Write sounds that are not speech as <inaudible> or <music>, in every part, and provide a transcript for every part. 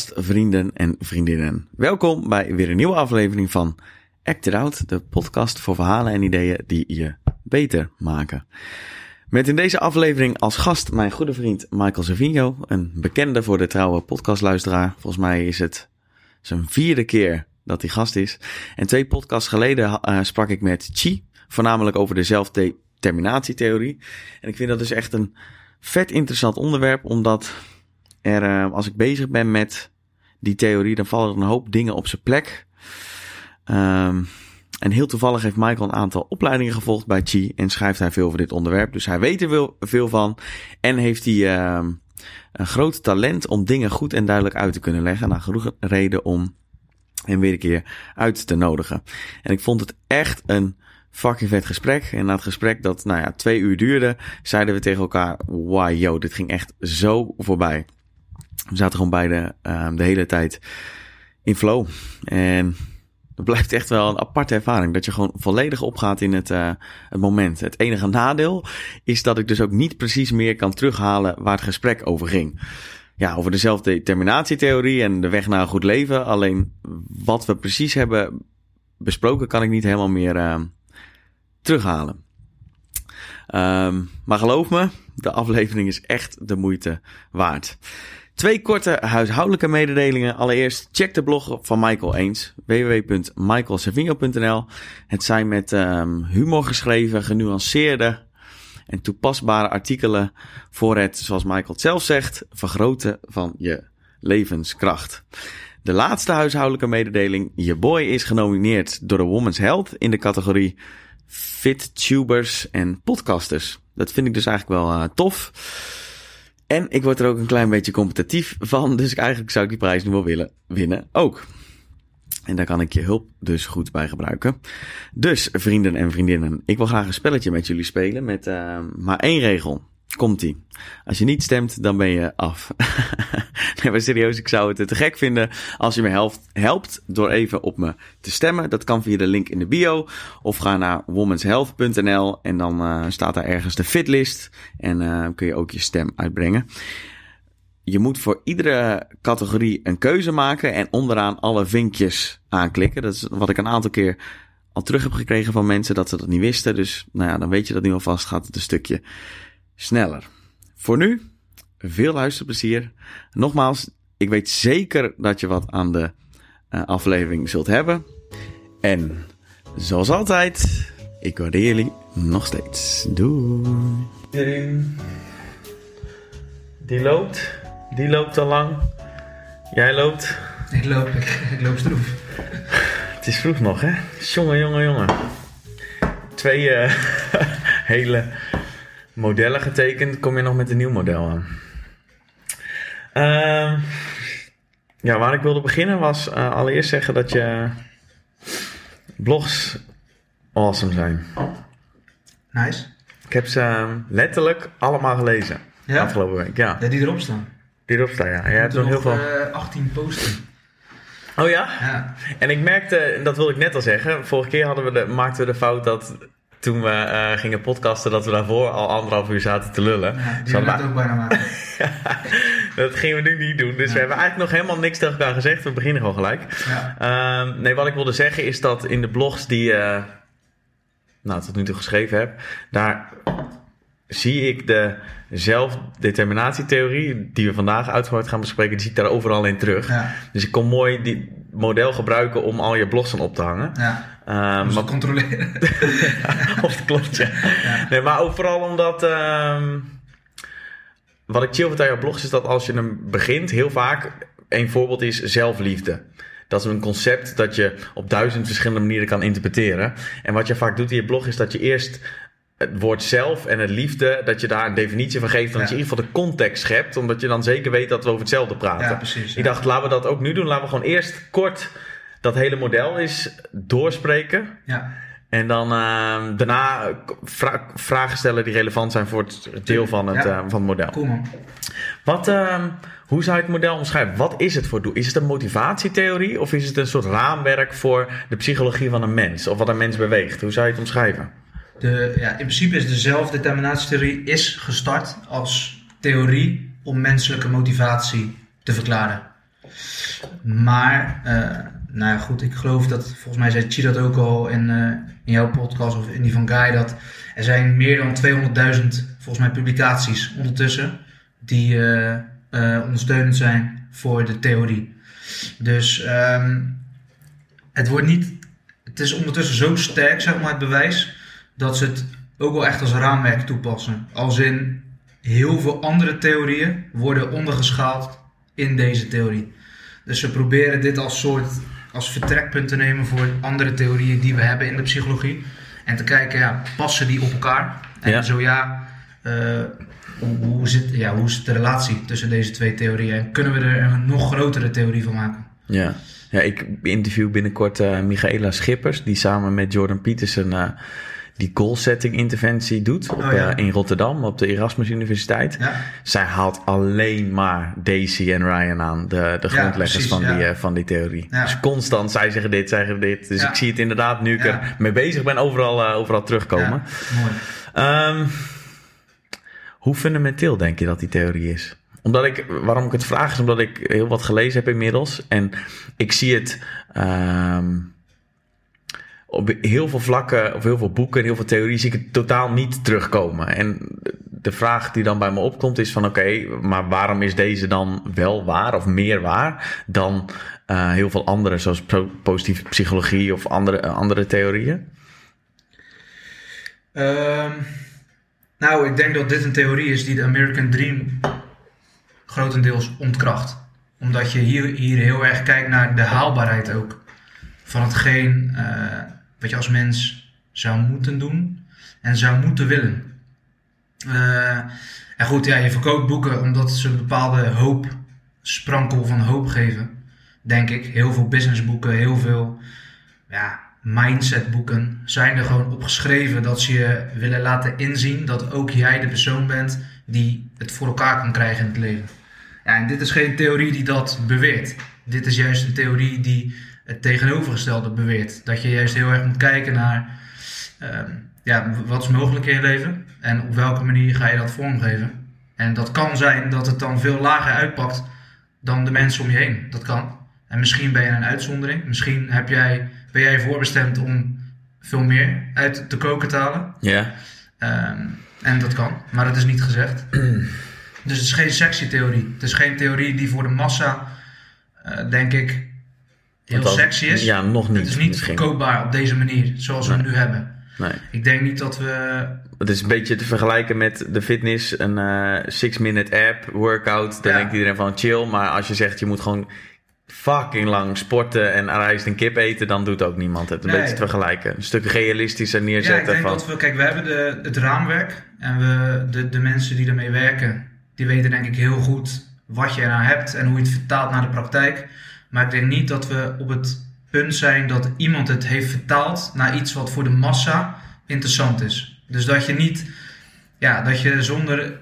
vrienden en vriendinnen. Welkom bij weer een nieuwe aflevering van Act It Out, de podcast voor verhalen en ideeën die je beter maken. Met in deze aflevering als gast mijn goede vriend Michael Savino, een bekende voor de trouwe podcastluisteraar. Volgens mij is het zijn vierde keer dat hij gast is. En twee podcasts geleden uh, sprak ik met Chi, voornamelijk over de zelfdeterminatietheorie. En ik vind dat dus echt een vet interessant onderwerp, omdat uh, als ik bezig ben met die theorie, dan vallen er een hoop dingen op zijn plek. Um, en heel toevallig heeft Michael een aantal opleidingen gevolgd bij Chi en schrijft hij veel over dit onderwerp. Dus hij weet er veel, van en heeft hij uh, een groot talent om dingen goed en duidelijk uit te kunnen leggen. Nou, genoeg reden om hem weer een keer uit te nodigen. En ik vond het echt een fucking vet gesprek. En na het gesprek dat, nou ja, twee uur duurde, zeiden we tegen elkaar, wow, yo, dit ging echt zo voorbij. We zaten gewoon beide uh, de hele tijd in flow. En het blijft echt wel een aparte ervaring. Dat je gewoon volledig opgaat in het, uh, het moment. Het enige nadeel is dat ik dus ook niet precies meer kan terughalen waar het gesprek over ging. Ja, over de zelfdeterminatietheorie en de weg naar een goed leven. Alleen wat we precies hebben besproken kan ik niet helemaal meer uh, terughalen. Um, maar geloof me, de aflevering is echt de moeite waard. Twee korte huishoudelijke mededelingen. Allereerst check de blog van Michael eens. www.michaelsavino.nl Het zijn met um, humor geschreven, genuanceerde en toepasbare artikelen voor het, zoals Michael het zelf zegt, vergroten van je levenskracht. De laatste huishoudelijke mededeling. Je boy is genomineerd door de Women's Health in de categorie Fit Tubers en Podcasters. Dat vind ik dus eigenlijk wel uh, tof. En ik word er ook een klein beetje competitief van. Dus eigenlijk zou ik die prijs nu wel willen winnen ook. En daar kan ik je hulp dus goed bij gebruiken. Dus vrienden en vriendinnen, ik wil graag een spelletje met jullie spelen met uh, maar één regel. Komt-ie. Als je niet stemt, dan ben je af. <laughs> nee, maar serieus, ik zou het te gek vinden als je me helpt, helpt door even op me te stemmen. Dat kan via de link in de bio. Of ga naar womenshealth.nl en dan uh, staat daar ergens de fitlist. En uh, kun je ook je stem uitbrengen. Je moet voor iedere categorie een keuze maken en onderaan alle vinkjes aanklikken. Dat is wat ik een aantal keer al terug heb gekregen van mensen dat ze dat niet wisten. Dus nou ja, dan weet je dat nu alvast gaat het een stukje sneller. Voor nu, veel luisterplezier. Nogmaals, ik weet zeker dat je wat aan de uh, aflevering zult hebben. En zoals altijd, ik waardeer jullie nog steeds. Doei. Die loopt. Die loopt al lang. Jij loopt. Ik loop, ik, ik loop stroef. Het is vroeg nog, hè? Jongen, jongen, jongen. Twee uh, <laughs> hele modellen getekend, kom je nog met een nieuw model aan. Uh, ja, waar ik wilde beginnen was uh, allereerst zeggen dat je blogs awesome zijn. Nice. Ik heb ze letterlijk allemaal gelezen Ja? afgelopen week. Ja, Ja, die erop staan. die erop staan, ja. Jij hebt er nog heel veel... uh, 18 posten. Oh ja? Ja. En ik merkte, dat wilde ik net al zeggen, vorige keer hadden we de, maakten we de fout dat toen we uh, gingen podcasten, dat we daarvoor al anderhalf uur zaten te lullen. ja die la- ook bijna maken. <laughs> dat gingen we nu niet doen. Dus Ja. we hebben eigenlijk nog helemaal niks tegen elkaar gezegd. We beginnen gewoon gelijk. Ja. Ehm, nee, wat ik wilde zeggen is dat in de blogs die je nou, tot nu toe geschreven heb, daar zie ik de zelfdeterminatietheorie, die we vandaag uitgebreid gaan bespreken, die zie ik daar overal in terug. Ja. Dus ik kon mooi die model gebruiken om al je blogs aan op te hangen. Ja. Ehm, maar controleren. <laughs> of het klopt, ja. Ja. Nee, maar ook vooral omdat... ehm, wat ik chill vind aan jouw blogs is dat als je hem begint, heel vaak... Een voorbeeld is zelfliefde. Dat is een concept dat je op duizend verschillende manieren kan interpreteren. En wat je vaak doet in je blog is dat je eerst het woord zelf en het liefde, dat je daar een definitie van geeft. Dan dat je in ieder geval de context schept, omdat je dan zeker weet dat we over hetzelfde praten. Ja, precies. Ik ja. dacht, laten we dat ook nu doen. Laten we gewoon eerst kort dat hele model eens doorspreken. Ja. En dan uh, daarna vra vragen stellen die relevant zijn voor het deel van het, Ja. uh, van het model. Cool man. Wat, uh, hoe zou je het model omschrijven? Wat is het voor doel? Is het een motivatietheorie of is het een soort raamwerk voor de psychologie van een mens? Of wat een mens beweegt? Hoe zou je het omschrijven? De, ja, in principe is de zelfdeterminatietheorie is gestart als theorie om menselijke motivatie te verklaren. Maar, uh, nou ja, goed, ik geloof dat, volgens mij zei Chi dat ook al in, uh, in jouw podcast of in die van Guy, dat er zijn meer dan 200.000, volgens mij, publicaties ondertussen die uh, ondersteunend zijn voor de theorie. Dus um, het wordt niet, het is ondertussen zo sterk, zeg maar, het bewijs, dat ze het ook wel echt als raamwerk toepassen. Als in heel veel andere theorieën worden ondergeschaald in deze theorie. Dus we proberen dit als soort als vertrekpunt te nemen voor andere theorieën die we hebben in de psychologie. En te kijken, ja, passen die op elkaar? En Ja. zo ja, eh, hoe, hoe, zit, ja, hoe is de relatie tussen deze twee theorieën? En kunnen we er een nog grotere theorie van maken? Ja. ja, ik interview binnenkort eh Michaela Schippers, die samen met Jordan Peterson eh, die goal-setting interventie doet op, Oh, ja. eh, in Rotterdam op de Erasmus Universiteit. Ja, Zij haalt alleen maar Daisy en Ryan aan, de, de grondleggers precies, van, die, eh, van die theorie. Dus constant, zij zeggen dit, zij zeggen dit. Dus ik zie het inderdaad, nu ik er mee bezig ben, overal, eh, overal terugkomen. ja, mooi. Ehm, hoe fundamenteel denk je dat die theorie is? Omdat ik, waarom ik het vraag is omdat ik heel wat gelezen heb inmiddels. En ik zie het ehm, op heel veel vlakken, of heel veel boeken en heel veel theorieën zie ik het totaal niet terugkomen. En de vraag die dan bij me opkomt is van oké, maar waarom is deze dan wel waar of meer waar dan eh, heel veel andere, zoals positieve psychologie of andere, eh, andere theorieën? Ehm, nou, ik denk dat dit een theorie is die de American Dream grotendeels ontkracht. Omdat je hier, hier heel erg kijkt naar de haalbaarheid ook. Van hetgeen eh, wat je als mens zou moeten doen en zou moeten willen. Eh, en goed, ja, je verkoopt boeken omdat ze een bepaalde hoop, sprankel van hoop geven. Denk ik. Heel veel businessboeken, heel veel ja, mindsetboeken zijn er gewoon opgeschreven dat ze je willen laten inzien dat ook jij de persoon bent die het voor elkaar kan krijgen in het leven. Ja, en dit is geen theorie die dat beweert. Dit is juist een theorie die het tegenovergestelde beweert. Dat je juist heel erg moet kijken naar ehm, ja, wat is mogelijk in je leven en op welke manier ga je dat vormgeven. En dat kan zijn dat het dan veel lager uitpakt dan de mensen om je heen. Dat kan. En misschien ben je een uitzondering. Misschien heb jij, ben jij voorbestemd om veel meer uit de koken te halen. Ja. Ehm, en dat kan, maar dat is niet gezegd. <clears throat> dus het is geen sexy theorie. Het is geen theorie die voor de massa, eh, denk ik, heel sexy is. Ja, nog niet. het is niet misschien. verkoopbaar op deze manier, zoals we het nu hebben. Nee. Ik denk niet dat we... Het is een beetje te vergelijken met de fitness, een eh six-minute app, workout. Dan Ja. denkt iedereen van chill. Maar als je zegt je moet gewoon fucking lang sporten en rijst en kip eten, dan doet ook niemand het. Een Nee. beetje te vergelijken. Een stuk realistischer Ja, ik neerzetten denk van... dat we... Kijk, we hebben de, het raamwerk. En we, de, de mensen die ermee werken, die weten denk ik heel goed wat je eraan hebt en hoe je het vertaalt naar de praktijk. Maar ik denk niet dat we op het punt zijn dat iemand het heeft vertaald naar iets wat voor de massa interessant is. Dus dat je niet, ja, dat je zonder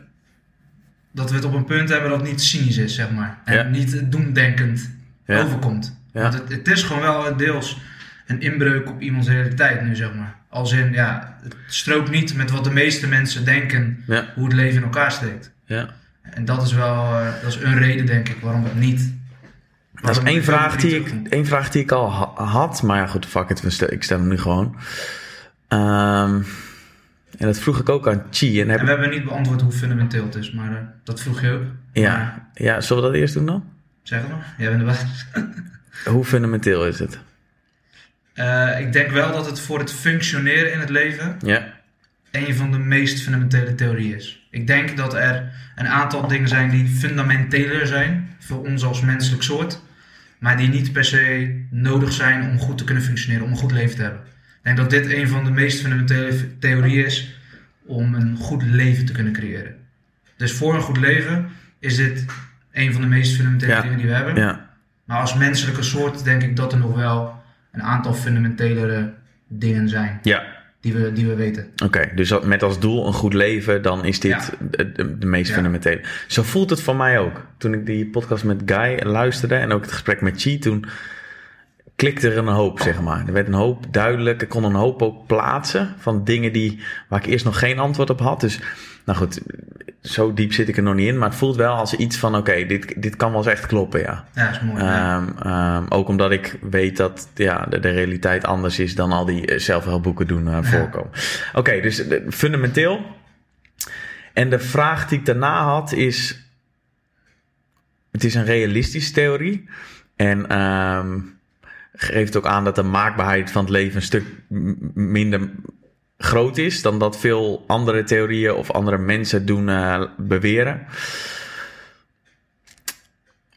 dat we het op een punt hebben dat niet cynisch is, zeg maar. En Ja. niet doemdenkend Ja. overkomt. Ja. Want het, het is gewoon wel deels een inbreuk op iemands realiteit nu, zeg maar. Als in, ja, het strookt niet met wat de meeste mensen denken hoe het leven in elkaar steekt. ja. En dat is wel, eh, dat is een reden, denk ik, waarom het niet. Dat is één vraag, die ik, één vraag die ik al ha- had. Maar ja, goed, fuck it. stel- Ik stel hem nu gewoon. Ehm, en dat vroeg ik ook aan Chi. En heb En we hebben niet beantwoord hoe fundamenteel het is, maar eh, dat vroeg je ook. Maar, ja, ja, zullen we dat eerst doen dan? zeg het nog, jij bent de baas. <laughs> Hoe fundamenteel is het? Eh, ik denk wel dat het voor het functioneren in het leven Ja, een van de meest fundamentele theorieën is. Ik denk dat er een aantal dingen zijn die fundamenteler zijn voor ons als menselijk soort, maar die niet per se nodig zijn om goed te kunnen functioneren, om een goed leven te hebben. Ik denk dat dit een van de meest fundamentele theorieën is om een goed leven te kunnen creëren. Dus voor een goed leven is dit een van de meest fundamentele Ja. dingen die we hebben. ja. Maar als menselijke soort denk ik dat er nog wel een aantal fundamentelere dingen zijn Ja, die we, die we weten. Oké, dus met als doel een goed leven, dan is dit Ja. de, de, de meest Ja. fundamentele. Zo voelt het voor mij ook. Toen ik die podcast met Guy luisterde en ook het gesprek met Chi, toen klikte er een hoop, zeg maar. Er werd een hoop duidelijk. Ik kon een hoop ook plaatsen van dingen die, waar ik eerst nog geen antwoord op had. Dus, nou goed, zo diep zit ik er nog niet in. Maar het voelt wel als iets van, oké, dit, dit kan wel eens echt kloppen, ja. Ja, dat is mooi. Ehm, ehm, ook omdat ik weet dat ja, de, de realiteit anders is dan al die eh, zelfhelpboeken doen eh, voorkomen. Oké, dus eh, fundamenteel. En de vraag die ik daarna had is... Het is een realistische theorie. En ehm, geeft ook aan dat de maakbaarheid van het leven een stuk minder groot is dan dat veel andere theorieën of andere mensen doen eh, beweren.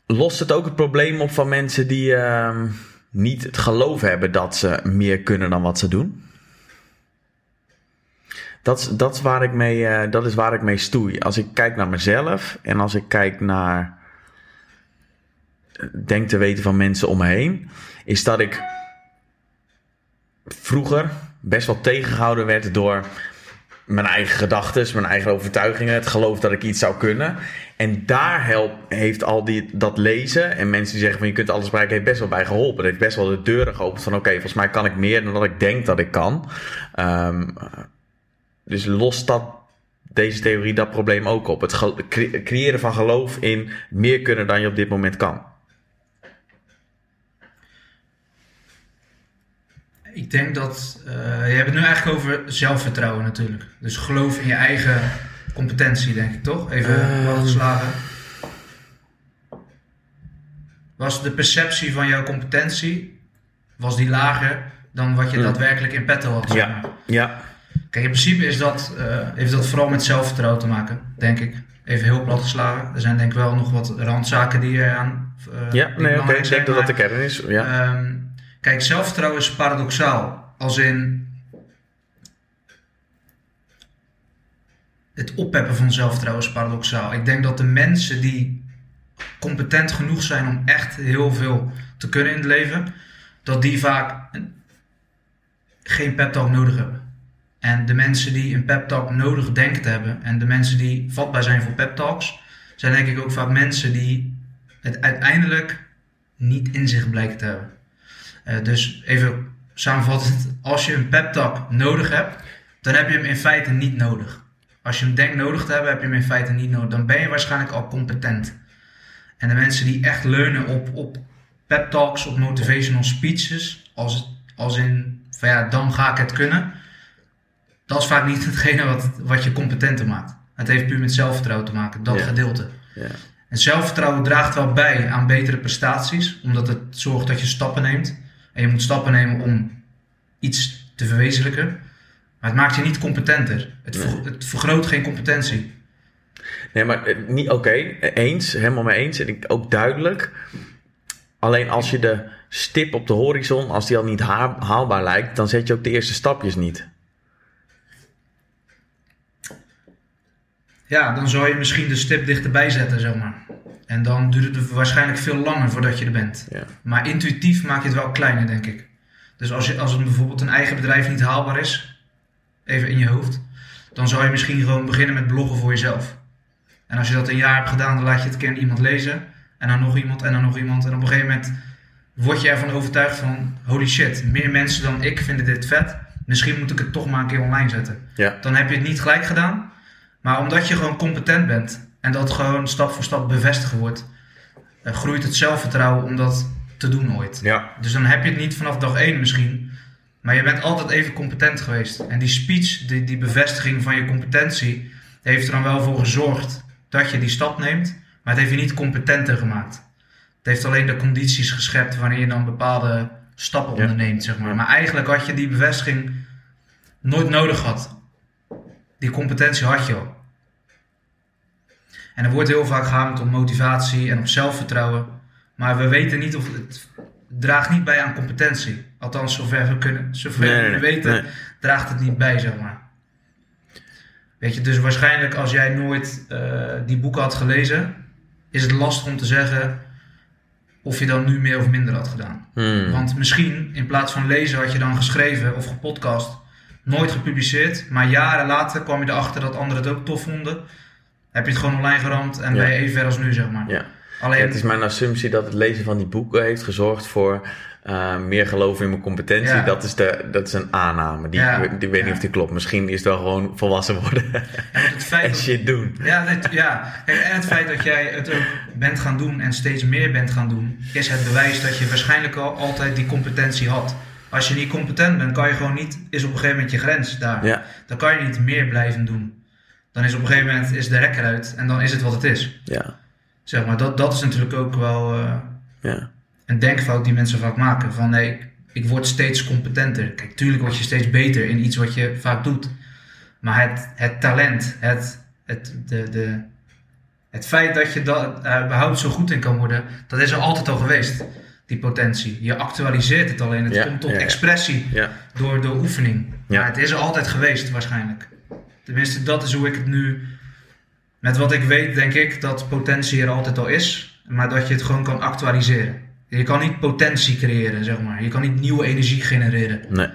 Lost het ook het probleem op van mensen die ehm, niet het geloof hebben dat ze meer kunnen dan wat ze doen? Dat, dat, is waar ik mee, eh, dat is waar ik mee stoei. Als ik kijk naar mezelf en als ik kijk naar. eh, denk te weten van mensen om me heen, is dat ik vroeger best wel tegengehouden werd door mijn eigen gedachten, mijn eigen overtuigingen, het geloof dat ik iets zou kunnen. En daar help, heeft al die, dat lezen en mensen die zeggen van je kunt alles bereiken, heeft best wel bij geholpen. Het heeft best wel de deuren geopend van oké, volgens mij kan ik meer dan dat ik denk dat ik kan. Ehm, dus lost dat deze theorie dat probleem ook op. Het creëren van geloof in meer kunnen dan je op dit moment kan. Ik denk dat. eh, je hebt het nu eigenlijk over zelfvertrouwen natuurlijk. Dus geloof in je eigen competentie, denk ik toch? Even Ehm. wat geslagen. Was de perceptie van jouw competentie was die lager dan wat je Mm. daadwerkelijk in petto had? Ja, ja, Kijk, in principe is dat, eh, heeft dat vooral met zelfvertrouwen te maken, denk ik. Even heel plat geslagen. Er zijn denk ik wel nog wat randzaken die je aan. eh, ja. die Nee, oké. Ik denk dat dat de kern is. Ja. Ehm, kijk, zelfvertrouwen is paradoxaal. Als in het oppeppen van zelfvertrouwen is paradoxaal. Ik denk dat de mensen die competent genoeg zijn om echt heel veel te kunnen in het leven, dat die vaak een- geen pep talk nodig hebben. En de mensen die een pep talk nodig denken te hebben en de mensen die vatbaar zijn voor pep talks, zijn denk ik ook vaak mensen die het uiteindelijk niet in zich blijken te hebben. Eh, dus even samenvattend, als je een pep talk nodig hebt, dan heb je hem in feite niet nodig. Als je hem denkt nodig te hebben, heb je hem in feite niet nodig. Dan ben je waarschijnlijk al competent. En de mensen die echt leunen op, op pep talks, op motivational speeches, als, als in van ja, dan ga ik het kunnen. Dat is vaak niet <laughs> hetgene wat, wat je competenter maakt. Het heeft puur met zelfvertrouwen te maken, dat Ja. gedeelte. ja. En zelfvertrouwen draagt wel bij aan betere prestaties, omdat het zorgt dat je stappen neemt. En je moet stappen nemen om iets te verwezenlijken. Maar het maakt je niet competenter. Het, ver- het vergroot geen competentie. Nee, maar eh, niet oké. Eens, helemaal mee eens. En ik, ook duidelijk. Alleen als je de stip op de horizon, als die al niet ha- haalbaar lijkt, dan zet je ook de eerste stapjes niet. Ja, dan zou je misschien de stip dichterbij zetten, zeg maar. En dan duurt het waarschijnlijk veel langer voordat je er bent. Ja. Maar intuïtief maak je het wel kleiner, denk ik. Dus als, je, als het bijvoorbeeld een eigen bedrijf niet haalbaar is, even in je hoofd, dan zou je misschien gewoon beginnen met bloggen voor jezelf. En als je dat een jaar hebt gedaan, dan laat je het keer iemand lezen. En dan nog iemand en dan nog iemand. En op een gegeven moment word je ervan overtuigd van, holy shit, meer mensen dan ik vinden dit vet. Misschien moet ik het toch maar een keer online zetten Ja. dan heb je het niet gelijk gedaan. Maar omdat je gewoon competent bent en dat gewoon stap voor stap bevestigd wordt, eh, groeit het zelfvertrouwen om dat te doen ooit. Ja. Dus dan heb je het niet vanaf dag 1 misschien, maar je bent altijd even competent geweest. En die speech, die, die bevestiging van je competentie, heeft er dan wel voor gezorgd dat je die stap neemt, maar het heeft je niet competenter gemaakt. Het heeft alleen de condities geschept wanneer je dan bepaalde stappen Ja. onderneemt, zeg maar. Maar eigenlijk had je die bevestiging nooit nodig gehad. Die competentie had je al. En er wordt heel vaak gehamerd op motivatie en op zelfvertrouwen. Maar we weten niet of het draagt niet bij aan competentie. Althans, zover we kunnen, zover Nee, we weten, Nee. draagt het niet bij, zeg maar. Weet je, dus waarschijnlijk als jij nooit eh, die boeken had gelezen, is het lastig om te zeggen of je dan nu meer of minder had gedaan. Hmm. Want misschien in plaats van lezen had je dan geschreven of gepodcast, nooit gepubliceerd, maar jaren later kwam je erachter dat anderen het ook tof vonden. Heb je het gewoon online geramd en ben je even ver als nu, zeg maar. Ja. Alleen, het is mijn assumptie dat het lezen van die boeken heeft gezorgd voor eh, meer geloven in mijn competentie. Ja. Dat, is de, dat is een aanname. Die, Ja. die weet niet of die klopt. Misschien is het wel gewoon volwassen worden En het <laughs> feit en dat, shit doen. ja, ja, en het feit dat jij het ook bent gaan doen en steeds meer bent gaan doen, is het bewijs dat je waarschijnlijk al altijd die competentie had. Als je niet competent bent, kan je gewoon niet, is op een gegeven moment je grens daar. Dan kan je niet meer blijven doen. Dan is op een gegeven moment is de rek eruit en dan is het wat het is. ja, Zeg maar, dat, dat is natuurlijk ook wel eh, ja. een denkfout die mensen vaak maken. Van nee, ik word steeds competenter. Kijk, tuurlijk word je steeds beter in iets wat je vaak doet. Maar het, het talent, het, het, de, de, het feit dat je dat uh, überhaupt zo goed in kan worden, dat is er altijd al geweest. Die potentie. Je actualiseert het alleen. Het Ja, komt tot ja, expressie door de oefening. Ja. Maar het is er altijd geweest waarschijnlijk. Tenminste, dat is hoe ik het nu... Met wat ik weet, denk ik dat potentie er altijd al is. Maar dat je het gewoon kan actualiseren. Je kan niet potentie creëren, zeg maar. Je kan niet nieuwe energie genereren. Nee.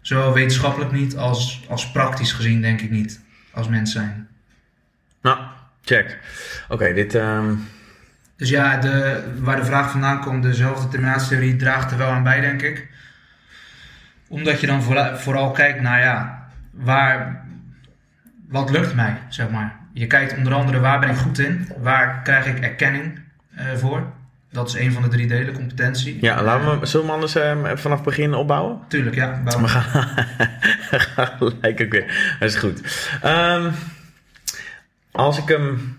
Zowel wetenschappelijk niet als, als praktisch gezien, denk ik niet. Als mens zijn. Nou, check. Oké, dit... ehm, Dus ja, de, waar de vraag vandaan komt, dezelfde terminatietheorie draagt er wel aan bij, denk ik. Omdat je dan vooral, vooral kijkt naar, ja, waar, wat lukt mij, zeg maar. Je kijkt onder andere, waar ben ik goed in? Waar krijg ik erkenning eh, voor? Dat is een van de drie delen, competentie. ja, laten we... Zullen we anders ehm, vanaf het begin opbouwen? Tuurlijk, ja. bouw. <laughs> We gaan, gelijk ook weer. Dat is goed. Ehm, als ik hem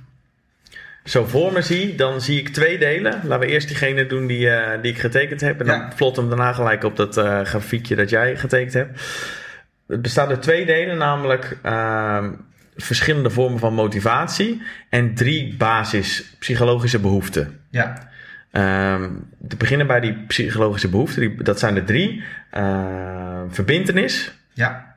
zo voor me zie, dan zie ik twee delen. Laten we eerst diegene doen die, eh, die ik getekend heb. En dan Ja. plot hem daarna gelijk op dat eh, grafiekje dat jij getekend hebt. Het bestaat uit twee delen, namelijk ehm, verschillende vormen van motivatie en drie basis psychologische behoeften. Ja, Ehm, te beginnen bij die psychologische behoeften, die, dat zijn er drie. Ehm, verbintenis, ja.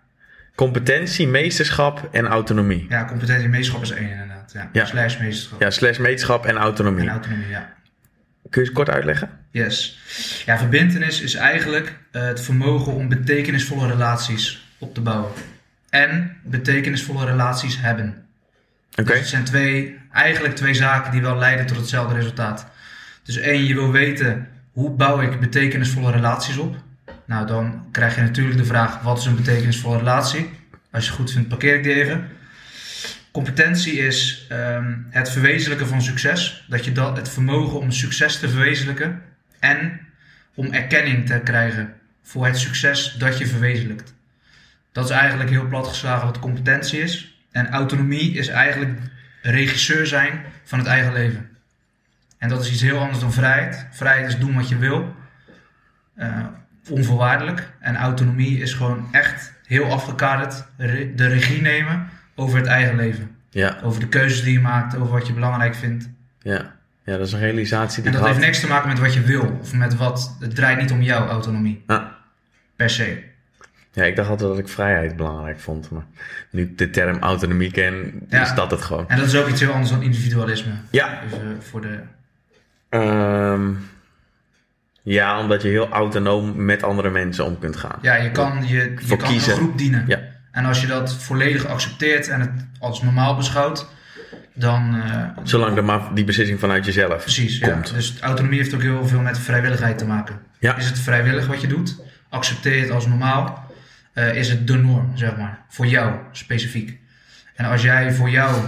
competentie, meesterschap en autonomie. Ja, competentie en meesterschap is één inderdaad. Ja. Ja. Slash meesterschap. Ja, slash meesterschap en autonomie. En autonomie, ja. Kun je het kort uitleggen? Yes. Ja, verbintenis is eigenlijk eh, het vermogen om betekenisvolle relaties op te bouwen. En betekenisvolle relaties hebben. Oké. Dus het zijn twee, eigenlijk twee zaken die wel leiden tot hetzelfde resultaat. Dus één, je wil weten hoe bouw ik betekenisvolle relaties op. Nou, dan krijg je natuurlijk de vraag: wat is een betekenisvolle relatie? Als je het goed vindt, parkeer ik die even. Competentie is ehm, het verwezenlijken van succes. Dat je dat, het vermogen om succes te verwezenlijken. En om erkenning te krijgen voor het succes dat je verwezenlijkt. Dat is eigenlijk heel plat geslagen wat competentie is. En autonomie is eigenlijk regisseur zijn van het eigen leven. En dat is iets heel anders dan vrijheid. Vrijheid is doen wat je wil. eh, onvoorwaardelijk. En autonomie is gewoon echt heel afgekaderd re- de regie nemen over het eigen leven. Ja, Over de keuzes die je maakt, over wat je belangrijk vindt. ja. ja, dat is een realisatie die En dat heeft niks te maken met wat je wil. Of met wat. Het draait niet om jouw autonomie. Ah. Per se. Ja, ik dacht altijd dat ik vrijheid belangrijk vond. Maar nu ik de term autonomie ken, Ja. is dat het gewoon. En dat is ook iets heel anders dan individualisme. Ja. Dus, eh, voor de. Ehm, ja, omdat je heel autonoom met andere mensen om kunt gaan. Ja, je kan, je, je Voor kan kiezen. een groep dienen. Ja. En als je dat volledig accepteert en het als normaal beschouwt, dan. eh, Zolang er maar die beslissing vanuit jezelf Precies, ja. komt. Dus autonomie heeft ook heel veel met vrijwilligheid te maken. Ja. Is het vrijwillig wat je doet? Accepteer je het als normaal? Eh, is het de norm, zeg maar? Voor jou specifiek. En als jij voor jou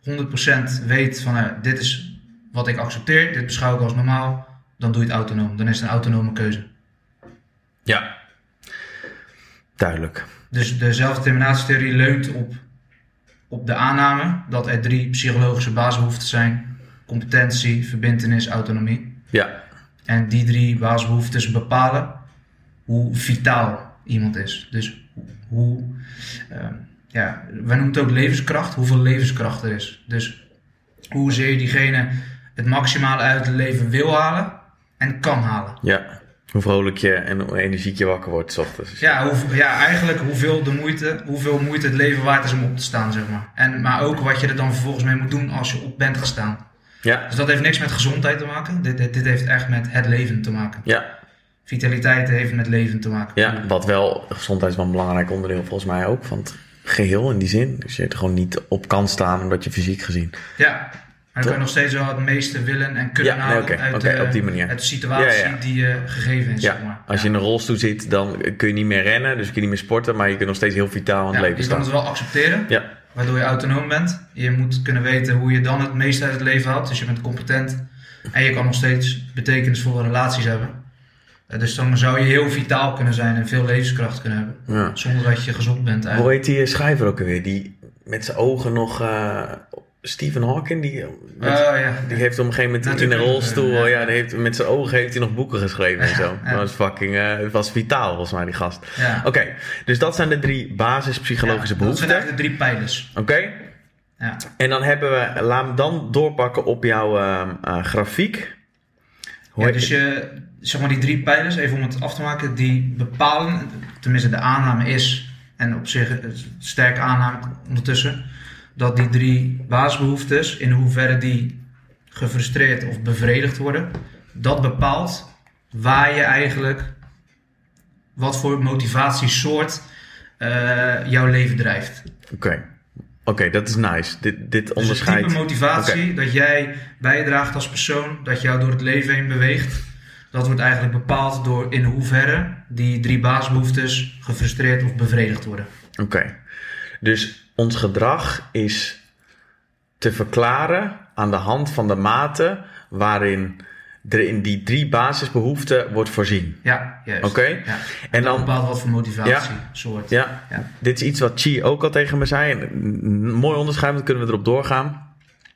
100% weet van eh, dit is wat ik accepteer, dit beschouw ik als normaal, dan doe je het autonoom. Dan is het een autonome keuze. Ja. Duidelijk. Dus de zelfdeterminatietheorie leunt op, op de aanname dat er drie psychologische basisbehoeften zijn: competentie, verbintenis, autonomie. Ja. En die drie basisbehoeftes bepalen hoe vitaal iemand is. Dus hoe, ehm, ja, wij noemen het ook levenskracht, hoeveel levenskracht er is. Dus hoezeer diegene het maximale uit het leven wil halen en kan halen. Ja. Hoe vrolijk je en hoe energiek je wakker wordt 's ochtends. Ja, hoe, ja, eigenlijk hoeveel, de moeite, hoeveel moeite het leven waard is om op te staan, zeg maar. En, maar ook wat je er dan vervolgens mee moet doen als je op bent gestaan. Ja. Dus dat heeft niks met gezondheid te maken. Dit, dit, dit heeft echt met het leven te maken. Ja. Vitaliteit heeft met leven te maken. Ja, wat wel, gezondheid is wel een belangrijk onderdeel volgens mij ook van het geheel in die zin. Dus je er gewoon niet op kan staan omdat je fysiek gezien Ja, Maar dan kan je nog steeds wel het meeste willen en kunnen Ja, nee, uit, de, op die manier. uit de situatie Ja, ja. die je gegeven is. Ja, zeg maar. als je in een rolstoel zit, dan kun je niet meer rennen, dus kun je niet meer sporten, maar je kunt nog steeds heel vitaal in het Ja, leven je kan staan. het wel accepteren, Ja, waardoor je autonoom bent. Je moet kunnen weten hoe je dan het meeste uit het leven haalt. Dus je bent competent. En je kan nog steeds betekenisvolle relaties hebben. Eh, Dus dan zou je heel vitaal kunnen zijn en veel levenskracht kunnen hebben. ja. Zonder dat je gezond bent Hoe eigenlijk. heet die schrijver ook alweer? Die met zijn ogen nog... eh, Stephen Hawking, die, met- Oh, ja. die heeft op een gegeven moment in een rolstoel... ja. Ja, die heeft, met zijn ogen heeft hij nog boeken geschreven en zo. Dat was fucking... eh, het was vitaal volgens mij, die gast. Oké, dus dat zijn de drie basispsychologische behoeften. Dat zijn eigenlijk de drie pijlers. Oké, Ja. en dan hebben we... Laat me dan doorpakken op jouw ehm, eh, grafiek. Hoe dus je, zeg maar die drie pijlers, even om het af te maken, die bepalen, tenminste de aanname is, en op zich een sterke aanname ondertussen, dat die drie basisbehoeftes, in hoeverre die gefrustreerd of bevredigd worden, dat bepaalt waar je eigenlijk, wat voor motivatiesoort eh, jouw leven drijft. Oké, Oké, dat is nice. Dit, dit Dus het onderscheidt... type motivatie dat jij bijdraagt als persoon, dat jou door het leven heen beweegt, dat wordt eigenlijk bepaald door in hoeverre die drie basisbehoeftes gefrustreerd of bevredigd worden. Oké. Dus ons gedrag is te verklaren aan de hand van de mate waarin er in die drie basisbehoeften wordt voorzien. Ja, juist. Oké. Ja. En dan- bepaalt wat voor motivatiesoort. Ja, Ja. dit is iets wat Chi ook al tegen me zei. Een mooi onderscheid, dan kunnen we erop doorgaan.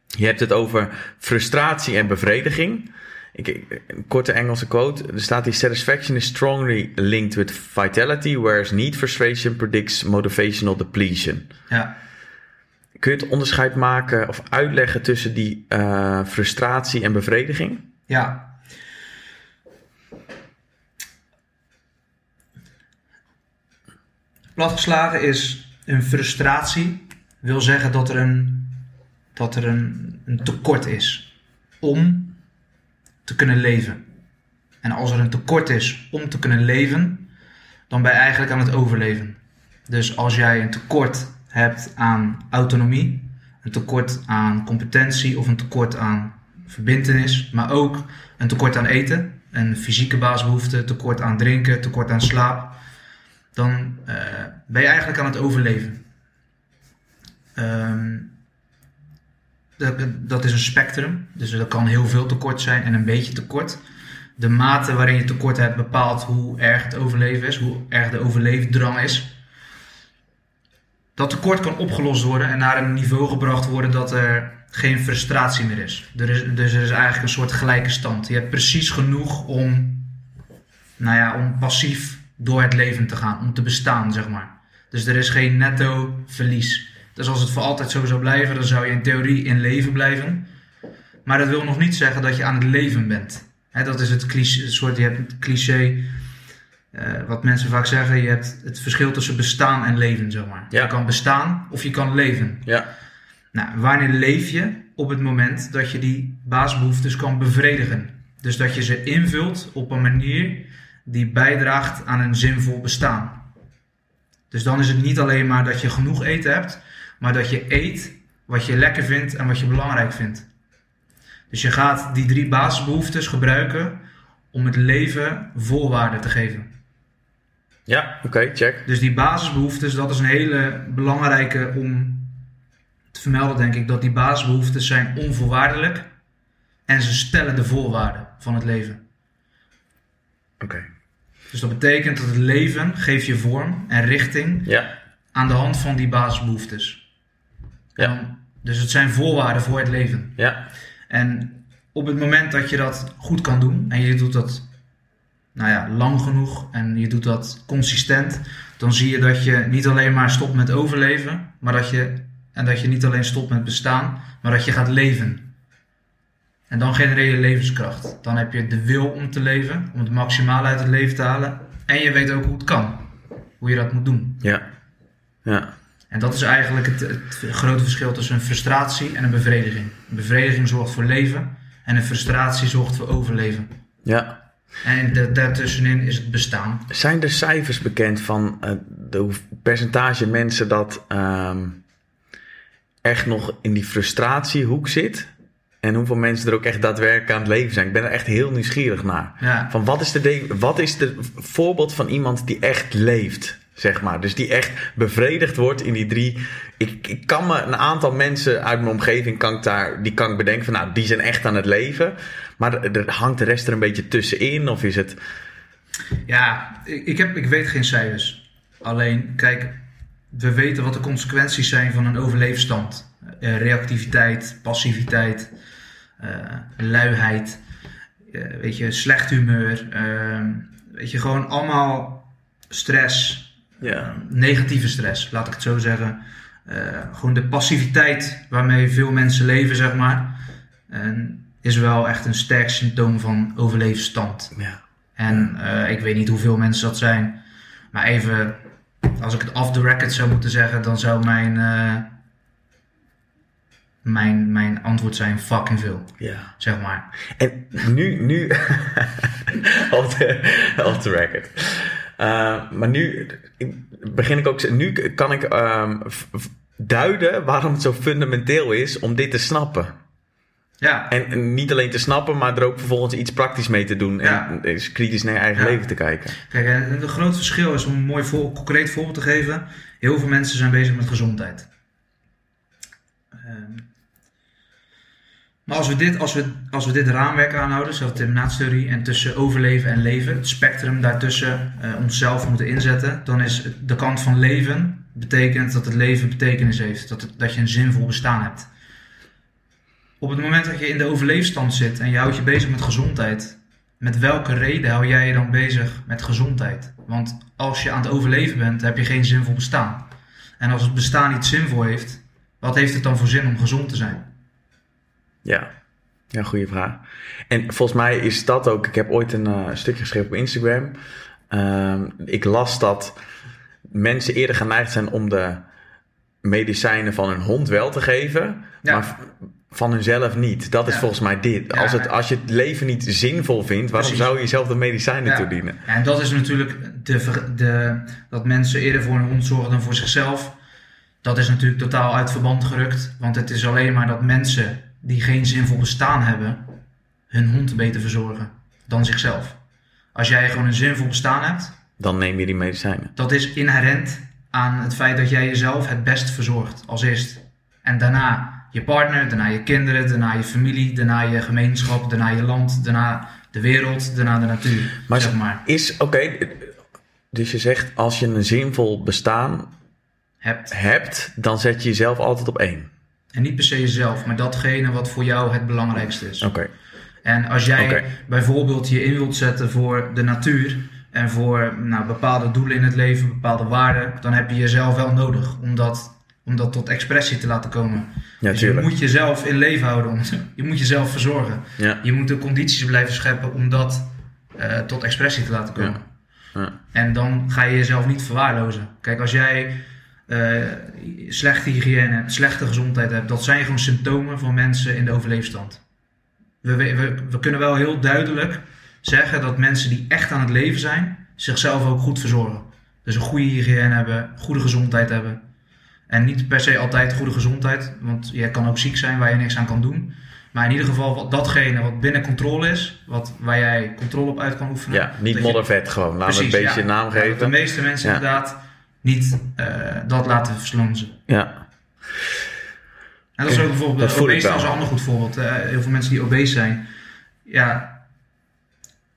Je hebt het over frustratie en bevrediging. Ik, een korte Engelse quote. Er staat hier: Satisfaction is strongly linked with vitality, whereas need frustration predicts motivational depletion. Ja. Kun je het onderscheid maken of uitleggen tussen die eh, frustratie en bevrediging? Ja. Platgeslagen is een frustratie. Wil zeggen dat er een, dat er een, een tekort is om te kunnen leven. En als er een tekort is om te kunnen leven, dan ben je eigenlijk aan het overleven. Dus als jij een tekort hebt aan autonomie, een tekort aan competentie of een tekort aan verbintenis, maar ook een tekort aan eten, een fysieke basisbehoefte, tekort aan drinken, tekort aan slaap, dan eh, ben je eigenlijk aan het overleven. Ehm, dat, is een spectrum, dus er kan heel veel tekort zijn en een beetje tekort. De mate waarin je tekort hebt bepaalt hoe erg het overleven is, hoe erg de overleefdrang is. Dat tekort kan opgelost worden en naar een niveau gebracht worden dat er geen frustratie meer is. Er is dus er is eigenlijk een soort gelijke stand. Je hebt precies genoeg om, nou ja, om passief door het leven te gaan, om te bestaan, zeg maar. Dus er is geen netto verlies. Dus als het voor altijd zo zou blijven, dan zou je in theorie in leven blijven. Maar dat wil nog niet zeggen dat je aan het leven bent. Dat is het cliché, soort, je hebt het cliché, eh, wat mensen vaak zeggen, je hebt het verschil tussen bestaan en leven, zeg maar. Ja. Je kan bestaan of je kan leven. Ja. Nou, wanneer leef je? Op het moment dat je die basisbehoeftes kan bevredigen. Dus dat je ze invult op een manier die bijdraagt aan een zinvol bestaan. Dus dan is het niet alleen maar dat je genoeg eten hebt, maar dat je eet wat je lekker vindt en wat je belangrijk vindt. Dus je gaat die drie basisbehoeftes gebruiken om het leven voorwaarde te geven. Ja, oké, check. Dus die basisbehoeftes, dat is een hele belangrijke om te vermelden, denk ik. Dat die basisbehoeftes zijn onvoorwaardelijk en ze stellen de voorwaarden van het leven. Oké. Dus dat betekent dat het leven geeft je vorm en richting Ja. aan de hand van die basisbehoeftes. Ja. Dan- dus het zijn voorwaarden voor het leven. Ja. En op het moment dat je dat goed kan doen en je doet dat nou ja, lang genoeg en je doet dat consistent, dan zie je dat je niet alleen maar stopt met overleven, maar dat je, en dat je niet alleen stopt met bestaan, maar dat je gaat leven. En dan genereer je levenskracht. Dan heb je de wil om te leven, om het maximale uit het leven te halen. En je weet ook hoe het kan, hoe je dat moet doen. Ja. Ja. En dat is eigenlijk het, het grote verschil tussen een frustratie en een bevrediging. Een bevrediging zorgt voor leven en een frustratie zorgt voor overleven. Ja. En da- daartussenin is het bestaan. Zijn er cijfers bekend van eh, de hoe- percentage mensen dat ehm, echt nog in die frustratiehoek zit? En hoeveel mensen er ook echt daadwerkelijk aan het leven zijn. Ik ben er echt heel nieuwsgierig naar. Ja. Van wat is de- wat is de voorbeeld van iemand die echt leeft, zeg maar. Dus die echt bevredigd wordt in die drie. Ik, ik kan me een aantal mensen uit mijn omgeving, kan ik daar, die kan ik bedenken van nou, die zijn echt aan het leven. Maar er, hangt de rest er een beetje tussenin of is het... Ja, ik, heb, ik weet geen cijfers. Alleen, kijk, we weten wat de consequenties zijn van een overleefstand. Eh, reactiviteit, passiviteit, eh, luiheid, eh, weet je, slecht humeur. eh, weet je, gewoon allemaal stress, Ja. negatieve stress, laat ik het zo zeggen. Eh, gewoon de passiviteit waarmee veel mensen leven, zeg maar. En is wel echt een sterk symptoom van overleefstand. ja. En eh, ik weet niet hoeveel mensen dat zijn. Maar even, als ik het off the record zou moeten zeggen, dan zou mijn, eh, mijn, mijn antwoord zijn fucking veel. ja. Zeg maar. En nu, nu, <laughs> off, the, off the record. Uh, maar nu begin ik ook, nu kan ik um, duiden waarom het zo fundamenteel is om dit te snappen. Ja. En, en niet alleen te snappen, maar er ook vervolgens iets praktisch mee te doen. Ja. En eens kritisch naar je eigen Ja. leven te kijken. Kijk, en het grote verschil is om een mooi voor, concreet voorbeeld te geven. Heel veel mensen zijn bezig met gezondheid. Ehm, maar als we, dit, als, we, als we dit raamwerk aanhouden, zelfdeterminatietheorie, en tussen overleven en leven, het spectrum daartussen eh, onszelf moeten inzetten, dan is de kant van leven betekent dat het leven betekenis heeft, dat, dat je een zinvol bestaan hebt. Op het moment dat je in de overleefstand zit en je houdt je bezig met gezondheid, met welke reden hou jij je dan bezig met gezondheid? Want als je aan het overleven bent, heb je geen zinvol bestaan. En als het bestaan niet zinvol heeft, wat heeft het dan voor zin om gezond te zijn? Ja, ja, goede vraag. En volgens mij is dat ook. Ik heb ooit een eh, stukje geschreven op Instagram. Ehm, ik las dat mensen eerder geneigd zijn om de medicijnen van hun hond wel te geven, Ja. maar van hunzelf niet. Dat is Ja. volgens mij dit. Ja. Als, het, als je het leven niet zinvol vindt, waarom Precies. zou je jezelf de medicijnen Ja. toedienen? En dat is natuurlijk de, de, dat mensen eerder voor een hond zorgen dan voor zichzelf. Dat is natuurlijk totaal uit verband gerukt. Want het is alleen maar dat mensen die geen zinvol bestaan hebben, hun hond beter verzorgen dan zichzelf. Als jij gewoon een zinvol bestaan hebt, Dan neem je die medicijnen. dat is inherent aan het feit dat jij jezelf het best verzorgt als eerst. En daarna je partner, daarna je kinderen, daarna je familie, daarna je gemeenschap, daarna je land, daarna de wereld, daarna de natuur. Maar zeg maar. Is, oké, dus je zegt als je een zinvol bestaan Hebt. hebt, dan zet je jezelf altijd op één. En niet per se jezelf, maar datgene wat voor jou het belangrijkste is. Oké. En als jij bijvoorbeeld je in wilt zetten voor de natuur en voor nou, bepaalde doelen in het leven, bepaalde waarden, dan heb je jezelf wel nodig om dat, om dat tot expressie te laten komen. Ja, dus je moet jezelf in leven houden, je moet jezelf verzorgen. Ja. Je moet de condities blijven scheppen om dat eh, tot expressie te laten komen. Ja. En dan ga je jezelf niet verwaarlozen. Kijk, als jij eh, slechte hygiëne, slechte gezondheid hebt, dat zijn gewoon symptomen van mensen in de overleefstand. We, we, we, kunnen wel heel duidelijk zeggen dat mensen die echt aan het leven zijn, zichzelf ook goed verzorgen. Dus een goede hygiëne hebben, goede gezondheid hebben. En niet per se altijd goede gezondheid, want je kan ook ziek zijn waar je niks aan kan doen. Maar in ieder geval wat, datgene wat binnen controle is, wat, waar jij controle op uit kan oefenen. Ja, niet je- moddervet gewoon. We een beetje ja. naam Ja, dat de geven. meeste mensen Ja. inderdaad niet eh, dat laten verslonzen. Ja. En dat is ook bijvoorbeeld, Dat obesitas is een ander goed voorbeeld. Heel veel mensen die obese zijn, ja,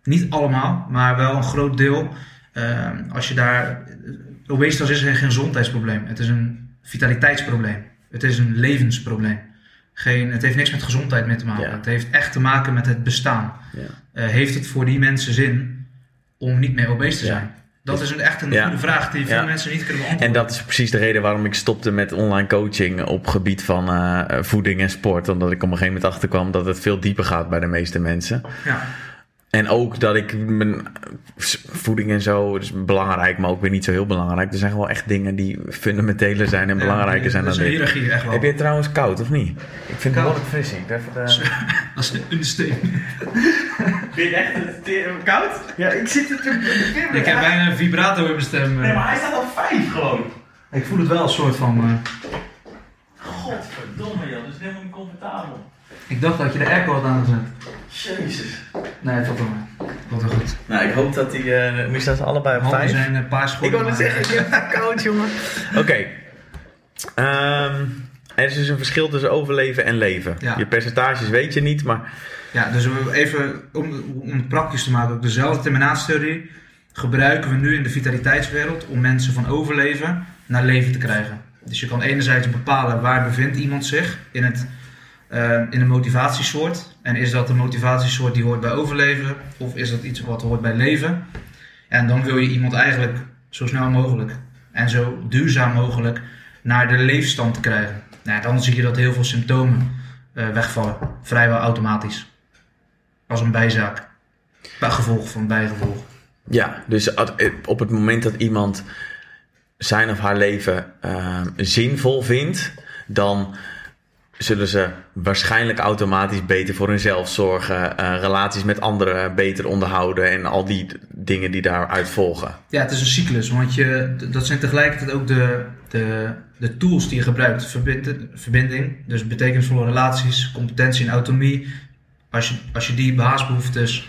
niet allemaal, maar wel een groot deel. Eh, als je daar, obesitas is geen gezondheidsprobleem, het is een vitaliteitsprobleem. Het is een levensprobleem. Geen, het heeft niks met gezondheid mee te maken. Ja. Het heeft echt te maken met het bestaan. Ja. Eh, heeft het voor die mensen zin om niet meer obese te zijn? Dat is een, echt een Ja. goede vraag die veel Ja. mensen niet kunnen beantwoorden. En dat is precies de reden waarom ik stopte met online coaching op gebied van eh, voeding en sport. Omdat ik op een gegeven moment achterkwam dat het veel dieper gaat bij de meeste mensen. Ja. En ook dat ik mijn voeding en zo is belangrijk, maar ook weer niet zo heel belangrijk. Er zijn gewoon echt dingen die fundamenteler zijn en Ja, belangrijker zijn dan dit. hiërarchie, echt wel. Heb je het trouwens koud of niet? Ik vind het behoorlijk fris. Ik ben even de... Dat is een understatement. <laughs> Vind je echt koud? Ja, ik zit het Ik heb bijna een vibrato in mijn stem. eh. hij staat op vijf gewoon. Ik voel het wel een soort van... eh, Godverdomme joh, dat is helemaal niet comfortabel. Ik dacht dat je de airco had aangezet. Jezus. Nee, het valt wel mee. Wat wel goed. Nou, ik hoop dat die... eh, nu staan ze allebei op Handen vijf. zijn een paar schoenen. Ik wou net maar- zeggen, je hebt koud, jongen. <laughs> Oké. Ehm, er is dus een verschil tussen overleven en leven. Ja. Je percentages weet je niet, maar... Ja, dus we even om, om het praktisch te maken, ook dezelfde terminatietheorie gebruiken we nu in de vitaliteitswereld om mensen van overleven naar leven te krijgen. Dus je kan enerzijds bepalen waar bevindt iemand zich in, het, eh, in een motivatiesoort. En is dat een motivatiesoort die hoort bij overleven of is dat iets wat hoort bij leven? En dan wil je iemand eigenlijk zo snel mogelijk en zo duurzaam mogelijk naar de leefstand krijgen. Nou, dan zie je dat heel veel symptomen eh, wegvallen, vrijwel automatisch. Als een bijzaak. Bij gevolg van bijgevolg. Ja, dus eh, op het moment dat iemand zijn of haar leven ehm, zinvol vindt, dan zullen ze waarschijnlijk automatisch beter voor hunzelf zorgen, eh, relaties met anderen beter onderhouden en al die dingen die daaruit volgen. Ja, het is een cyclus, want je, dat zijn tegelijkertijd ook de, de, de tools die je gebruikt. Verbinden, verbinding, dus betekenisvolle relaties, competentie en autonomie. Als je, als je die basisbehoeftes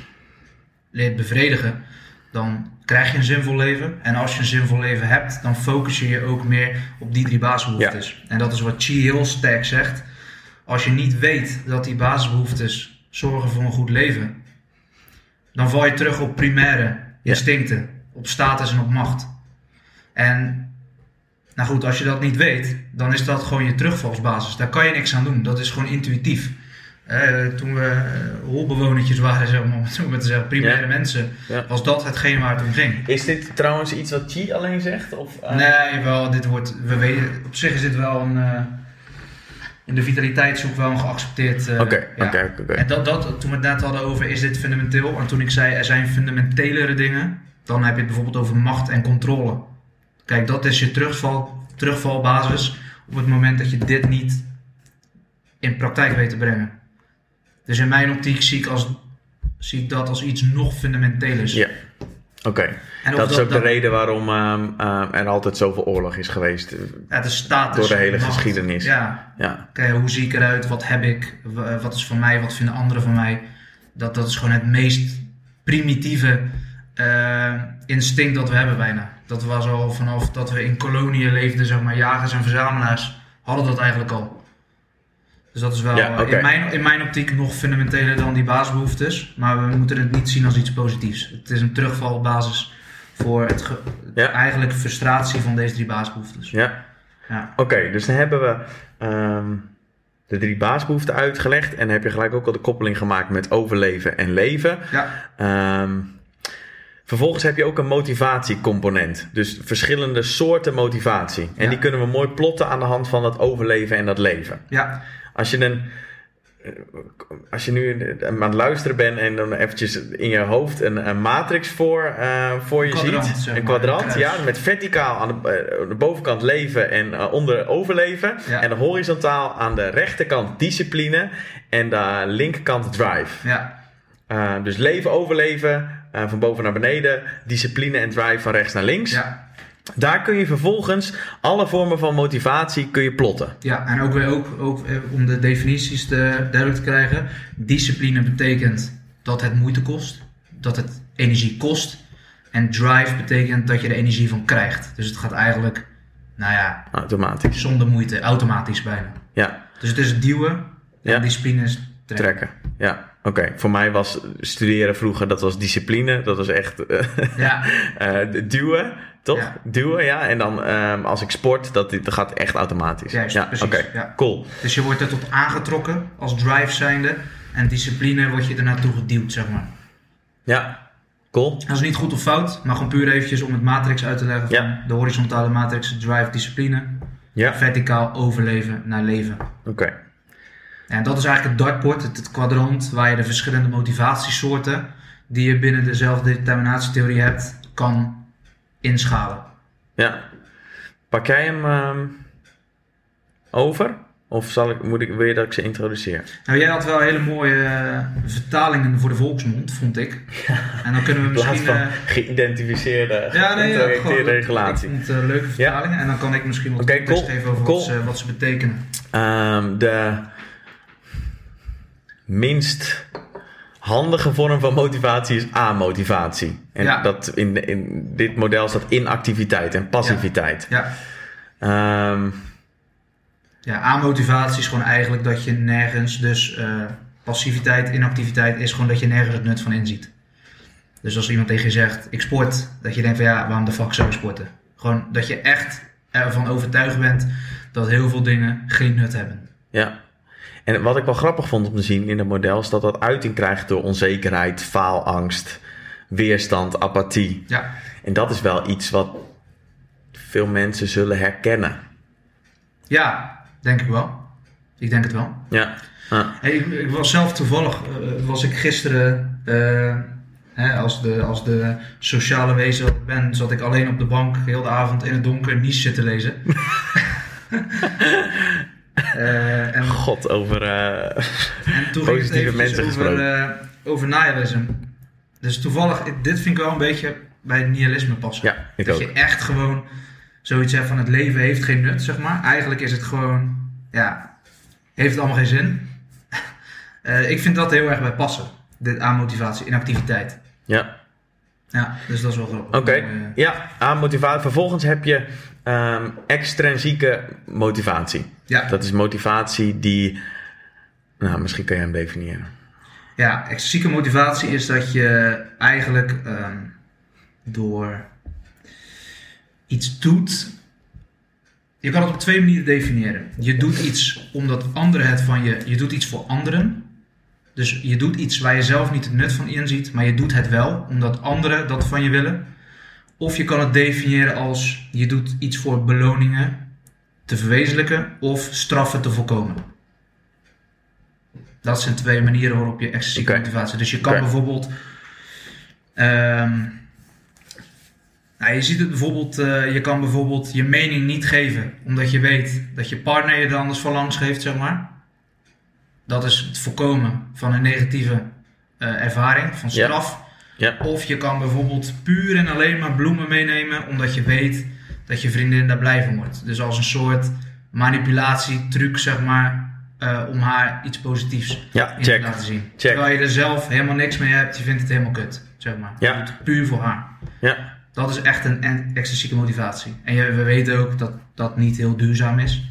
leert bevredigen, dan krijg je een zinvol leven. En als je een zinvol leven hebt, dan focus je je ook meer op die drie basisbehoeftes. En dat is wat Chi heel sterk zegt. Als je niet weet dat die basisbehoeftes zorgen voor een goed leven, dan val je terug op primaire instincten, op status en op macht. En nou goed, als je dat niet weet, dan is dat gewoon je terugvalsbasis. Daar kan je niks aan doen. Dat is gewoon intuïtief. Eh, toen we uh, holbewonertjes waren, zeg maar, <laughs> om het te zeggen, primaire Ja. mensen, Ja. was dat hetgeen waar het om ging. Is dit trouwens iets wat Chi alleen zegt? Of, eh? Nee, wel, dit wordt, we weten, op zich is dit wel een, in de vitaliteitszoek wel een geaccepteerd... eh, Oké, ja. oké, oké. En dat, dat, toen we het net hadden over, is dit fundamenteel? En toen ik zei, er zijn fundamentelere dingen, dan heb je het bijvoorbeeld over macht en controle. Kijk, dat is je terugval, terugvalbasis op het moment dat je dit niet in praktijk weet te brengen. Dus in mijn optiek zie ik, als, zie ik dat als iets nog fundamentelers. Ja. Oké, dat is ook de reden waarom ehm, ehm, er altijd zoveel oorlog is geweest. Ja, de status. Door de hele macht. geschiedenis. Ja, Ja, Kijk, hoe zie ik eruit? Wat heb ik? W- Wat is van mij? Wat vinden anderen van mij? Dat, dat is gewoon het meest primitieve eh, instinct dat we hebben bijna. Dat was al vanaf dat we in koloniën leefden, zeg maar, jagers en verzamelaars, hadden dat eigenlijk al. Dus dat is wel Ja, eh, in, mijn, in mijn optiek nog fundamenteler dan die basisbehoeftes. Maar we moeten het niet zien als iets positiefs. Het is een terugvalbasis voor het Ja. eigenlijk frustratie van deze drie basisbehoeftes. ja. Ja. Oké, dus dan hebben we ehm, de drie baasbehoeften uitgelegd. En dan heb je gelijk ook al de koppeling gemaakt met overleven en leven. Ja. Ehm, vervolgens heb je ook een motivatiecomponent. Dus verschillende soorten motivatie. En Ja. die kunnen we mooi plotten aan de hand van dat overleven en dat leven. Ja. Als je een. Als je nu aan het luisteren bent en dan eventjes in je hoofd een, een matrix voor, eh, voor je Kwadrant, ziet. zeg een kwadrant, een ja, met verticaal aan de, eh, de bovenkant leven en eh, onder overleven. Ja. En horizontaal aan de rechterkant discipline en de linkerkant drive. Ja. Eh, dus leven, overleven, eh, van boven naar beneden, discipline en drive van rechts naar links. Ja. Daar kun je vervolgens alle vormen van motivatie kun je plotten. Ja, en ook weer ook, ook eh, om de definities te, duidelijk te krijgen. Discipline betekent dat het moeite kost, dat het energie kost. En drive betekent dat je er energie van krijgt. Dus het gaat eigenlijk, nou ja, Automatisch. zonder moeite, automatisch bijna. Ja, Dus het is duwen Ja. en discipline is trekken. trekken. Ja, oké. Voor mij was studeren vroeger, dat was discipline. Dat was echt eh, Ja, <laughs> eh, duwen, toch? Ja. Duwen, ja. En dan ehm, als ik sport, dat, dat gaat echt automatisch. Juist, ja, precies, ja. cool. dus je wordt er tot aangetrokken als drive zijnde. En discipline word je er naartoe geduwd, zeg maar. Ja, cool. Dat is niet goed of fout, maar gewoon puur eventjes om het matrix uit te leggen van Ja. de horizontale matrix, drive, discipline. Ja, verticaal overleven naar leven. oké. En dat is eigenlijk het dartbord, het, het kwadrant waar je de verschillende motivatiesoorten die je binnen dezelfde determinatietheorie hebt, kan inschalen. Ja. Pak jij hem ehm, over? Of zal ik, moet ik, wil je dat ik ze introduceer? Nou, jij had wel hele mooie eh, vertalingen voor de volksmond, vond ik. En dan kunnen we In plaats misschien... van eh, geïdentificeerde, ja, nee, ja, gewoon, regulatie. Ik vond eh, leuke vertalingen en dan kan ik misschien wat context cool, geven over cool. wat, ze, wat ze betekenen. Ehm, de, minst handige vorm van motivatie is amotivatie. En Ja. dat in, in dit model staat inactiviteit en passiviteit. Ja. Ja, aanmotivatie is gewoon eigenlijk dat je nergens, dus eh, passiviteit, inactiviteit is gewoon dat je nergens het nut van inziet. Dus als iemand tegen je zegt, ik sport, dat je denkt van ja, waarom de fuck zou ik sporten? Gewoon dat je echt ervan overtuigd bent dat heel veel dingen geen nut hebben. ja. En wat ik wel grappig vond om te zien in het model is dat dat uiting krijgt door onzekerheid, faalangst, weerstand, apathie. Ja, En dat is wel iets wat veel mensen zullen herkennen. ja denk ik wel. Ik denk het wel. Ja. Ah. Hey, ik, ik was zelf toevallig, eh, was ik gisteren, eh, hè, als, de, als de sociale wezen wat ik ben, zat ik alleen op de bank heel de avond in het donker Nice te lezen. <laughs> Eh, en, God, over... eh, en toen positieve mensen over, gesproken. eh, over nihilism. Dus toevallig, dit vind ik wel een beetje bij het nihilisme passen. ja, ik dat ook. je echt gewoon zoiets hebt van het leven heeft geen nut, zeg maar. Eigenlijk is het gewoon, ja, heeft het allemaal geen zin. <laughs> Ik vind dat heel erg bij passen. Dit aan motivatie, inactiviteit. Ja. Ja, dus dat is wel grappig. Oké, ja, aan motivatie. Vervolgens heb je ehm, extrinsieke motivatie. ja, Dat is motivatie die. Nou, misschien kan jij hem definiëren. ja, extrinsieke motivatie is dat je eigenlijk ehm, door iets doet. Je kan het op twee manieren definiëren. Je doet iets omdat anderen het van je. Je doet iets voor anderen. Dus je doet iets waar je zelf niet het nut van inziet, maar je doet het wel omdat anderen dat van je willen. Of je kan het definiëren als je doet iets voor beloningen te verwezenlijken of straffen te voorkomen. Dat zijn twee manieren waarop je extrinsieke Oké. motivatie. Dus je kan bijvoorbeeld. ehm, nou, je ziet het bijvoorbeeld, eh, je kan bijvoorbeeld je mening niet geven, omdat je weet dat je partner je er anders van langs geeft, zeg maar. Dat is het voorkomen van een negatieve eh, ervaring, van straf. Ja. Of je kan bijvoorbeeld puur en alleen maar bloemen meenemen, omdat je weet dat je vriendin daar blij van wordt. Dus als een soort manipulatietruc, zeg maar, eh, om haar iets positiefs Ja, in check. te laten zien. Check. Terwijl je er zelf helemaal niks mee hebt, je vindt het helemaal kut, zeg maar. Ja. Je doet het puur voor haar. Ja, Dat is echt een en- extrinsieke motivatie. En je, we weten ook dat dat niet heel duurzaam is.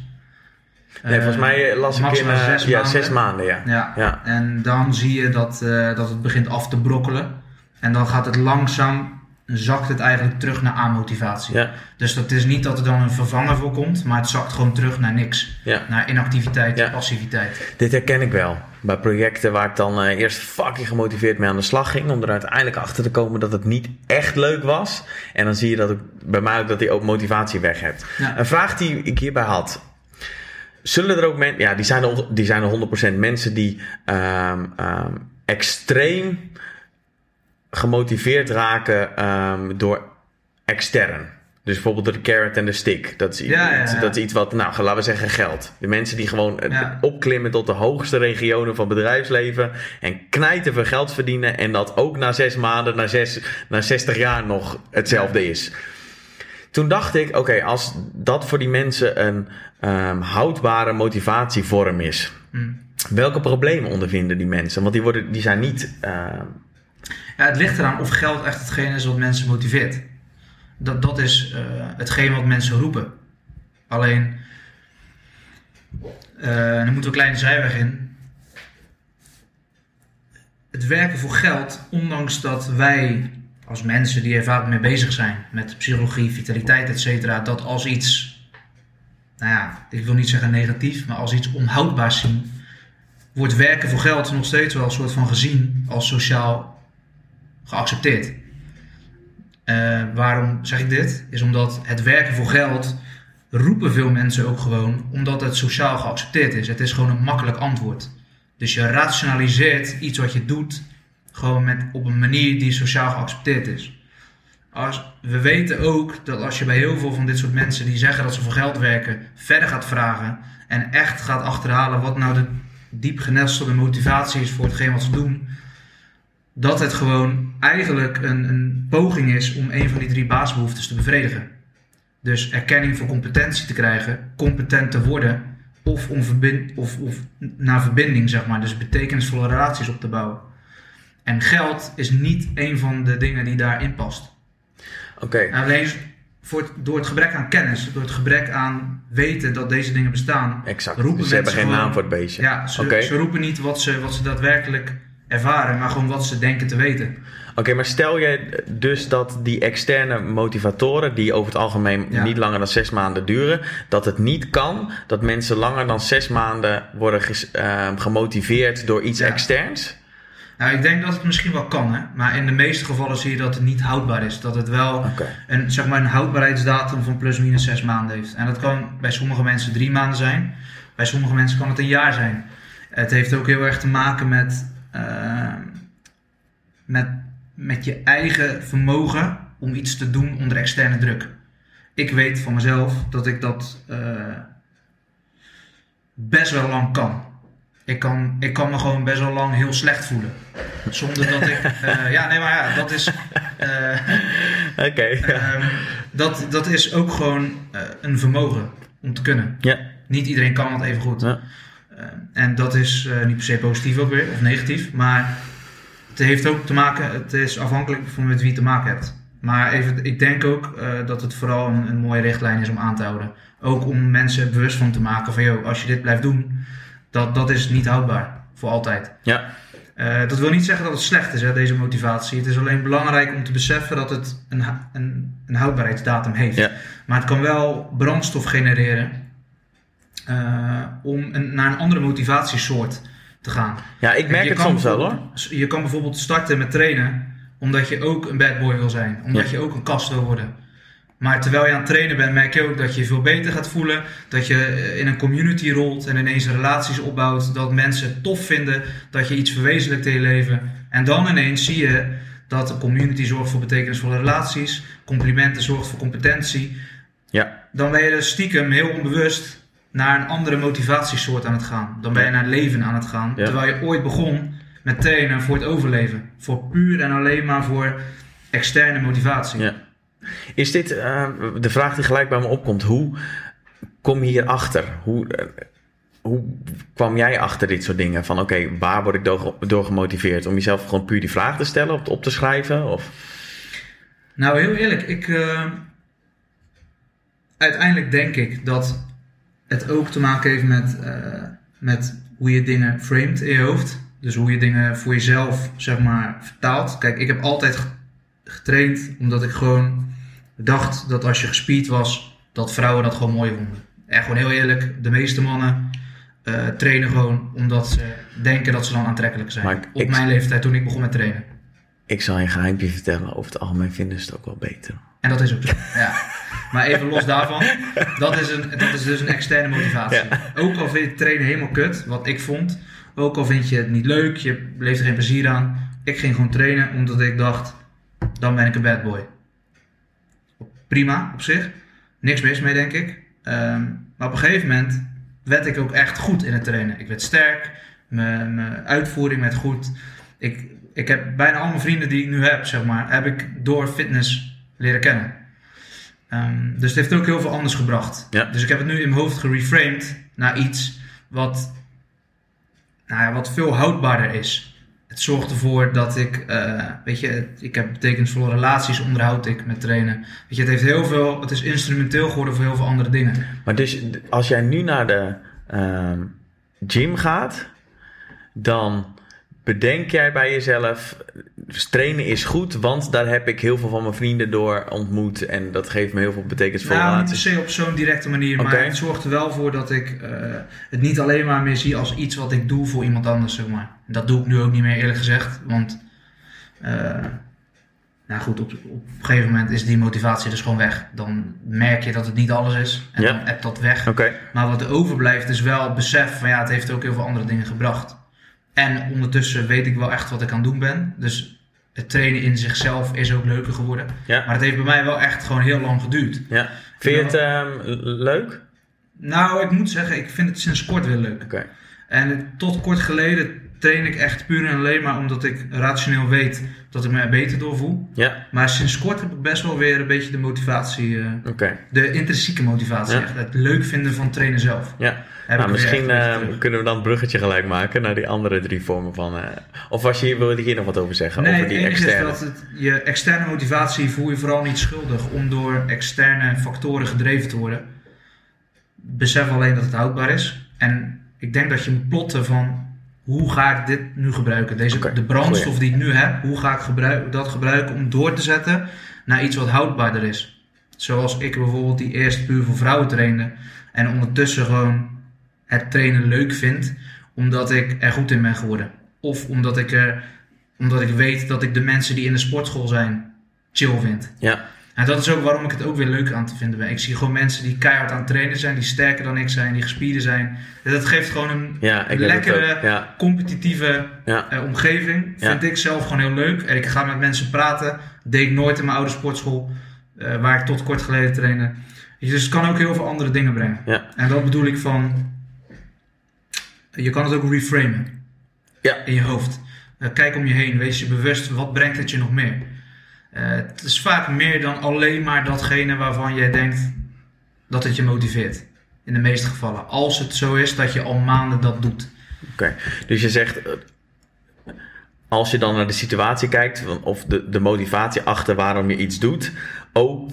nee, volgens Eh, mij las ik in. eh, zes ja, maanden. zes maanden, ja. Ja. Ja. En dan zie je dat, dat het begint af te brokkelen. En dan gaat het langzaam, zakt het eigenlijk terug naar amotivatie. Ja, Dus dat is niet dat er dan een vervanger voor komt, maar het zakt gewoon terug naar niks. ja. Naar inactiviteit, Ja. passiviteit. Dit herken ik wel. Bij projecten waar ik dan eh, eerst fucking gemotiveerd mee aan de slag ging. Om er uiteindelijk achter te komen dat het niet echt leuk was. En dan zie je dat ik, bij mij ook dat die ook motivatie weg hebt. Een vraag die ik hierbij had. Zullen er ook mensen, ja, die zijn er, die zijn er 100% mensen die ehm, ehm, extreem gemotiveerd raken ehm, door extern. Dus bijvoorbeeld door de carrot en de stick. Dat is, i- Ja, ja, iets- ja. dat is iets wat, nou, laten we zeggen geld. De mensen die gewoon eh, opklimmen tot de hoogste regionen van bedrijfsleven. En knijten veel geld verdienen. En dat ook na zes maanden, na, zes, na 60 jaar nog hetzelfde is. Toen dacht ik, oké, als dat voor die mensen een ehm, houdbare motivatievorm is. Mm. Welke problemen ondervinden die mensen? Want die, worden, die zijn niet. ehm, Ja, het ligt eraan of geld echt hetgeen is wat mensen motiveert. Dat, dat is eh, hetgeen wat mensen roepen. Alleen, eh dan moeten we een kleine zijweg in. Het werken voor geld, ondanks dat wij als mensen die er vaak mee bezig zijn, met psychologie, vitaliteit, et cetera, dat als iets, nou ja, ik wil niet zeggen negatief, maar als iets onhoudbaars zien, wordt werken voor geld nog steeds wel een soort van gezien als sociaal geaccepteerd. Eh, waarom zeg ik dit? Is omdat het werken voor geld roepen veel mensen ook gewoon omdat het sociaal geaccepteerd is. Het is gewoon een makkelijk antwoord. Dus je rationaliseert iets wat je doet gewoon met, op een manier die sociaal geaccepteerd is. Als, we weten ook dat als je bij heel veel van dit soort mensen die zeggen dat ze voor geld werken, verder gaat vragen en echt gaat achterhalen wat nou de diep genestelde motivatie is voor hetgeen wat ze doen, dat het gewoon eigenlijk een, een poging is om een van die drie basisbehoeftes te bevredigen. Dus erkenning voor competentie te krijgen, competent te worden of, om verbind, of, of naar verbinding, zeg maar. Dus betekenisvolle relaties op te bouwen. En geld is niet een van de dingen die daarin past. Oké. Alleen voor het- door het gebrek aan kennis, door het gebrek aan weten dat deze dingen bestaan, Exact. roepen Dus ze hebben geen gewoon- naam voor het beestje. ja, ze, ze roepen niet wat ze, wat ze daadwerkelijk ervaren, maar gewoon wat ze denken te weten. Oké, maar stel je dus dat die externe motivatoren, die over het algemeen Ja. niet langer dan zes maanden duren, dat het niet kan dat mensen langer dan zes maanden worden ges- ehm, gemotiveerd door iets Ja. externs? Nou, ik denk dat het misschien wel kan, hè? maar in de meeste gevallen zie je dat het niet houdbaar is. Dat het wel een, zeg maar een houdbaarheidsdatum van plus minus zes maanden heeft. En dat kan bij sommige mensen drie maanden zijn, bij sommige mensen kan het een jaar zijn. Het heeft ook heel erg te maken met, eh, met, met je eigen vermogen om iets te doen onder externe druk. Ik weet van mezelf dat ik dat eh, best wel lang kan. Ik kan, ik kan me gewoon best wel lang heel slecht voelen. Zonder dat ik. <laughs> eh, ja, nee, maar ja, dat is. eh, Oké. Ehm, dat, dat is ook gewoon een vermogen om te kunnen. ja. Niet iedereen kan het even goed. Ja. en dat is niet per se positief ook weer, of negatief. Maar het heeft ook te maken, het is afhankelijk van met wie je te maken hebt. Maar even, ik denk ook eh, dat het vooral een, een mooie richtlijn is om aan te houden. Ook om mensen bewust van te maken van, joh, als je dit blijft doen, dat, dat is niet houdbaar. Voor altijd. Ja. Eh, dat wil niet zeggen dat het slecht is, hè, deze motivatie. Het is alleen belangrijk om te beseffen dat het een, een, een houdbaarheidsdatum heeft. Ja. Maar het kan wel brandstof genereren eh, om een, naar een andere motivatiesoort te gaan. ja, ik merk het soms wel hoor. Je kan bijvoorbeeld starten met trainen omdat je ook een bad boy wil zijn. Omdat Ja. je ook een kast wil worden. Maar terwijl je aan het trainen bent, merk je ook dat je je veel beter gaat voelen. Dat je eh, in een community rolt en ineens relaties opbouwt. Dat mensen het tof vinden dat je iets verwezenlijkt in je leven. En dan ineens zie je dat de community zorgt voor betekenisvolle relaties. Complimenten zorgt voor competentie. Ja. Dan ben je dus stiekem heel onbewust naar een andere motivatiesoort aan het gaan. Dan ben je naar leven aan het gaan. Ja. Terwijl je ooit begon met trainen voor het overleven. Voor puur en alleen maar voor externe motivatie. Ja. Is dit eh, de vraag die gelijk bij me opkomt? Hoe kom je hierachter? Hoe, eh, hoe kwam jij achter dit soort dingen? Van oké, waar word ik door, door gemotiveerd? Om jezelf gewoon puur die vraag te stellen, op, op te schrijven? Of? Nou, heel eerlijk, ik. eh, uiteindelijk denk ik dat het ook te maken heeft met, eh, met hoe je dingen framed in je hoofd. Dus hoe je dingen voor jezelf, zeg maar, vertaalt. Kijk, ik heb altijd ge- getraind omdat ik gewoon dacht dat als je gespierd was, dat vrouwen dat gewoon mooi vonden. En gewoon heel eerlijk, de meeste mannen eh, trainen gewoon omdat ze denken dat ze dan aantrekkelijk zijn. Ik- Op ik- mijn leeftijd toen ik begon met trainen. Ik zal je een geheimpje vertellen. Over het algemeen vinden ze het ook wel beter. En dat is ook zo. Ja. Maar even los daarvan, dat is, een, dat is dus een externe motivatie. Ook al vind je trainen helemaal kut, wat ik vond. Ook al vind je het niet leuk, je beleeft er geen plezier aan. Ik ging gewoon trainen omdat ik dacht, dan ben ik een bad boy. Prima op zich. Niks mis mee, denk ik. Ehm, maar op een gegeven moment werd ik ook echt goed in het trainen. Ik werd sterk, mijn, mijn uitvoering werd goed. Ik, ik heb bijna al mijn vrienden die ik nu heb, zeg maar, heb ik door fitness leren kennen. Ehm, dus het heeft ook heel veel anders gebracht. Ja. Dus ik heb het nu in mijn hoofd gereframed naar iets wat, nou ja, wat veel houdbaarder is. Het zorgt ervoor dat ik, eh, weet je, ik heb betekenisvolle relaties onderhoud ik met trainen. Weet je, het heeft heel veel, het is instrumenteel geworden voor heel veel andere dingen. Maar dus als jij nu naar de ehm, gym gaat, dan bedenk jij bij jezelf, trainen is goed, want daar heb ik heel veel van mijn vrienden door ontmoet en dat geeft me heel veel betekenisvolle Nou, niet per se op zo'n directe manier, maar het zorgt er wel voor dat ik eh, het niet alleen maar meer zie als iets wat ik doe voor iemand anders, zeg maar. Dat doe ik nu ook niet meer, eerlijk gezegd, want eh, nou goed, op, op een gegeven moment is die motivatie dus gewoon weg. Dan merk je dat het niet alles is en Ja. dan hebt dat weg. Maar wat er overblijft is wel het besef van ja, het heeft ook heel veel andere dingen gebracht. En ondertussen weet ik wel echt wat ik aan het doen ben. Dus het trainen in zichzelf is ook leuker geworden. ja. Maar het heeft bij mij wel echt gewoon heel lang geduurd. ja. Vind je het ehm, leuk? Nou, ik moet zeggen, ik vind het sinds kort weer leuk. En tot kort geleden train ik echt puur en alleen maar omdat ik rationeel weet dat ik me er beter door voel. Ja, Maar sinds kort heb ik best wel weer een beetje de motivatie, eh, de intrinsieke motivatie, Ja. echt. het leuk vinden van trainen zelf. Ja, nou, misschien eh, kunnen we dan een bruggetje gelijk maken naar die andere drie vormen van... eh, of was je hier, wil je hier nog wat over zeggen? Nee, over die externe? dat het, je externe motivatie voel je vooral niet schuldig om door externe factoren gedreven te worden. Besef alleen dat het houdbaar is. En ik denk dat je moet plotten van hoe ga ik dit nu gebruiken? Deze, de brandstof goeie. die ik nu heb, hoe ga ik gebruik, dat gebruiken om door te zetten naar iets wat houdbaarder is? Zoals ik bijvoorbeeld die eerst puur voor vrouwen trainde en ondertussen gewoon het trainen leuk vind omdat ik er goed in ben geworden. Of omdat ik, er, omdat ik weet dat ik de mensen die in de sportschool zijn chill vind. Ja, En dat is ook waarom ik het ook weer leuk aan te vinden ben. Ik zie gewoon mensen die keihard aan het trainen zijn, die sterker dan ik zijn, die gespierde zijn. En dat geeft gewoon een ja, lekkere. Ja, competitieve ja, eh, omgeving. Vind ik zelf gewoon heel leuk. En ik ga met mensen praten. Deed ik nooit in mijn oude sportschool, eh, waar ik tot kort geleden trainde. Dus het kan ook heel veel andere dingen brengen. En dat bedoel ik van. Je kan het ook reframen. Ja. In je hoofd. Eh, kijk om je heen. Wees je bewust. Wat brengt het je nog meer? Eh, het is vaak meer dan alleen maar datgene waarvan jij denkt dat het je motiveert. In de meeste gevallen. Als het zo is dat je al maanden dat doet. Oké, dus je zegt, eh, als je dan naar de situatie kijkt, of de, de motivatie achter waarom je iets doet, ook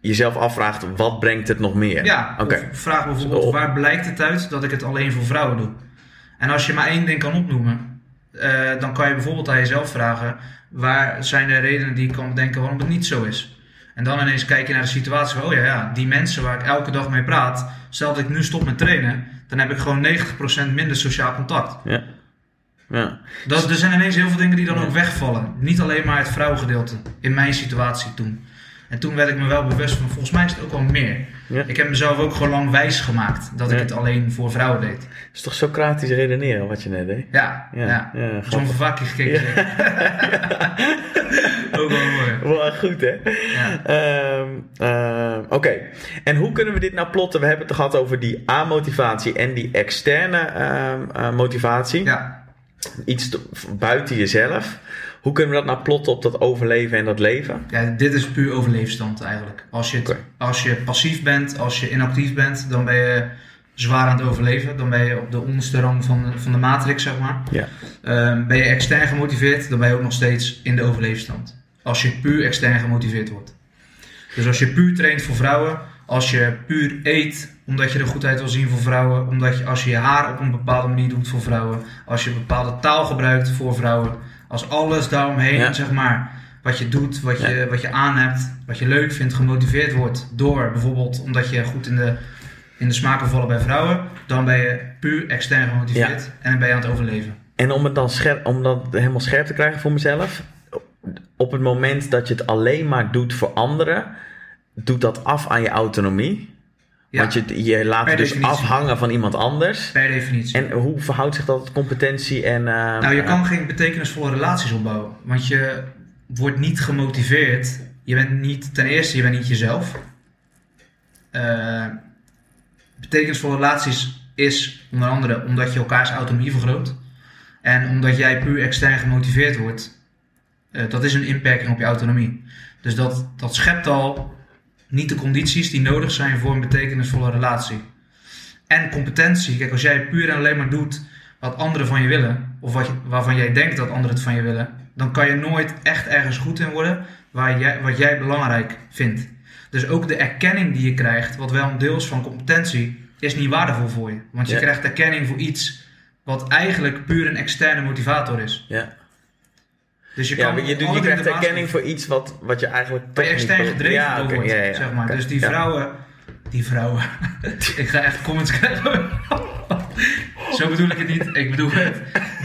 jezelf afvraagt, wat brengt het nog meer? Ja, Oké, vraag bijvoorbeeld waar blijkt het uit dat ik het alleen voor vrouwen doe? En als je maar één ding kan opnoemen, eh, dan kan je bijvoorbeeld aan jezelf vragen: waar zijn de redenen die ik kan bedenken waarom het niet zo is? En dan ineens kijk je naar de situatie van: oh ja, ja, die mensen waar ik elke dag mee praat, stel dat ik nu stop met trainen, dan heb ik gewoon 90% minder sociaal contact. ja. Ja, Dat, er zijn ineens heel veel dingen die dan ook wegvallen. Niet alleen maar het vrouwengedeelte in mijn situatie toen. En toen werd ik me wel bewust van, volgens mij is het ook wel meer. Ja. Ik heb mezelf ook gewoon lang wijs gemaakt dat ik het alleen voor vrouwen deed. Is toch Socratisch redeneren wat je net deed? Ja, Ja, ja. Zo'n vakje gekeken. <laughs> ook wel mooi. Wel goed, hè? Ja. Ehm, ehm, Oké, en hoe kunnen we dit nou plotten? We hebben het gehad over die A-motivatie en die externe ehm, eh, motivatie. ja, Iets te- buiten jezelf. Hoe kunnen we dat nou plotten op dat overleven en dat leven? Ja, dit is puur overleefstand eigenlijk. Als je, als je passief bent, als je inactief bent, dan ben je zwaar aan het overleven. Dan ben je op de onderste rang van de, van de matrix, zeg maar. Ja. Ehm, ben je extern gemotiveerd, dan ben je ook nog steeds in de overleefstand. Als je puur extern gemotiveerd wordt. Dus als je puur traint voor vrouwen, als je puur eet omdat je er goed uit wil zien voor vrouwen, omdat je als je je haar op een bepaalde manier doet voor vrouwen, als je bepaalde taal gebruikt voor vrouwen, als alles daaromheen, Ja. zeg maar, wat je doet, wat je, Ja. wat je aan hebt, wat je leuk vindt, gemotiveerd wordt door bijvoorbeeld omdat je goed in de, in de smaken vallen bij vrouwen, dan ben je puur extern gemotiveerd en dan ben je aan het overleven. En om het dan scherp, om dat helemaal scherp te krijgen voor mezelf. Op het moment dat je het alleen maar doet voor anderen, doet dat af aan je autonomie. Ja, Want je, je laat je dus afhangen van iemand anders. per definitie. En hoe verhoudt zich dat tot competentie en... eh, Nou, je kan geen betekenisvolle relaties opbouwen. Want je wordt niet gemotiveerd. Je bent niet, ten eerste, je bent niet jezelf. Eh, betekenisvolle relaties is onder andere omdat je elkaars autonomie vergroot. En omdat jij puur extern gemotiveerd wordt. Eh, dat is een inperking op je autonomie. Dus dat, dat schept al niet de condities die nodig zijn voor een betekenisvolle relatie. En competentie. Kijk, als jij puur en alleen maar doet wat anderen van je willen, of wat je- waarvan jij denkt dat anderen het van je willen, dan kan je nooit echt ergens goed in worden waar jij, wat jij belangrijk vindt. Dus ook de erkenning die je krijgt, wat wel een deel is van competentie, is niet waardevol voor je. Want je Ja. krijgt erkenning voor iets wat eigenlijk puur een externe motivator is. Ja, Dus je ja kan maar je, krijgt erkenning voor iets wat, wat je eigenlijk waar je extern gedreven ja, door wordt, ja, ja, zeg maar. Dus die ja. vrouwen, die vrouwen, <laughs> ik ga echt comments krijgen. <laughs> Zo bedoel ik het niet, ik bedoel het,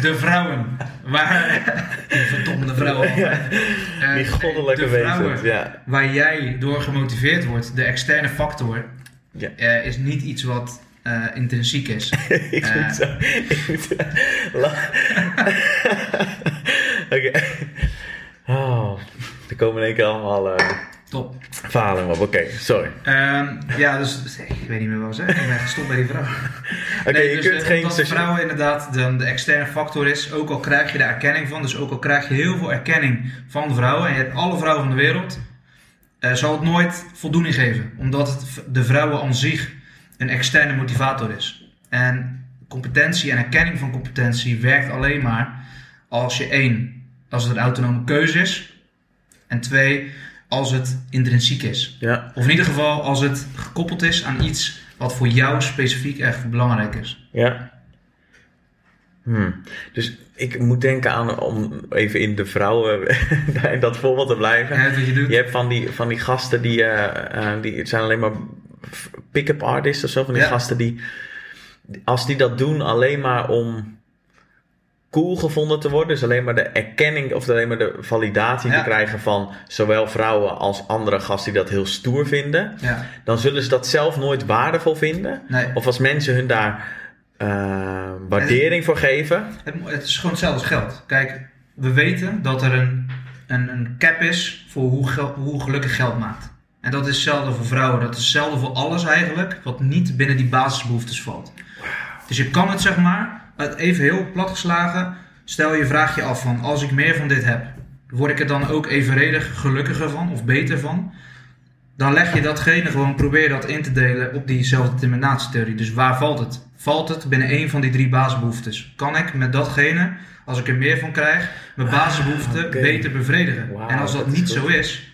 de vrouwen, waar, die verdomde vrouwen, <laughs> Eh, Die goddelijke de vrouwen wezens, ja. waar jij door gemotiveerd wordt, de externe factor, Ja. eh, is niet iets wat eh, intrinsiek is. ik moet zo... Ik moet <laughs> Oké. Oh, er komen in één keer allemaal eh, Top. Verhalen op, oké, sorry. Ehm, ja, dus ik weet niet meer wat ik zeg. Ik ben gestopt bij die vrouw. <laughs> Oké, Nee, je dus, kunt geen omdat vrouwen inderdaad de, de externe factor is, ook al krijg je de erkenning van, dus ook al krijg je heel veel erkenning van vrouwen en je hebt alle vrouwen van de wereld, eh, zal het nooit voldoening geven, omdat het de vrouwen aan zich een externe motivator is. En competentie en erkenning van competentie werkt alleen maar als je één, als het een autonome keuze is, en twee, als het intrinsiek is. Ja, Of in ieder geval als het gekoppeld is aan iets wat voor jou specifiek echt belangrijk is. ja. Hmm. Dus ik moet denken aan, om even in de vrouwen, <laughs> in dat voorbeeld te blijven. Wat je doet. Je hebt van die, van die gasten die, eh, eh, die het zijn alleen maar pick-up artists of zo. Van die Ja. gasten die, als die dat doen alleen maar om cool gevonden te worden. Dus alleen maar de erkenning of alleen maar de validatie Ja. te krijgen van zowel vrouwen als andere gasten die dat heel stoer vinden. Ja, Dan zullen ze dat zelf nooit waardevol vinden. nee. Of als mensen hun daar eh, waardering voor geven. Het, het is gewoon hetzelfde als geld. Kijk, we weten dat er een, een, een cap is voor hoe, hoe gelukkig geld maakt. En dat is hetzelfde voor vrouwen. Dat is hetzelfde voor alles eigenlijk, wat niet binnen die basisbehoeftes valt. Dus je kan het zeg maar, even heel plat geslagen, stel je vraag je af van, als ik meer van dit heb, word ik er dan ook evenredig gelukkiger van of beter van? Dan leg je datgene gewoon, probeer dat in te delen op diezelfde determinatietheorie. Dus waar valt het? Valt het binnen één van die drie basisbehoeftes? Kan ik met datgene, als ik er meer van krijg, mijn basisbehoeften oké. beter bevredigen? En als dat, niet goed. zo is,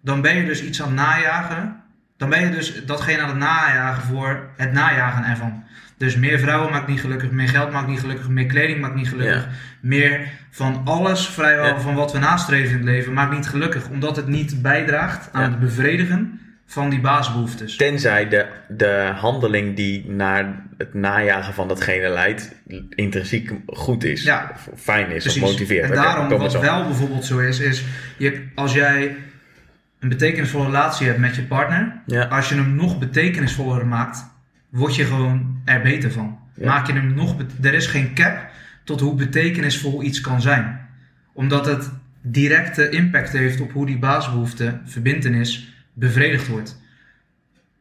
dan ben je dus iets aan het najagen. Dan ben je dus datgene aan het najagen voor het najagen ervan. Dus meer vrouwen maakt niet gelukkig, meer geld maakt niet gelukkig, meer kleding maakt niet gelukkig. Ja. Meer van alles vrijwel Ja. van wat we nastreven in het leven maakt niet gelukkig. Omdat het niet bijdraagt aan Ja. het bevredigen van die basisbehoeftes. Tenzij de, de handeling die naar het najagen van datgene leidt, intrinsiek goed is. Ja. Of fijn is Precies. of motiveert. En daarom, wat wel bijvoorbeeld zo is, is je, als jij een betekenisvolle relatie hebt met je partner, Ja. als je hem nog betekenisvoller maakt, word je gewoon er beter van. Ja. Maak je hem nog, er is geen cap tot hoe betekenisvol iets kan zijn. Omdat het directe impact heeft op hoe die basisbehoefte, verbintenis, bevredigd wordt.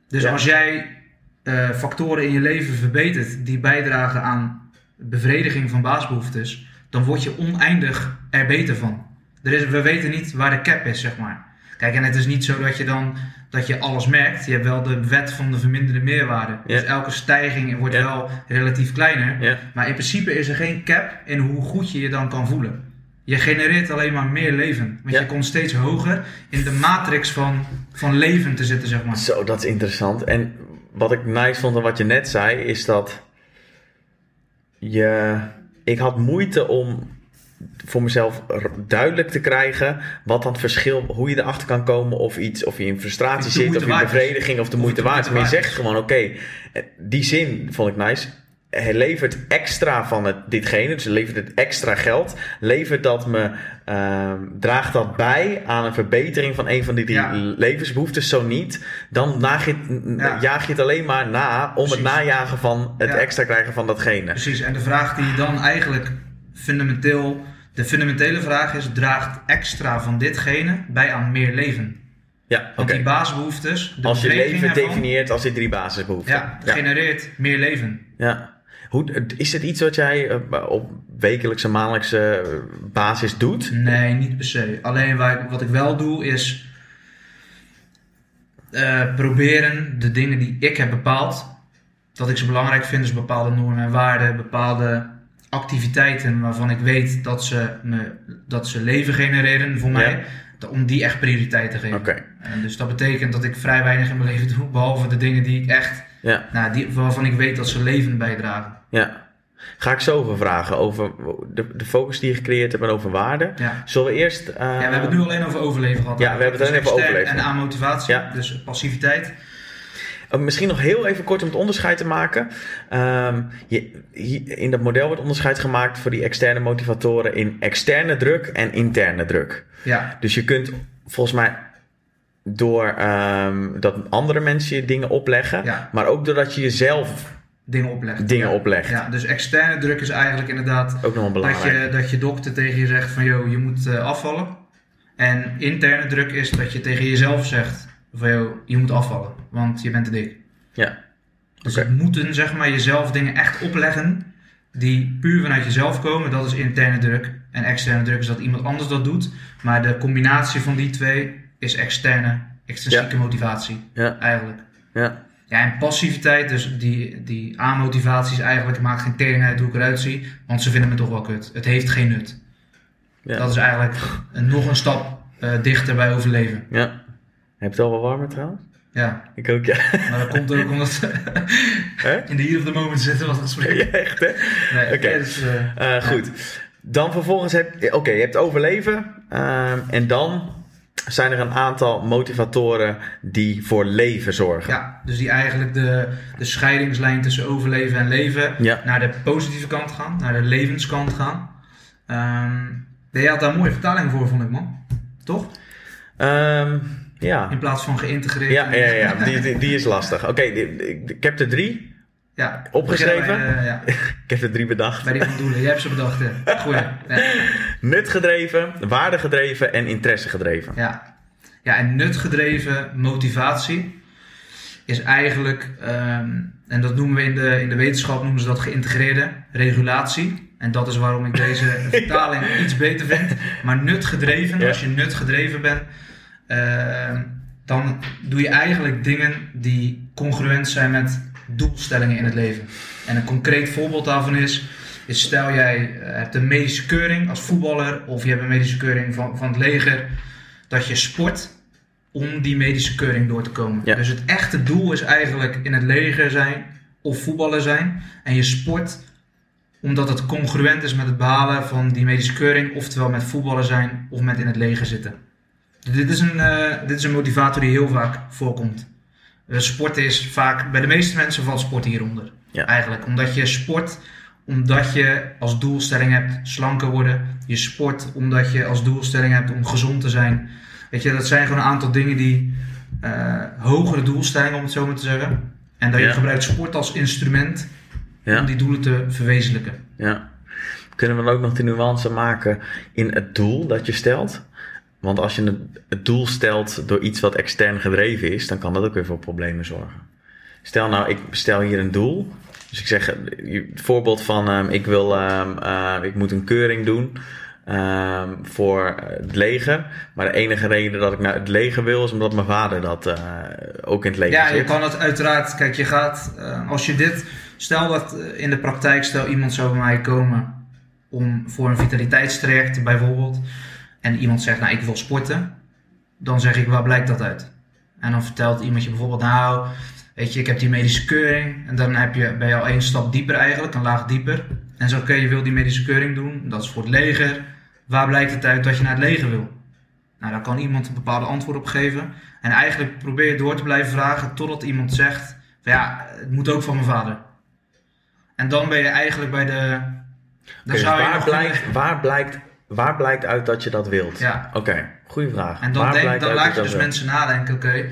Dus Ja. als jij eh, factoren in je leven verbetert die bijdragen aan bevrediging van basisbehoeftes, dan word je oneindig er beter van. Er is, we weten niet waar de cap is, zeg maar. Kijk, en het is niet zo dat je dan dat je alles merkt. Je hebt wel de wet van de verminderde meerwaarde. Ja. Dus elke stijging wordt Ja. wel relatief kleiner. Ja. Maar in principe is er geen cap in hoe goed je je dan kan voelen. Je genereert alleen maar meer leven. Want je komt steeds hoger in de matrix van, van leven te zitten, zeg maar. Zo, dat is interessant. En wat ik nice vond aan wat je net zei, is dat je. Ik had moeite om voor mezelf duidelijk te krijgen wat dan het verschil, hoe je erachter kan komen of iets, of je in frustratie zit, of in bevrediging of de moeite waard Maar je zegt gewoon, oké, eh, die zin vond ik nice. Het levert extra van het, ditgene, dus levert het extra geld. Levert dat me, ehm, draagt dat bij aan een verbetering van een van die drie Ja. levensbehoeftes? Zo niet, dan je, Ja. jaag je het alleen maar na om het najagen van het Ja. extra krijgen van datgene. Precies, en de vraag die je dan eigenlijk fundamenteel, de fundamentele vraag is, draagt extra van ditgene bij aan meer leven? Ja, oké. Want die basisbehoeftes, de Als je leven ervan, definieert als die drie basisbehoeften. ja, ja. genereert meer leven. ja. Hoe, is het iets wat jij eh, op wekelijkse, maandelijkse eh, basis doet? Nee, niet per se. Alleen waar ik- wat ik wel doe is eh, proberen de dingen die ik heb bepaald, dat ik ze belangrijk vind, dus bepaalde normen en waarden, bepaalde activiteiten waarvan ik weet dat ze, me, dat ze leven genereren voor mij, om die echt prioriteit te geven. En dus dat betekent dat ik vrij weinig in mijn leven doe, behalve de dingen die ik echt, Ja, nou, die, waarvan ik weet dat ze leven bijdragen. ja. Ga ik zo over vragen over de, de focus die je gecreëerd hebt en over waarde. Ja. Zullen we eerst... eh, Ja, we hebben het nu alleen over overleven gehad. Ja, we hebben het alleen Dus over overleven. En aan motivatie, dus passiviteit. Uh, Misschien nog heel even kort om het onderscheid te maken. Ehm, je, in dat model wordt onderscheid gemaakt voor die externe motivatoren in externe druk en interne druk. Ja, Dus je kunt volgens mij door ehm, dat andere mensen je dingen opleggen, Ja. maar ook doordat je jezelf dingen opleggen. dingen ja. oplegt. Ja, dus externe druk is eigenlijk inderdaad Ook nog wel dat belangrijk. je, dat je dokter tegen je zegt van joh, je moet eh, afvallen. En interne druk is dat je tegen jezelf zegt van joh, je moet afvallen, want je bent te dik. Ja. Dus Oké. het moeten zeg maar jezelf dingen echt opleggen die puur vanuit jezelf komen. Dat is interne druk. En externe druk is dat iemand anders dat doet. Maar de combinatie van die twee is externe, extrinsieke motivatie Ja. eigenlijk. Ja. Ja, en passiviteit, dus die, die aanmotivatie is eigenlijk, maakt geen tering uit hoe ik eruit zie, want ze vinden me toch wel kut. Het heeft geen nut. Ja. Dat is eigenlijk een, nog een stap eh, dichter bij overleven. ja. Heb je het al wel warmer trouwens? Ja, Ik ook, ja. maar dat komt ook omdat <laughs> Hè? in de hier of the moment zitten wat gesprek. Ja, echt hè? Nee, Oké. dus, eh, Eh, goed. Dan vervolgens heb oké, je hebt overleven. ehm, en dan zijn er een aantal motivatoren die voor leven zorgen. Ja, dus die eigenlijk de, de scheidingslijn tussen overleven en leven Ja. naar de positieve kant gaan, naar de levenskant gaan. Ehm jij had daar een mooie vertaling voor, vond ik man. Toch? Ehm, ja. In plaats van geïntegreerd. Ja, ja, ja, <laughs> die, die, die is lastig. Oké, ik, heb er drie. Ja, Opgeschreven? Bij, eh, ja, <laughs> Ik heb er drie bedacht. bij die van doelen. Jij hebt ze bedacht, hè? Goeie. Ja. <laughs> Nutgedreven, waardegedreven en interessegedreven. Ja. ja, en nutgedreven motivatie is eigenlijk, ehm, en dat noemen we in de, in de wetenschap, noemen ze dat geïntegreerde regulatie. En dat is waarom ik deze vertaling iets beter vind. Maar nutgedreven, als je nutgedreven bent, ehm, dan doe je eigenlijk dingen die congruent zijn met doelstellingen in het leven. En een concreet voorbeeld daarvan is, is stel jij eh, hebt een medische keuring als voetballer of je hebt een medische keuring van, van het leger, dat je sport om die medische keuring door te komen. Ja. Dus het echte doel is eigenlijk in het leger zijn of voetballer zijn en je sport omdat het congruent is met het behalen van die medische keuring, oftewel met voetballer zijn of met in het leger zitten. Dit is een, eh, dit is een motivator die heel vaak voorkomt. Uh, sporten is vaak, bij de meeste mensen valt sport hieronder. Ja. Eigenlijk, omdat je sport, omdat je als doelstelling hebt slanker worden. Je sport omdat je als doelstelling hebt om gezond te zijn. Weet je, dat zijn gewoon een aantal dingen die eh, hogere doelstellingen, om het zo maar te zeggen. En dat je gebruikt sport als instrument Ja. om die doelen te verwezenlijken. Ja. Kunnen we dan ook nog de nuance maken in het doel dat je stelt? Want als je het, doel stelt door iets wat extern gedreven is, dan kan dat ook weer voor problemen zorgen. Stel nou, ik stel hier een doel. Dus ik zeg, het voorbeeld van, ehm, ik wil, ehm, eh, ik moet een keuring doen ehm, voor het leger. Maar de enige reden dat ik naar het leger wil, is omdat mijn vader dat eh, ook in het leger Ja, zit. je kan het uiteraard. Kijk, je gaat. eh, als je dit. Stel dat eh, in de praktijk. Stel iemand zou bij mij komen. Om voor een vitaliteitstraject bijvoorbeeld. En iemand zegt, nou ik wil sporten. Dan zeg ik, waar blijkt dat uit? En dan vertelt iemand je bijvoorbeeld, nou. Weet je, ik heb die medische keuring. En dan heb je, ben je al één stap dieper eigenlijk. Een laag dieper. En zo, oké, je wil die medische keuring doen. Dat is voor het leger. Waar blijkt het uit dat je naar het leger wil? Nou, daar kan iemand een bepaalde antwoord op geven. En eigenlijk probeer je door te blijven vragen totdat iemand zegt: van ja, het moet ook van mijn vader. En dan ben je eigenlijk bij de. Dus blijkt, waar, blijkt, waar blijkt uit dat je dat wilt? Ja. Oké, goede vraag. En dan, Waar denk, dan laat je dus mensen nadenken: oké,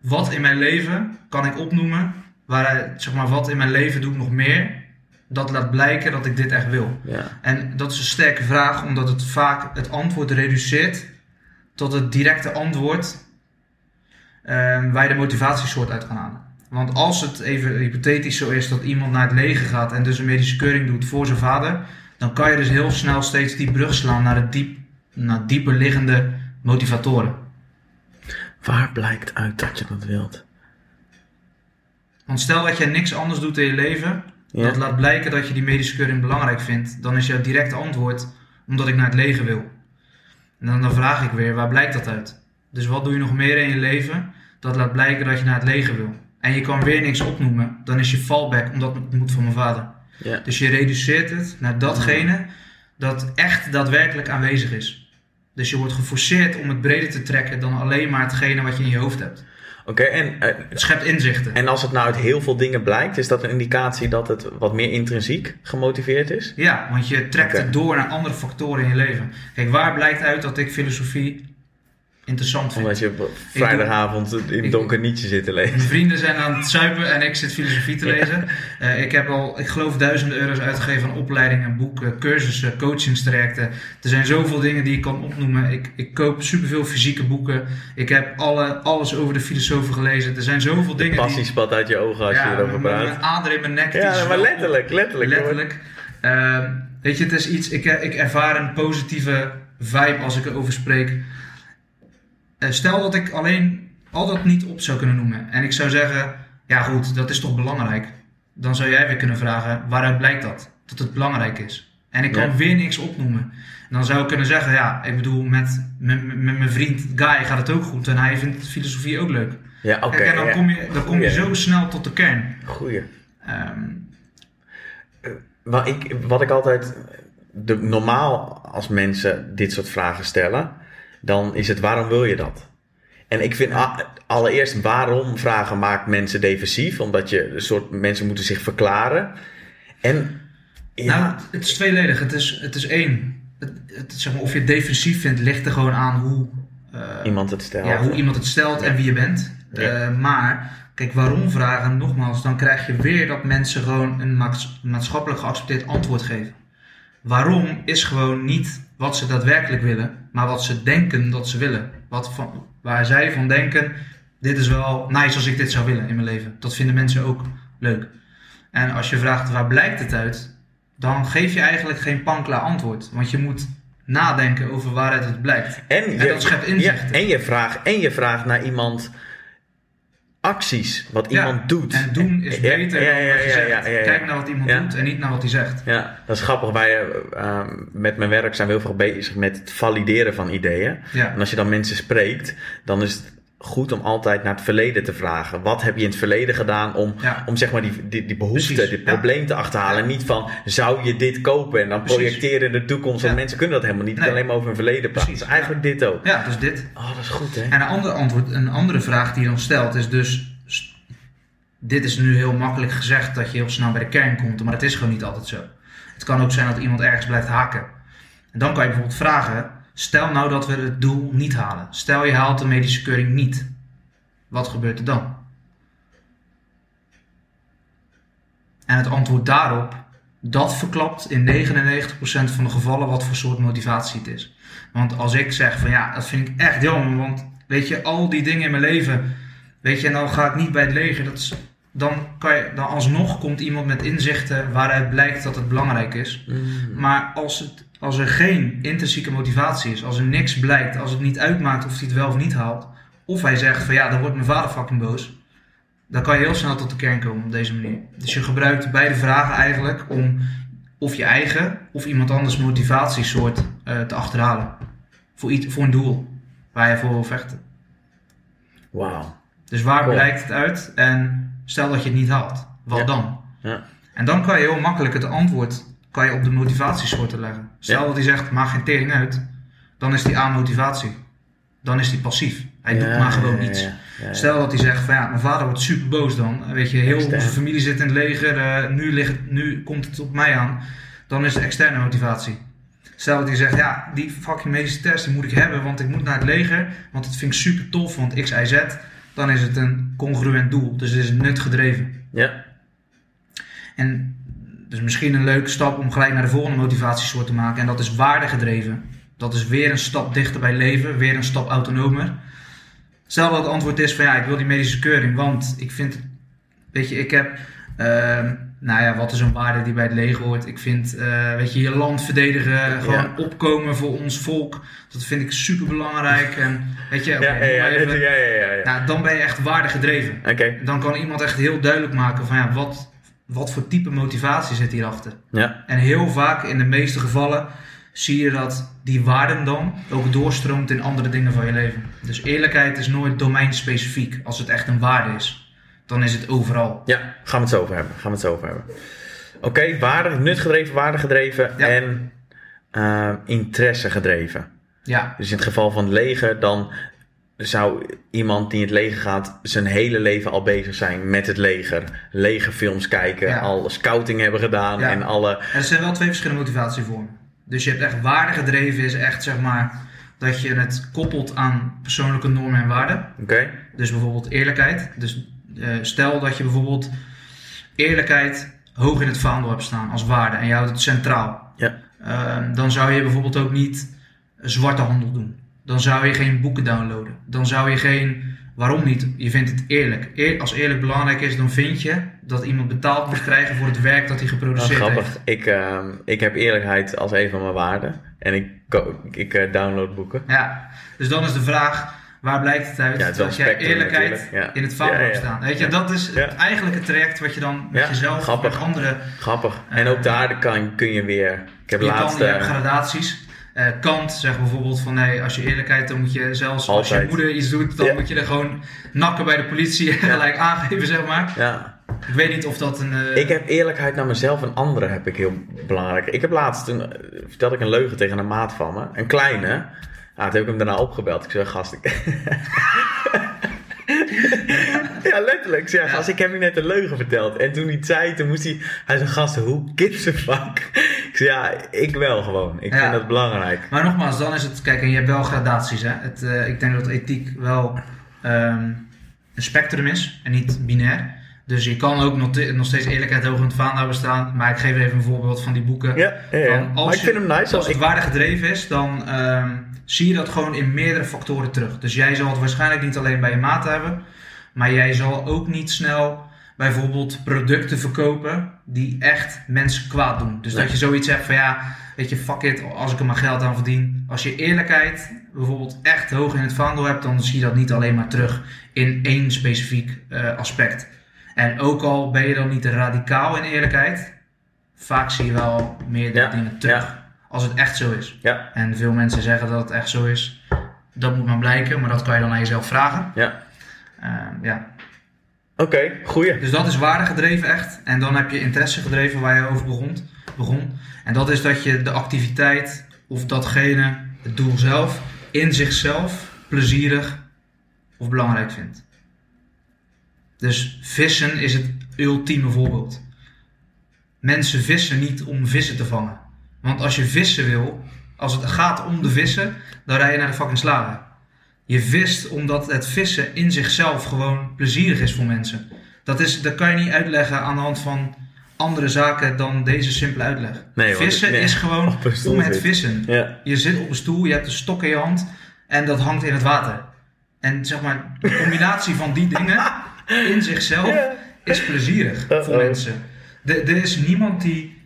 wat in mijn leven kan ik opnoemen? Waar, zeg maar, wat in mijn leven doe ik nog meer? Dat laat blijken dat ik dit echt wil. Ja. En dat is een sterke vraag, omdat het vaak het antwoord reduceert tot het directe antwoord ehm, waar je de motivatiesoort uit kan halen. Want als het even hypothetisch zo is dat iemand naar het leger gaat en dus een medische keuring doet voor zijn vader, dan kan je dus heel snel steeds die brug slaan naar, het diep, naar dieper liggende motivatoren. Waar blijkt uit dat je dat wilt? Want stel dat jij niks anders doet in je leven, Ja. dat laat blijken dat je die medische keuring belangrijk vindt, dan is jouw directe antwoord omdat ik naar het leger wil. En dan, dan vraag ik weer, waar blijkt dat uit? Dus wat doe je nog meer in je leven dat laat blijken dat je naar het leger wil? En je kan weer niks opnoemen, dan is je fallback omdat het moet van mijn vader. Ja. Dus je reduceert het naar datgene dat echt daadwerkelijk aanwezig is. Dus je wordt geforceerd om het breder te trekken dan alleen maar hetgene wat je in je hoofd hebt. Oké, en, eh, Het schept inzichten. en als het nou uit heel veel dingen blijkt, is dat een indicatie dat het wat meer intrinsiek gemotiveerd is? Ja, want je trekt het door naar andere factoren in je leven. Kijk, waar blijkt uit dat ik filosofie interessant vind. Omdat je op vrijdagavond in donker nietje zit te lezen. Mijn vrienden zijn aan het zuipen en ik zit filosofie te lezen. Eh, ik heb al, ik geloof, duizenden euro's uitgegeven aan opleidingen, boeken, cursussen, coachingstrajecten. Er zijn zoveel dingen die ik kan opnoemen. Ik, ik koop superveel fysieke boeken. Ik heb alle, alles over de filosofen gelezen. Er zijn zoveel De dingen passie die... spat uit je ogen als je erover praat. mijn ader in mijn nek. Ja, maar letterlijk, letterlijk. Letterlijk. Ehm, weet je, het is iets, ik, ik ervaar een positieve vibe als ik erover spreek. Eh, stel dat ik alleen al dat niet op zou kunnen noemen. En ik zou zeggen, ja goed, dat is toch belangrijk. Dan zou jij weer kunnen vragen, waaruit blijkt dat? Dat het belangrijk is. En ik kan Ja. weer niks opnoemen. En dan zou ik kunnen zeggen, ja, ik bedoel, met, met, met mijn vriend Guy gaat het ook goed. En hij vindt filosofie ook leuk. Ja, oké. En dan, ja. kom je, dan kom je zo snel tot de kern. Goeie. Ehm, Wat ik, wat ik altijd. De, normaal als mensen dit soort vragen stellen, dan is het waarom wil je dat? En ik vind a- allereerst waarom vragen maakt mensen defensief, omdat je een soort mensen moeten zich verklaren. En ja, Nou, het is tweeledig. Het is, het is één. Het, het, zeg maar, of je het defensief vindt, ligt er gewoon aan hoe, eh, iemand het stelt. ja, hoe iemand het stelt en wie je bent. Ja. Eh, maar, kijk, waarom vragen, nogmaals, dan krijg je weer dat mensen gewoon een maats- maatschappelijk geaccepteerd antwoord geven. Waarom is gewoon niet wat ze daadwerkelijk willen, maar wat ze denken dat ze willen. Wat van, waar zij van denken, dit is wel nice als ik dit zou willen in mijn leven. Dat vinden mensen ook leuk. En als je vraagt waar blijkt het uit, dan geef je eigenlijk geen pankla antwoord. Want je moet nadenken over waaruit het blijkt. En, En dat schept inzichten. Ja, en, je vraagt, en je vraagt naar iemand acties, wat Ja, iemand doet. En doen is beter ja, dan wat je zegt. Kijk naar wat iemand doet en niet naar wat hij zegt. Ja, dat is grappig. Wij, eh, met mijn werk zijn we heel veel bezig met het valideren van ideeën. Ja. En als je dan mensen spreekt, dan is het goed om altijd naar het verleden te vragen. Wat heb je in het verleden gedaan om, Ja. om zeg maar die, die, die behoefte, Precies, dit ja. probleem te achterhalen? Ja. En niet van, zou je dit kopen? En dan Precies. projecteren in de toekomst. Want mensen kunnen dat helemaal niet. Nee. alleen maar over hun verleden praten. Precies, Dus eigenlijk dit ook. Ja, dus dit. Oh, dat is goed hè? En een andere, antwoord, een andere vraag die je dan stelt is dus... Dit is nu heel makkelijk gezegd dat je heel snel bij de kern komt, maar het is gewoon niet altijd zo. Het kan ook zijn dat iemand ergens blijft haken. En dan kan je bijvoorbeeld vragen, stel nou dat we het doel niet halen. Stel je haalt de medische keuring niet. Wat gebeurt er dan? En het antwoord daarop, dat verklapt in 99% van de gevallen wat voor soort motivatie het is. Want als ik zeg van ja, dat vind ik echt jammer, want weet je, al die dingen in mijn leven, weet je, en dan ga ik niet bij het leger, dat is, dan kan je, dan alsnog komt iemand met inzichten waaruit blijkt dat het belangrijk is. Mm. Maar als, het, als er geen intrinsieke motivatie is, als er niks blijkt, als het niet uitmaakt of hij het wel of niet haalt, of hij zegt van ja, dan wordt mijn vader fucking boos, dan kan je heel snel tot de kern komen op deze manier. Dus je gebruikt beide vragen eigenlijk om of je eigen of iemand anders motivatiesoort eh, te achterhalen. Voor, iets, voor een doel waar je voor wil vechten. Wauw. Dus waar Cool. blijkt het uit? En stel dat je het niet haalt, wat Ja. dan? Ja. En dan kan je heel makkelijk het antwoord kan je op de motivatiesoorten leggen. Stel Ja. dat hij zegt, maak geen tering uit, dan is die aan motivatie. Dan is die passief. Hij doet maar gewoon niets. Stel dat hij zegt van ja, mijn vader wordt super boos dan. Weet je, heel Extern. onze familie zit in het leger, eh, nu, ligt, nu komt het op mij aan. Dan is het externe motivatie. Stel dat hij zegt, ja, die fucking medische test die moet ik hebben, want ik moet naar het leger. Want het vind ik super tof, want X, Y, Z. Dan is het een congruent doel. Dus het is nut gedreven. Ja. En dus misschien een leuke stap om gelijk naar de volgende motivatiesoort te maken. En dat is waardegedreven. Dat is weer een stap dichter bij leven, weer een stap autonomer. Stel dat het antwoord is van ja, ik wil die medische keuring, want ik vind, weet je, ik heb, ehm, nou ja, wat is een waarde die bij het leger hoort? Ik vind, eh, weet je, je land verdedigen, gewoon Ja. opkomen voor ons volk, dat vind ik super belangrijk. En weet je, oké, Ja, ja, ja, maar even- ja, ja, ja, ja. nou, dan ben je echt waardegedreven. Oké. Dan kan iemand echt heel duidelijk maken van ja, wat, wat voor type motivatie zit hierachter. Ja. En heel vaak, in de meeste gevallen, zie je dat die waarden dan ook doorstroomt in andere dingen van je leven. Dus eerlijkheid is nooit domeinspecifiek. Als het echt een waarde is, dan is het overal. Ja, gaan we het zo over hebben. Gaan we het zo over hebben. Oké, waarde, nutgedreven, waardegedreven Ja. en eh, interesse gedreven. Ja, Dus in het geval van het leger, dan zou iemand die in het leger gaat zijn hele leven al bezig zijn met het leger. Legerfilms kijken, Ja. al scouting hebben gedaan Ja. en alle... er zijn wel twee verschillende motivatievormen. Dus je hebt echt waardegedreven is echt zeg maar dat je het koppelt aan persoonlijke normen en waarden. Oké. Dus bijvoorbeeld eerlijkheid. Dus stel dat je bijvoorbeeld eerlijkheid hoog in het vaandel hebt staan als waarde en je houdt het centraal. Ja. Ehm, dan zou je bijvoorbeeld ook niet zwarte handel doen. Dan zou je geen boeken downloaden. Dan zou je geen. Waarom niet? Je vindt het eerlijk. Eer- als eerlijk belangrijk is, dan vind je dat iemand betaald moet krijgen voor het werk dat hij Nou, geproduceerd grappig. heeft. Ik, ehm, ik heb eerlijkheid als een van mijn waarden. En ik, ik eh, download boeken. Ja, dus dan is de vraag, waar blijkt het uit Ja, het dat een jij eerlijkheid ja. in het ja. hebt staan? Weet je, dat is Ja. het traject wat je dan met jezelf, grappig. met anderen... Grappig. En Eh, ook daar kan, kun je weer... Ik heb Je, laatst... kan, je hebt eh, gradaties. Eh, Kant zegt bijvoorbeeld van nee, als je eerlijkheid, dan moet je zelfs als je moeder iets doet, dan Ja. moet je er gewoon nakken bij de politie en gelijk aangeven, zeg maar. ja, Ik weet niet of dat een. Ik heb eerlijkheid naar mezelf en anderen heb ik heel belangrijk. Ik heb laatst, eh, vertelde ik een leugen tegen een maat van me. Een kleine. Ah, toen heb ik hem daarna opgebeld. Ik zei, gast, ik... <laughs> ja, letterlijk. Ik zei, Ja. gast, ik heb je net een leugen verteld. En toen hij het zei, toen moest hij... Hij zei, gast, hoe gives a fuck? Ik zei, ja, ik wel gewoon. Ik Ja. vind dat belangrijk. Maar nogmaals, dan is het. Kijk, en je hebt wel gradaties. Hè? Het, eh, ik denk dat ethiek wel ehm, een spectrum is en niet binair. Dus je kan ook nog, te- nog steeds eerlijkheid hoog in het vaandel bestaan. Maar ik geef even een voorbeeld van die boeken. Ja, ja, ja. Van als Maar ik je- vind hem nice. Als het ik- waardegedreven is, dan ehm, zie je dat gewoon in meerdere factoren terug. Dus jij zal het waarschijnlijk niet alleen bij je maat hebben, maar jij zal ook niet snel bijvoorbeeld producten verkopen die echt mensen kwaad doen. Dus Nee. dat je zoiets zegt van ja, weet je, fuck it, als ik er maar geld aan verdien. Als je eerlijkheid bijvoorbeeld echt hoog in het vaandel hebt, dan zie je dat niet alleen maar terug in één specifiek eh, aspect. En ook al ben je dan niet radicaal in eerlijkheid, vaak zie je wel meerdere Ja, dingen terug. ja. Als het echt zo is. Ja, En veel mensen zeggen dat het echt zo is. Dat moet maar blijken, maar dat kan je dan aan jezelf vragen. ja. Ehm, ja. Oké, goeie. Dus dat is waardegedreven echt. En dan heb je interesse gedreven waar je over begon. begon. En dat is dat je de activiteit of datgene, het doel zelf, in zichzelf plezierig of belangrijk vindt. Dus vissen is het ultieme voorbeeld. Mensen vissen niet om vissen te vangen. Want als je vissen wil, als het gaat om de vissen, dan rij je naar de fucking slager. Je vist omdat het vissen in zichzelf gewoon plezierig is voor mensen. Dat, is, dat kan je niet uitleggen aan de hand van andere zaken dan deze simpele uitleg. Nee, vissen nee, is gewoon <laughs> om het vissen. Ja. Je zit op een stoel, je hebt een stok in je hand en dat hangt in het water. En zeg maar, de combinatie van die dingen in zichzelf is plezierig voor mensen. Er is niemand die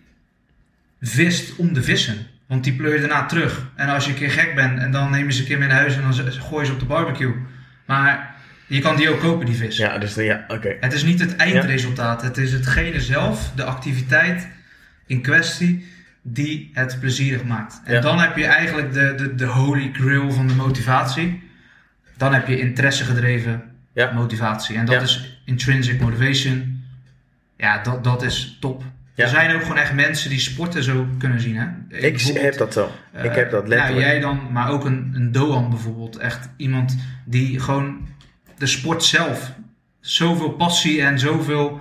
vist om de vissen. Want die pleur je daarna terug. En als je een keer gek bent en dan neem je ze een keer mee naar huis en dan gooi je ze op de barbecue. Maar je kan die ook kopen, die vis. Ja, dus ja, oké. Het is niet het eindresultaat. Het is hetgene zelf, de activiteit in kwestie, die het plezierig maakt. En Ja. dan heb je eigenlijk de, de, de holy grail van de motivatie. Dan heb je interesse gedreven Ja. motivatie. En dat is intrinsic motivation. Ja, dat, dat is top. Ja. Er zijn ook gewoon echt mensen die sporten zo kunnen zien. Hè? Ik heb dat zo. ik eh, heb dat letterlijk. Nou, jij dan, maar ook een, een Doan bijvoorbeeld. Echt iemand die gewoon de sport zelf zoveel passie en zoveel,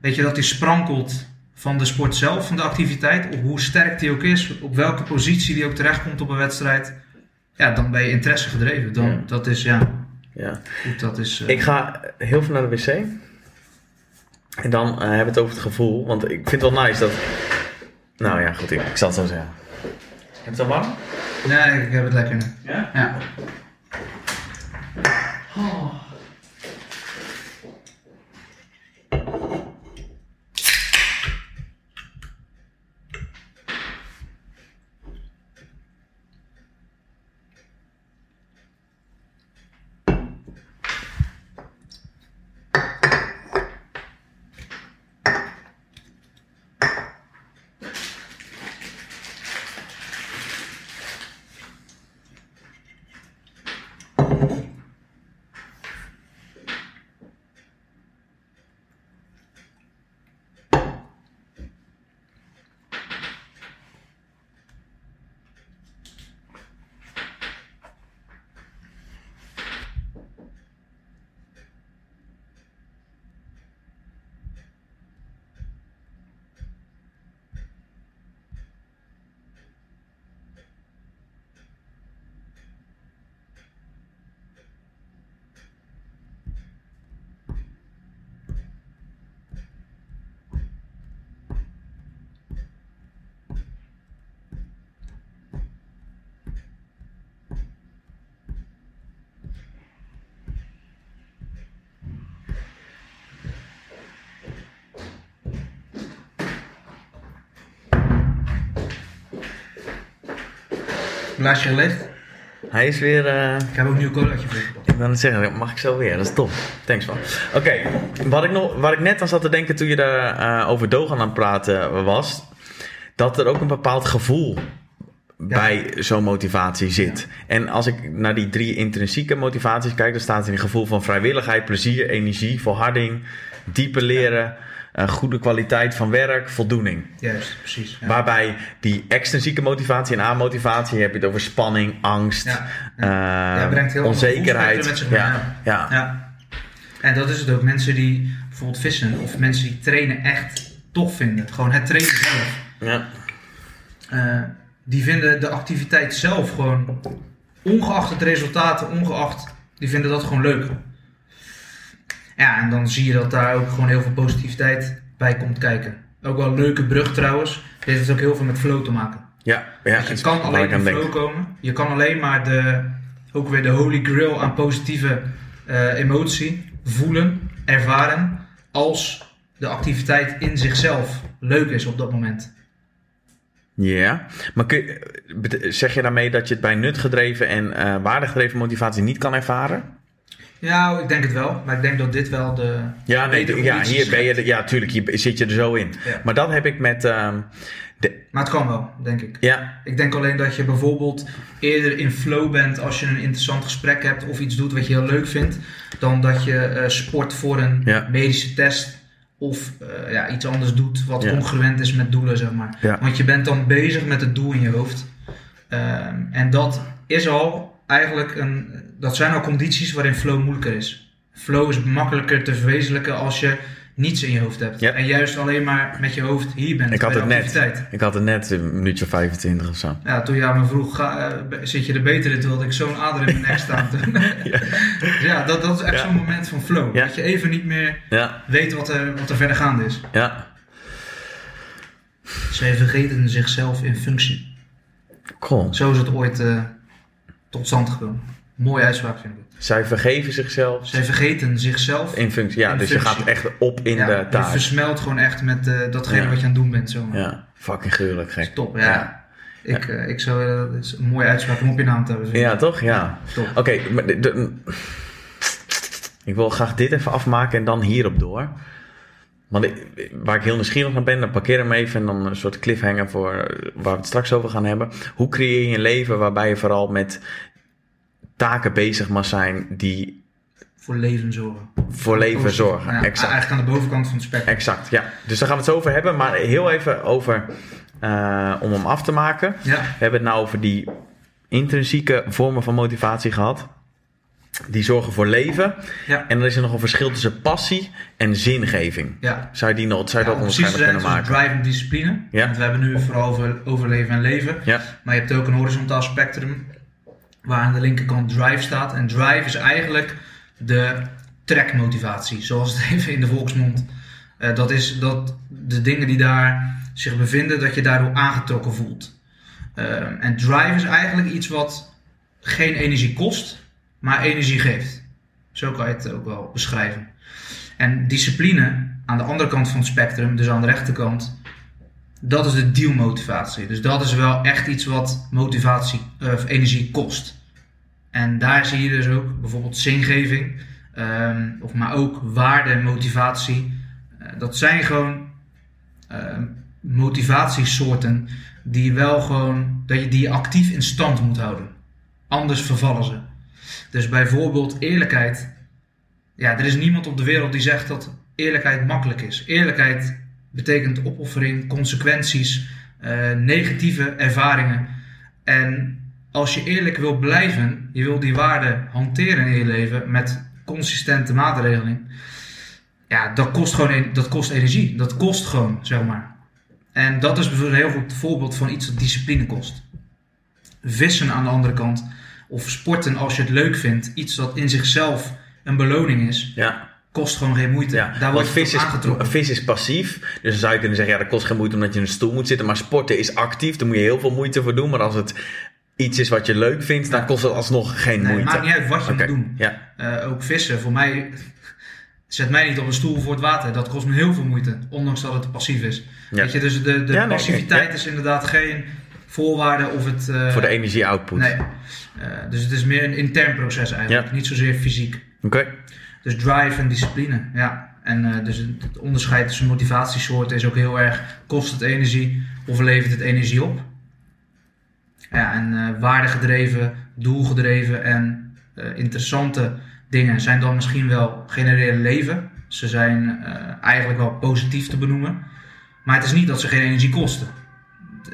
weet je, dat hij sprankelt van de sport zelf, van de activiteit, op hoe sterk die ook is, op welke positie die ook terechtkomt op een wedstrijd. Ja, dan ben je interesse gedreven. Dan, Ja. Dat is, ja, Ja. goed, dat is... eh, Ik ga heel veel naar de wc. En dan eh, hebben we het over het gevoel. Want ik vind het wel nice dat... Nou ja, goed. Ik, ik zal het zo zeggen. Heb je het al warm? Nee, ik heb het lekker nu. Ja? Gelegd. Hij is weer... eh, Ik heb ook een nieuw colaatje voor. Ik wil het zeggen, mag ik zo weer? Dat is top. Thanks man. Oké, wat ik nog, wat ik net aan zat te denken toen je daar eh, over Dogan aan het praten was, dat er ook een bepaald gevoel bij zo'n motivatie zit. En als ik naar die drie intrinsieke motivaties kijk, dan staat er een gevoel van vrijwilligheid, plezier, energie, volharding, diepe leren, eh, goede kwaliteit van werk, voldoening. Juist, precies. Ja. Waarbij die extrinsieke motivatie en aanmotivatie heb je het over spanning, angst, Ja, brengt heel onzekerheid. met zich mee, ja, ja. Ja. En dat is het ook. Mensen die bijvoorbeeld vissen of mensen die trainen echt tof vinden. Gewoon het trainen zelf. Ja. Eh, die vinden de activiteit zelf gewoon, ongeacht het resultaat, ongeacht, die vinden dat gewoon leuk. Ja, en dan zie je dat daar ook gewoon heel veel positiviteit bij komt kijken. Ook wel een leuke brug trouwens. Dit heeft ook heel veel met flow te maken. Ja, je kan alleen in denk. flow komen. Je kan alleen maar de, ook weer de holy grail aan positieve eh, emotie voelen, ervaren, als de activiteit in zichzelf leuk is op dat moment. Ja, maar kun je- bete- zeg je daarmee dat je het bij nutgedreven en eh waardegedreven motivatie niet kan ervaren? Ja, ik denk het wel. Maar ik denk dat dit wel de... Ja, nee, ja, hier ben je, ja, tuurlijk, hier zit je er zo in. Ja. Maar dat heb ik met, ehm, de, Maar het kan wel, denk ik. ja, Ik denk alleen dat je bijvoorbeeld eerder in flow bent als je een interessant gesprek hebt of iets doet wat je heel leuk vindt, dan dat je eh, sport voor een Ja. medische test of eh, ja, iets anders doet wat Ja. ongewend is met doelen, zeg maar. Ja. Want je bent dan bezig met het doel in je hoofd. Ehm, en dat is al eigenlijk een, dat zijn al condities waarin flow moeilijker is. Flow is makkelijker te verwezenlijken als je niets in je hoofd hebt. En juist alleen maar met je hoofd hier bent ik had het net. Ik had het net een minuutje of 25 of zo. Ja, toen je aan me vroeg, ga, eh, zit je er beter in? Toen had ik zo'n ader in mijn nek staan. Ja. <laughs> ja, dat, dat is echt Ja. zo'n moment van flow. Ja. Dat je even niet meer weet wat er, wat er verder gaande is. ja, Zij vergeten zichzelf in functie. cool. Zo is het ooit eh, tot stand gekomen. Mooie uitspraak vind ik. Zij vergeven zichzelf Zij vergeten zichzelf. in functie. Ja, In dus je gaat echt op in ja, de Je taak. versmelt gewoon echt met eh, datgene Ja. wat je aan het doen bent. Ja, fucking gruwelijk gek. Top, ja. Ja. Ik, eh, ik zou, eh, dat is een mooie uitspraak om op je naam te hebben. Ja, toch? Ja. Oké, maar de- de- ik wil graag dit even afmaken en dan hierop door. Want ik- waar ik heel nieuwsgierig naar ben, dan parkeer hem even en dan een soort cliffhanger voor waar we het straks over gaan hebben. Hoe creëer je een leven waarbij je vooral met taken bezig mag zijn die Voor leven zorgen. voor leven zorgen? Ja, Exact. Eigenlijk aan de bovenkant van het spectrum. Exact, ja. Dus daar gaan we het zo over hebben, maar heel even over, eh, om hem af te maken. Ja. We hebben het nou over die intrinsieke vormen van motivatie gehad. Die zorgen voor leven. Ja. En dan is er nog een verschil tussen passie en zingeving. Ja. Zou je die nog, zou je Ja, dat om precies te onderscheid zijn, kunnen maken? drive en discipline. Ja. Want we hebben nu vooral over overleven en leven. Ja, Maar je hebt ook een horizontaal spectrum. Waar aan de linkerkant drive staat. En drive is eigenlijk de trekmotivatie. Zoals het <laughs> even in de volksmond. Eh, dat is dat de dingen die daar zich bevinden, dat je daardoor aangetrokken voelt. Eh, en drive is eigenlijk iets wat geen energie kost, maar energie geeft. Zo kan je het ook wel beschrijven. En discipline aan de andere kant van het spectrum, dus aan de rechterkant, dat is de dealmotivatie. Dus dat is wel echt iets wat motivatie eh, of energie kost. En daar zie je dus ook bijvoorbeeld zingeving, ehm, of maar ook waarde, motivatie. Eh, dat zijn gewoon ehm, motivatiesoorten die wel gewoon, dat je die actief in stand moet houden. Anders vervallen ze. Dus bijvoorbeeld eerlijkheid. Ja, er is niemand op de wereld die zegt dat eerlijkheid makkelijk is. Eerlijkheid betekent opoffering, consequenties, eh, negatieve ervaringen. En als je eerlijk wil blijven, je wil die waarden hanteren in je leven met consistente maatregeling. Ja, dat kost gewoon en- dat kost energie. Dat kost gewoon, zeg maar. En dat is bijvoorbeeld een heel goed voorbeeld van iets dat discipline kost. Vissen aan de andere kant, of sporten als je het leuk vindt, iets dat in zichzelf een beloning is, ja. Kost gewoon geen moeite. ja. Daar wordt vis is, vis is passief. Dus dan zou je kunnen zeggen, ja, dat kost geen moeite omdat je in een stoel moet zitten. Maar sporten is actief, daar moet je heel veel moeite voor doen. Maar als het iets is wat je leuk vindt, dan kost het alsnog geen Nee, het moeite. maakt niet uit wat je moet doen. Ja, Eh, ook vissen, voor mij, <laughs> zet mij niet op een stoel voor het water. Dat kost me heel veel moeite, ondanks dat het passief is. Ja. Weet je, dus de, de Ja, passiviteit is inderdaad geen voorwaarde of het... eh, Voor de energie-output. Nee. Eh, dus het is meer een intern proces eigenlijk, niet zozeer fysiek. Oké. Dus drive en discipline, ja. En eh, dus het onderscheid tussen motivatiesoorten is ook heel erg, kost het energie of levert het energie op? Ja, en eh waardegedreven, doelgedreven en eh, interessante dingen zijn dan misschien wel genereren leven. Ze zijn eigenlijk wel positief te benoemen. Maar het is niet dat ze geen energie kosten.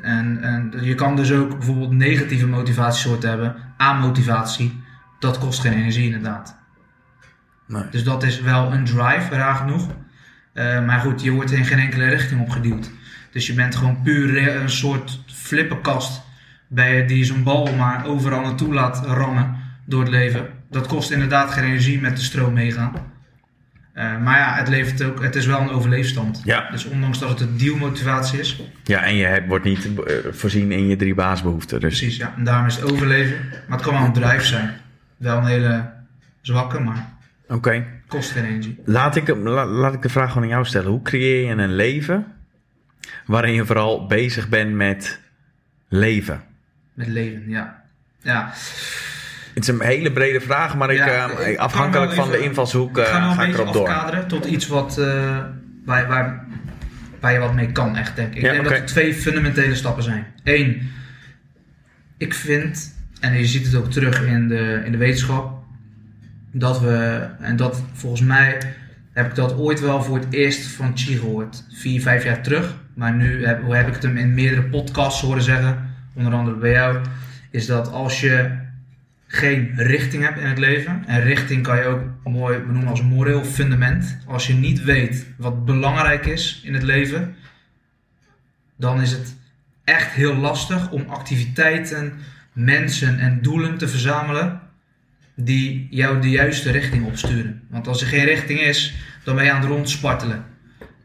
En, en je kan dus ook bijvoorbeeld negatieve motivatiesoorten hebben, amotivatie. Dat kost geen energie inderdaad. Nee. Dus dat is wel een drive, raar genoeg. Eh, maar goed, je wordt in geen enkele richting opgeduwd. Dus je bent gewoon puur een soort flippenkast bij die zo'n bal maar overal naartoe laat rammen door het leven. Dat kost inderdaad geen energie met de stroom meegaan. Eh, maar ja, het, levert ook, het is wel een overleefstand. Ja. Dus ondanks dat het een dealmotivatie is, Ja, en je wordt niet eh, voorzien in je drie baasbehoeften. Dus precies, ja. En daarom is het overleven. Maar het kan wel een drive zijn. Wel een hele zwakke, maar oké. kost geen energie. Laat, ik, la- laat ik de vraag gewoon aan jou stellen. Hoe creëer je een leven waarin je vooral bezig bent met leven? Met leven, ja. Ja, Het is een hele brede vraag, maar ik, Ja, eh, ik afhankelijk van de invalshoek Ik eh, ga nog ga ik erop door. afkaderen tot iets wat, eh, waar, waar, waar je wat mee kan, echt denk ik. Ik Ja, denk dat er twee fundamentele stappen zijn. Eén, ik vind, en je ziet het ook terug in de, in de wetenschap, dat we, en dat volgens mij heb ik dat ooit wel voor het eerst van Chi gehoord. Vier, vijf jaar terug. Maar nu heb, hoe heb ik het hem in meerdere podcasts horen zeggen, onder andere bij jou, is dat als je geen richting hebt in het leven. En richting kan je ook mooi benoemen als moreel fundament. Als je niet weet wat belangrijk is in het leven, dan is het echt heel lastig om activiteiten, mensen en doelen te verzamelen die jou de juiste richting opsturen. Want als er geen richting is, dan ben je aan het rondspartelen.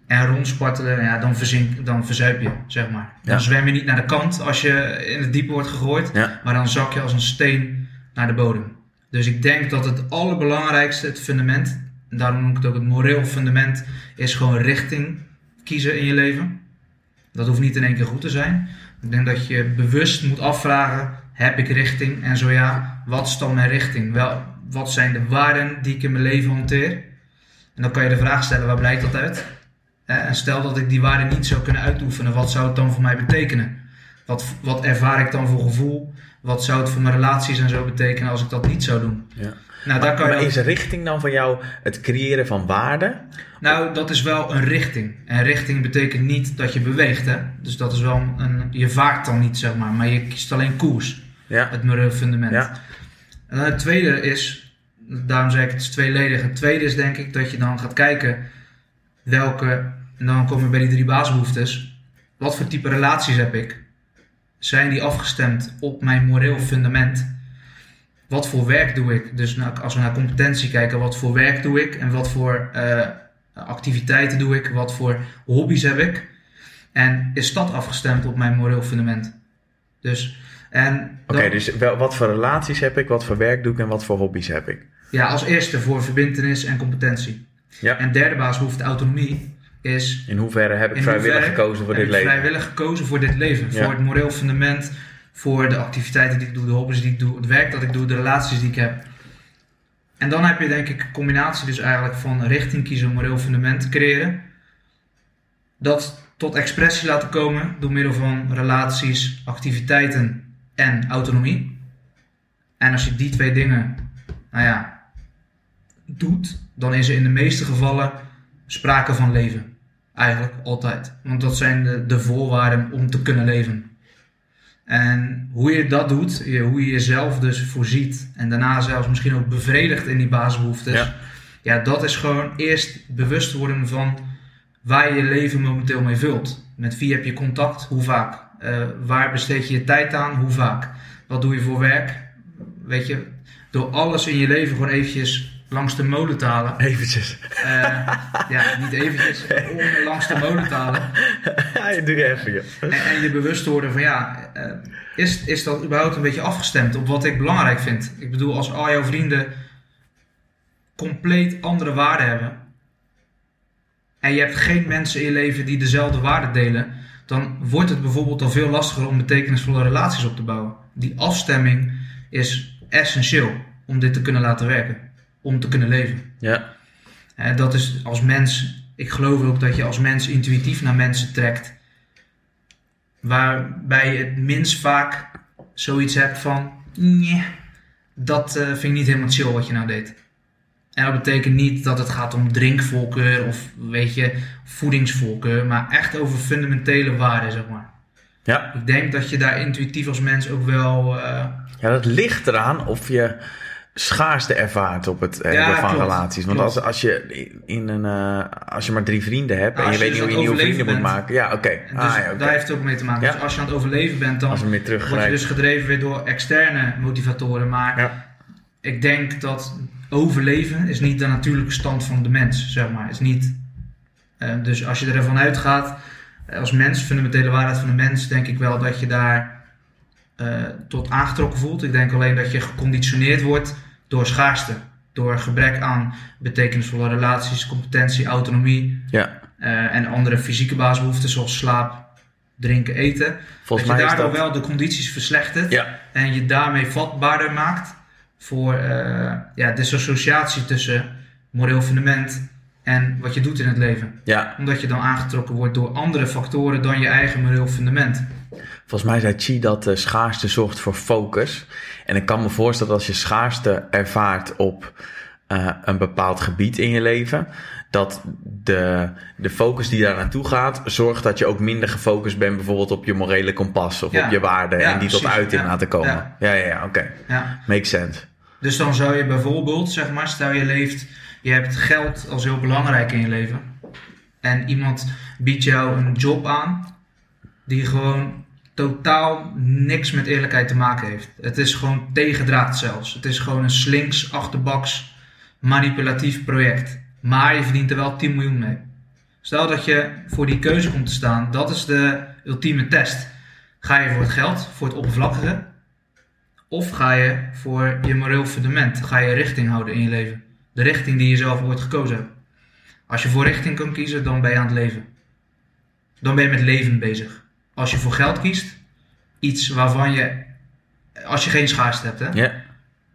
En rondspartelen, ja, dan, verzink, dan verzuip je, zeg maar. Dan Ja. zwem je niet naar de kant als je in het diepe wordt gegooid. Ja. Maar dan zak je als een steen naar de bodem. Dus ik denk dat het allerbelangrijkste, het fundament, en daarom noem ik het ook het moreel fundament, is gewoon richting kiezen in je leven. Dat hoeft niet in één keer goed te zijn. Ik denk dat je bewust moet afvragen, heb ik richting? En zo ja, wat is dan mijn richting? Wel, wat zijn de waarden die ik in mijn leven hanteer? En dan kan je de vraag stellen, waar blijkt dat uit? En stel dat ik die waarden niet zou kunnen uitoefenen, wat zou het dan voor mij betekenen? Wat, wat ervaar ik dan voor gevoel? Wat zou het voor mijn relaties en zo betekenen als ik dat niet zou doen? Ja. Nou, daar kan je Maar is richting dan van jou het creëren van waarde? nou, dat is wel een richting. En richting betekent niet dat je beweegt, hè? Dus dat is wel een. Je vaart dan niet, zeg maar, maar je kiest alleen koers. Ja. Het fundament. Ja. En dan het tweede is, daarom zeg ik het is tweeledig. Het tweede is denk ik dat je dan gaat kijken welke, en dan komen we bij die drie basisbehoeftes. Wat voor type relaties heb ik? Zijn die afgestemd op mijn moreel fundament? Wat voor werk doe ik? Dus nou, als we naar competentie kijken, wat voor werk doe ik? En wat voor eh, activiteiten doe ik? Wat voor hobby's heb ik? En is dat afgestemd op mijn moreel fundament? Dus, en Oké, dus wel, wat voor relaties heb ik, wat voor werk doe ik en wat voor hobby's heb ik? Ja, als eerste voor verbindenis en competentie. Ja. En derde basisbehoefte, autonomie, is In hoeverre heb ik vrijwillig hoeverre gekozen voor heb dit ik leven? vrijwillig gekozen voor dit leven. Ja. Voor het moreel fundament, voor de activiteiten die ik doe, de hobby's die ik doe, het werk dat ik doe, de relaties die ik heb. En dan heb je denk ik een combinatie dus eigenlijk van richting kiezen, moreel fundament creëren. Dat tot expressie laten komen door middel van relaties, activiteiten en autonomie. En als je die twee dingen, nou ja, doet, dan is er in de meeste gevallen sprake van leven. Eigenlijk altijd. Want dat zijn de, de voorwaarden om te kunnen leven. En hoe je dat doet, je- hoe je jezelf dus voorziet en daarna zelfs misschien ook bevredigt in die basisbehoeftes. Ja. Ja. dat is gewoon eerst bewust worden van waar je je leven momenteel mee vult. Met wie heb je contact, hoe vaak? Eh, waar besteed je je tijd aan, hoe vaak? Wat doe je voor werk? Weet je, door alles in je leven gewoon eventjes langs de molen te halen. Eventjes. Eh, ja, niet eventjes, om langs de molen te halen. Ja, <laughs> doe je even. en je bewust te worden van ja, eh, is, is dat überhaupt een beetje afgestemd op wat ik belangrijk vind? Ik bedoel, als al jouw vrienden compleet andere waarden hebben. En je hebt geen mensen in je leven die dezelfde waarden delen. Dan wordt het bijvoorbeeld al veel lastiger om betekenisvolle relaties op te bouwen. Die afstemming is essentieel om dit te kunnen laten werken, om te kunnen leven. Ja. En dat is als mens, ik geloof ook dat je als mens intuïtief naar mensen trekt, waarbij je het minst vaak zoiets hebt van, nee, dat eh, vind ik niet helemaal chill wat je nou deed. En dat betekent niet dat het gaat om drinkvolkeur of weet je, voedingsvolkeur, maar echt over fundamentele waarden, zeg maar. Ja. Ik denk dat je daar intuïtief als mens ook wel. eh, ja, dat ligt eraan of je schaarste ervaart op het hebben Ja, van klopt, relaties. Want klopt. als, als, je in een, eh, als je maar drie vrienden hebt en je weet niet dus hoe je nieuwe vrienden moet maken. Ja, oké. dus Ah, ja, daar heeft het ook mee te maken. Ja. Dus als je aan het overleven bent, dan word je dus gedreven weer door externe motivatoren. Maar Ja. Ik denk dat overleven is niet de natuurlijke stand van de mens, zeg maar. Is niet, eh, dus als je ervan uitgaat, eh, als mens, fundamentele waarheid van de mens, denk ik wel dat je daar eh, tot aangetrokken voelt. Ik denk alleen dat je geconditioneerd wordt door schaarste. Door gebrek aan betekenisvolle relaties, competentie, autonomie ja. en andere fysieke basisbehoeften zoals slaap, drinken, eten. Volgens dat mij je daardoor dat... wel de condities verslechtert Ja. en je daarmee vatbaarder maakt voor eh ja, disassociatie tussen moreel fundament en wat je doet in het leven. ja, Omdat je dan aangetrokken wordt door andere factoren dan je eigen moreel fundament. volgens mij zei Chi dat de schaarste zorgt voor focus. En ik kan me voorstellen dat als je schaarste ervaart op eh, een bepaald gebied in je leven, dat de, de focus die daar naartoe gaat, zorgt dat je ook minder gefocust bent bijvoorbeeld op je morele kompas of Ja. op je waarden Ja, en die tot precies. uiting Ja. laten komen. Ja. Ja, ja, oké. Ja. Makes sense. Dus dan zou je bijvoorbeeld, zeg maar, stel je leeft, je hebt geld als heel belangrijk in je leven. En iemand biedt jou een job aan die gewoon totaal niks met eerlijkheid te maken heeft. Het is gewoon tegendraad zelfs. Het is gewoon een slinks, achterbaks, manipulatief project. Maar je verdient er wel 10 miljoen mee. Stel dat je voor die keuze komt te staan, dat is de ultieme test. Ga je voor het geld, voor het oppervlakkige, of ga je voor je moreel fundament? Ga je richting houden in je leven? De richting die je zelf ooit gekozen hebt. Als je voor richting kan kiezen, dan ben je aan het leven. Dan ben je met leven bezig. Als je voor geld kiest, iets waarvan je, als je geen schaarste hebt, hè, Ja,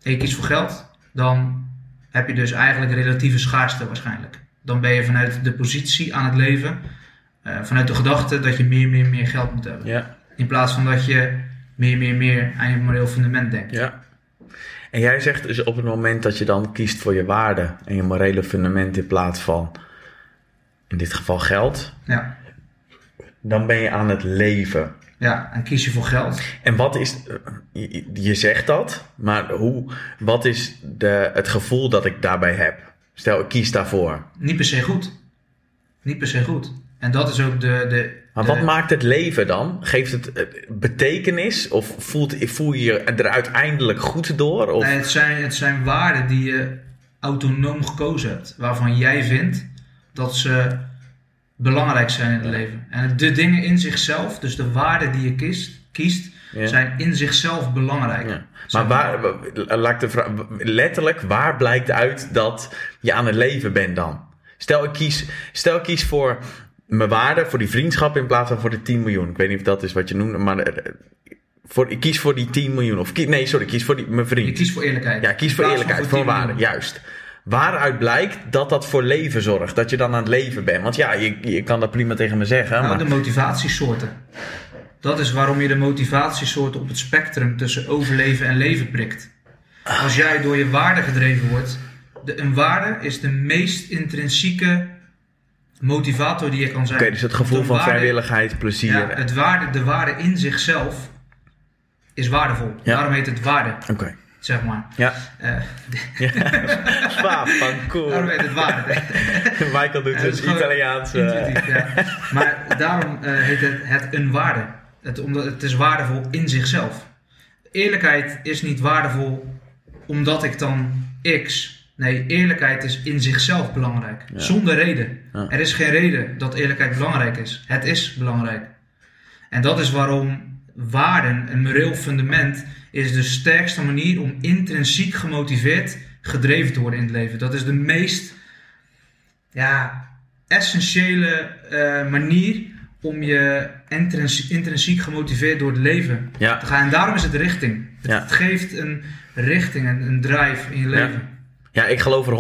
en je kiest voor geld, dan heb je dus eigenlijk relatieve schaarste waarschijnlijk. Dan ben je vanuit de positie aan het leven, eh, vanuit de gedachte dat je meer, meer, meer geld moet hebben. ja, In plaats van dat je meer, meer, meer aan je moreel fundament denkt. ja. En jij zegt dus op het moment dat je dan kiest voor je waarden en je morele fundament in plaats van, in dit geval geld, Ja. dan ben je aan het leven. Ja, en kies je voor geld. En wat is, je, je zegt dat, maar hoe, wat is de, het gevoel dat ik daarbij heb? Stel, ik kies daarvoor. Niet per se goed. Niet per se goed. En dat is ook de. de Maar wat maakt het leven dan? Geeft het eh, betekenis? Of voelt, voel je je er uiteindelijk goed door? Of, Nee, het, zijn, het zijn waarden die je autonoom gekozen hebt. Waarvan jij vindt dat ze belangrijk zijn in het leven. En de dingen in zichzelf, dus de waarden die je kiest, kiest Ja. zijn in zichzelf belangrijk. Ja. Maar waar, wa- laat ik de vraag, letterlijk, waar blijkt uit dat je aan het leven bent dan? Stel ik kies, stel ik kies voor mijn waarde, voor die vriendschap in plaats van voor de 10 miljoen. Ik weet niet of dat is wat je noemt, maar eh, voor, ik kies voor die 10 miljoen. Of, nee, sorry, ik kies voor die, mijn Je vriend. kiest voor eerlijkheid. Ja, kies In voor eerlijkheid, voor 10 waarde, miljoen. juist. Waaruit blijkt dat dat voor leven zorgt? Dat je dan aan het leven bent? Want ja, je, je kan dat prima tegen me zeggen. Nou, maar, de motivatiesoorten. Dat is waarom je de motivatiesoorten op het spectrum tussen overleven en leven prikt. Als jij door je waarde gedreven wordt, de, een waarde is de meest intrinsieke motivator die je kan zijn. Oké, dus het gevoel van waarde- vrijwilligheid, plezier. Ja, het waarde, de waarde in zichzelf is waardevol. Ja. Daarom heet het waarde, Oké. zeg maar. Ja. Eh, ja. <laughs> Zwaar, van cool. daarom heet het waarde. <laughs> Michael doet gewoon Italiaans. ja. Maar daarom eh, heet het, het een waarde. Het, omdat het is waardevol in zichzelf. Eerlijkheid is niet waardevol omdat ik dan X. Nee, eerlijkheid is in zichzelf belangrijk. Ja. Zonder reden. Ja. Er is geen reden dat eerlijkheid belangrijk is. Het is belangrijk. En dat is waarom waarden, een moreel fundament, is de sterkste manier om intrinsiek gemotiveerd gedreven te worden in het leven. Dat is de meest ja, essentiële eh, manier om je intrinsiek, intrinsiek gemotiveerd door het leven Ja. te gaan. En daarom is het richting. Het, geeft een richting, een, een drive in je leven. Ja, ik geloof er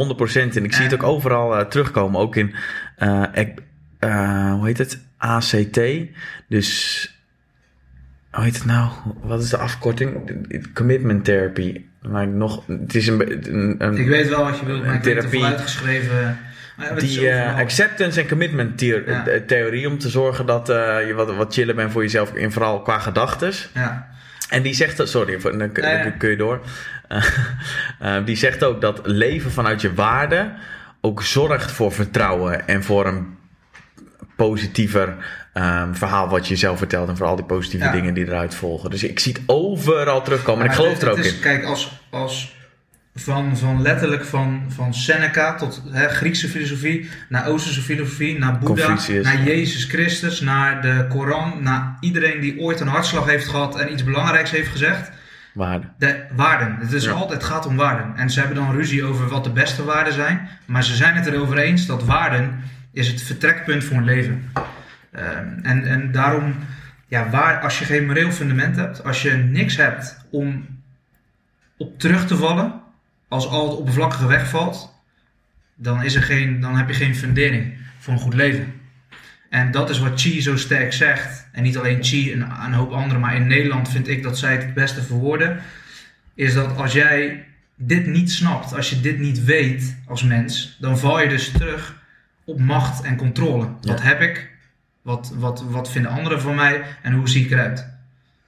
100% in. Ik zie het ook overal eh, terugkomen. Ook in, eh, hoe heet het? ACT. Dus, hoe heet het nou? Wat is de afkorting? Commitment therapy. Maar nog, het is een, een, een Ik weet wel wat je wilt, maar ik Therapie. Maar het is die acceptance en commitment Ja. theorie om te zorgen dat je wat, wat chiller bent voor jezelf en vooral qua gedachtes. Ja. En die zegt, sorry, voor- dan kun je door. Eh, <laughs> eh, die zegt ook dat leven vanuit je waarde ook zorgt voor vertrouwen en voor een positiever ehm, verhaal wat je zelf vertelt en voor al die positieve Ja. dingen die eruit volgen. Dus ik zie het overal terugkomen en ik geloof het- er ook het is, in. Kijk, als, als van, van letterlijk van, van Seneca tot hè, Griekse filosofie, naar Oosterse filosofie, naar Boeddha, Confucius. naar Jezus Christus, naar de Koran, naar iedereen die ooit een hartslag heeft gehad en iets belangrijks heeft gezegd. Waarde. De waarden. Het, is Ja. altijd, gaat om waarden. En ze hebben dan ruzie over wat de beste waarden zijn. Maar ze zijn het erover eens dat waarden is het vertrekpunt voor een leven. Ehm, en, en daarom, ja, waar, als je geen moreel fundament hebt, als je niks hebt om op terug te vallen, als al het oppervlakkige wegvalt, dan, is er geen, dan heb je geen fundering voor een goed leven. En dat is wat Chi zo sterk zegt. En niet alleen Chi, een, een hoop anderen, maar in Nederland vind ik dat zij het het beste verwoorden. Is dat als jij dit niet snapt, als je dit niet weet als mens, dan val je dus terug op macht en controle. Wat heb ik? Wat, wat, wat vinden anderen van mij? En hoe zie ik eruit?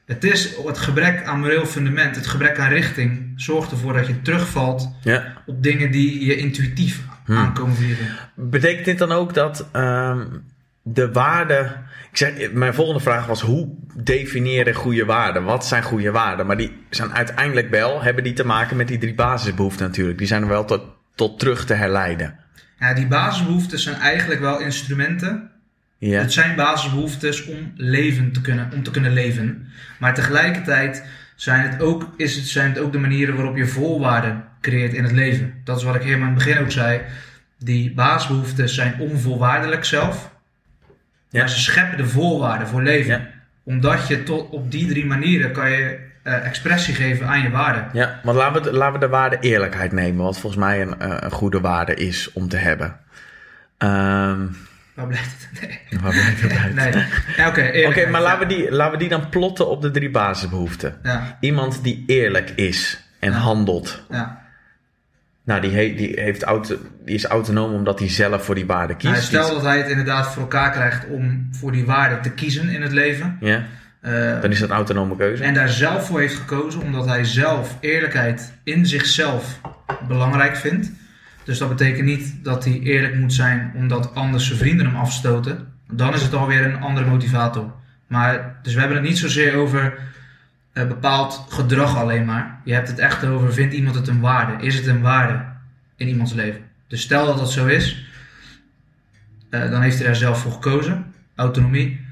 Het is het gebrek aan moreel fundament, het gebrek aan richting, zorgt ervoor dat je terugvalt Ja. op dingen die je intuïtief Hmm. aankomen vliegen. Betekent dit dan ook dat ehm, de waarde. Ik zeg, mijn volgende vraag was: hoe definiëren goede waarden? Wat zijn goede waarden? Maar die zijn uiteindelijk wel, hebben die te maken met die drie basisbehoeften natuurlijk. Die zijn er wel tot, tot terug te herleiden. Ja, die basisbehoeftes zijn eigenlijk wel instrumenten. Ja. Het zijn basisbehoeftes om, leven te kunnen, om te kunnen leven. Maar tegelijkertijd zijn het, ook, is het, zijn het ook de manieren waarop je voorwaarden creëert in het leven. Dat is wat ik helemaal in het begin ook zei. Die basisbehoeftes zijn onvoorwaardelijk zelf. Ja. Maar ze scheppen de voorwaarden voor leven. Omdat je tot op die drie manieren kan je eh, expressie geven aan je waarden. Ja, want laten we, de- laten we de waarde eerlijkheid nemen, wat volgens mij een, eh, een goede waarde is om te hebben. Ehm Waar blijft het? <laughs> Nee. waar blijft het uit? nee. Ja, Oké, maar ja. laten we, die, laten we die dan plotten op de drie basisbehoeften. Ja, Iemand die eerlijk is en handelt. ja. Nou, die, he- die, heeft auto, die is autonoom omdat hij zelf voor die waarde kiest. Nou, stel dat hij het inderdaad voor elkaar krijgt om voor die waarden te kiezen in het leven. Ja, Eh, dan is dat een autonome keuze. en daar zelf voor heeft gekozen omdat hij zelf eerlijkheid in zichzelf belangrijk vindt. Dus dat betekent niet dat hij eerlijk moet zijn omdat anders zijn vrienden hem afstoten. Dan is het alweer een andere motivator. Maar, dus we hebben het niet zozeer over eh, bepaald gedrag alleen maar. Je hebt het echt over, vindt iemand het een waarde? Is het een waarde in iemands leven? Dus stel dat dat zo is, eh, dan heeft hij daar zelf voor gekozen. Autonomie.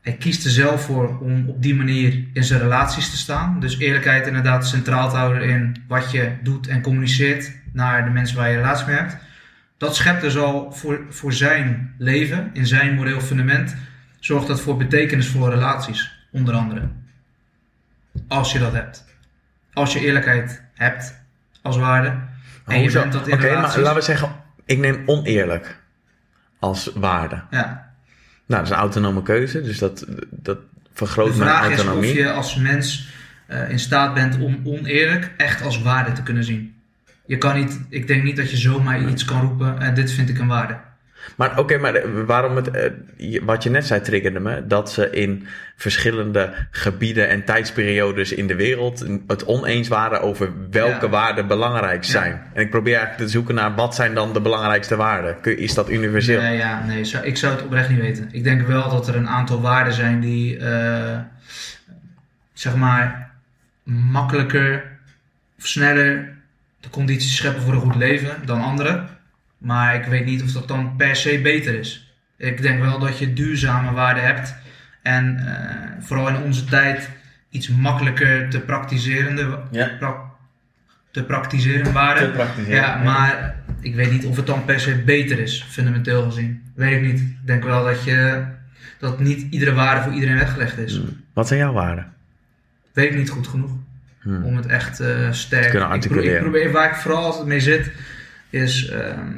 Hij kiest er zelf voor om op die manier in zijn relaties te staan. Dus eerlijkheid inderdaad centraal te houden in wat je doet en communiceert naar de mensen waar je een relatie mee hebt. Dat schept dus al voor, voor zijn leven, in zijn moreel fundament, zorgt dat voor betekenisvolle relaties, onder andere. Als je dat hebt. Als je eerlijkheid hebt als waarde. En je bent dat in Oké, maar laten we zeggen, ik neem oneerlijk als waarde. Ja. Nou, dat is een autonome keuze, dus dat, dat vergroot De mijn vraag is autonomie. of je als mens eh, in staat bent om oneerlijk echt als waarde te kunnen zien. Je kan niet, ik denk niet dat je zomaar iets kan roepen en dit vind ik een waarde. Maar oké, maar eh, waarom het, eh, wat je net zei triggerde me, dat ze in verschillende gebieden en tijdsperiodes in de wereld het oneens waren over welke Ja. waarden belangrijk zijn. En ik probeer eigenlijk te zoeken naar wat zijn dan de belangrijkste waarden. Is dat universeel? Nee, ja, nee, ik zou het oprecht niet weten. Ik denk wel dat er een aantal waarden zijn die, eh, zeg maar, makkelijker of sneller de condities scheppen voor een goed leven dan andere. Maar ik weet niet of dat dan per se beter is. Ik denk wel dat je duurzame waarden hebt. En eh, vooral in onze tijd iets makkelijker te praktiserende, Ja. pra- te praktiseren waarden. Te praktiseren, Ja, maar ik weet niet of het dan per se beter is, fundamenteel gezien. Weet ik niet. Ik denk wel dat je Dat niet iedere waarde voor iedereen weggelegd is. Hmm. Wat zijn jouw waarden? Weet ik niet goed genoeg. Hmm. Om het echt eh, sterk... kunnen ik, articuleren. probeer, ik probeer, waar ik vooral mee zit, is... ehm,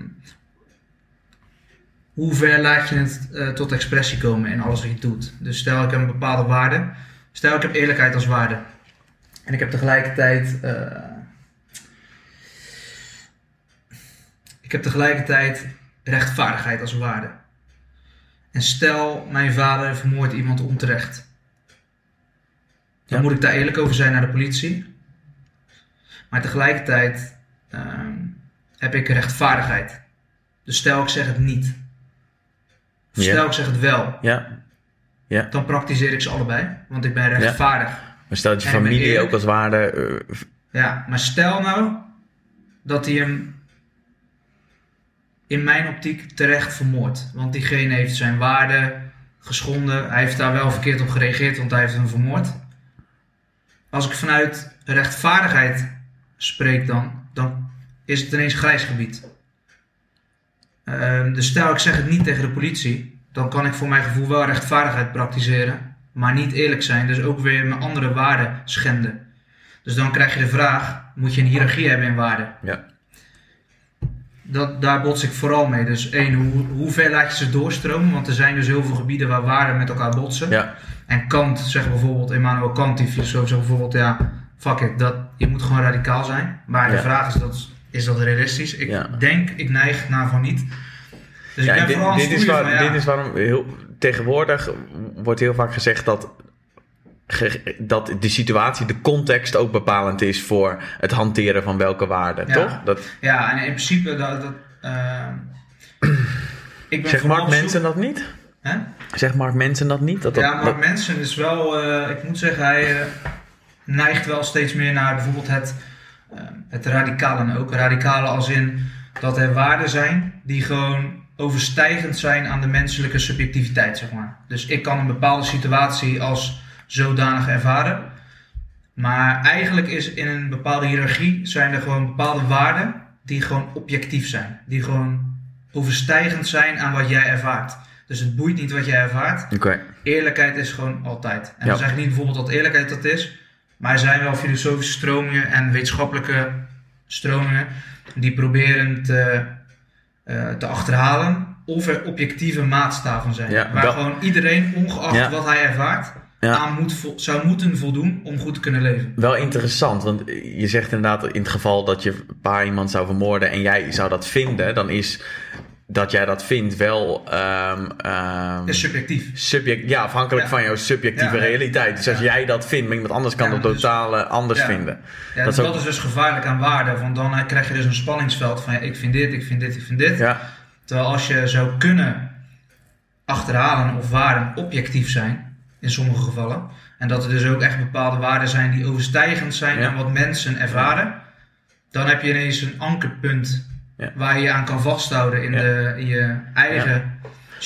hoe ver laat je het eh, tot expressie komen in alles wat je doet? Dus stel ik heb een bepaalde waarde. Stel ik heb eerlijkheid als waarde. En ik heb tegelijkertijd... eh, ik heb tegelijkertijd rechtvaardigheid als waarde. En stel, mijn vader vermoordt iemand onterecht. Dan Ja. moet ik daar eerlijk over zijn naar de politie. Maar tegelijkertijd ehm, heb ik rechtvaardigheid. Dus stel ik zeg het niet. Of Ja. stel ik zeg het wel. Ja, Dan praktiseer ik ze allebei. Want ik ben rechtvaardig. maar stel dat je En familie ook als waarde... eh, Ja, maar stel nou dat hij hem in mijn optiek terecht vermoordt. Want diegene heeft zijn waarde geschonden. Hij heeft daar wel verkeerd op gereageerd, want hij heeft hem vermoord. Als ik vanuit rechtvaardigheid spreek dan, dan is het ineens grijs gebied. Ehm, dus stel ik zeg het niet tegen de politie, dan kan ik voor mijn gevoel wel rechtvaardigheid praktiseren, maar niet eerlijk zijn. Dus ook weer mijn andere waarden schenden. Dus dan krijg je de vraag, moet je een hiërarchie hebben in waarden? ja. Dat, daar bots ik vooral mee. Dus één, hoe, hoe ver laat je ze doorstromen? Want er zijn dus heel veel gebieden waar waarden met elkaar botsen. ja. En Kant zegt bijvoorbeeld, Immanuel Kant, die filosoof, zegt bijvoorbeeld, ja, fuck it, dat, je moet gewoon radicaal zijn. Maar de vraag is, dat, is dat realistisch? Ik Ja. denk, ik neig naar van niet. Dus Ja, ik ben dit, vooral dit, is stoeien waar, van, ja, dit is waarom heel, tegenwoordig wordt heel vaak gezegd dat, ge- dat de situatie, de context ook bepalend is voor het hanteren van welke waarden, Ja. toch? Dat, ja, en in principe, dat, dat, eh, ik ben vooral Mark Mensen dat niet? Hè? Zegt Mark Mensen dat niet? Dat, dat, Ja, maar dat- mensen is wel, eh, ik moet zeggen, hij eh, neigt wel steeds meer naar bijvoorbeeld het, het radicale ook. Radicale als in dat er waarden zijn die gewoon overstijgend zijn aan de menselijke subjectiviteit, zeg maar. Dus ik kan een bepaalde situatie als zodanig ervaren. Maar eigenlijk is in een bepaalde hiërarchie zijn er gewoon bepaalde waarden die gewoon objectief zijn. Die gewoon overstijgend zijn aan wat jij ervaart. Dus het boeit niet wat jij ervaart. Eerlijkheid is gewoon altijd. En Ja. dan zeg ik niet bijvoorbeeld dat eerlijkheid dat is. Maar er zijn wel filosofische stromingen en wetenschappelijke stromingen die proberen te, eh, te achterhalen of er objectieve maatstaven zijn. Ja, waar dat- gewoon iedereen, ongeacht Ja. wat hij ervaart, Ja. aan moet zou moeten voldoen om goed te kunnen leven. wel interessant, want je zegt inderdaad in het geval dat je een paar iemand zou vermoorden en jij zou dat vinden, dan is dat jij dat vindt wel ehm, ehm, Is subjectief. subject, ja, afhankelijk Ja. van jouw subjectieve Ja. realiteit. Dus als jij dat vindt, maar iemand anders kan het dus- totaal anders vinden. Dat dat, is ook- is dus gevaarlijk aan waarde. Want dan eh, krijg je dus een spanningsveld van ja, ik vind dit, ik vind dit, ik vind dit. Ja, Terwijl als je zou kunnen achterhalen of waarden objectief zijn, in sommige gevallen, en dat er dus ook echt bepaalde waarden zijn die overstijgend zijn aan wat mensen ervaren, dan heb je ineens een ankerpunt Ja. waar je je aan kan vasthouden in, Ja. de, in je eigen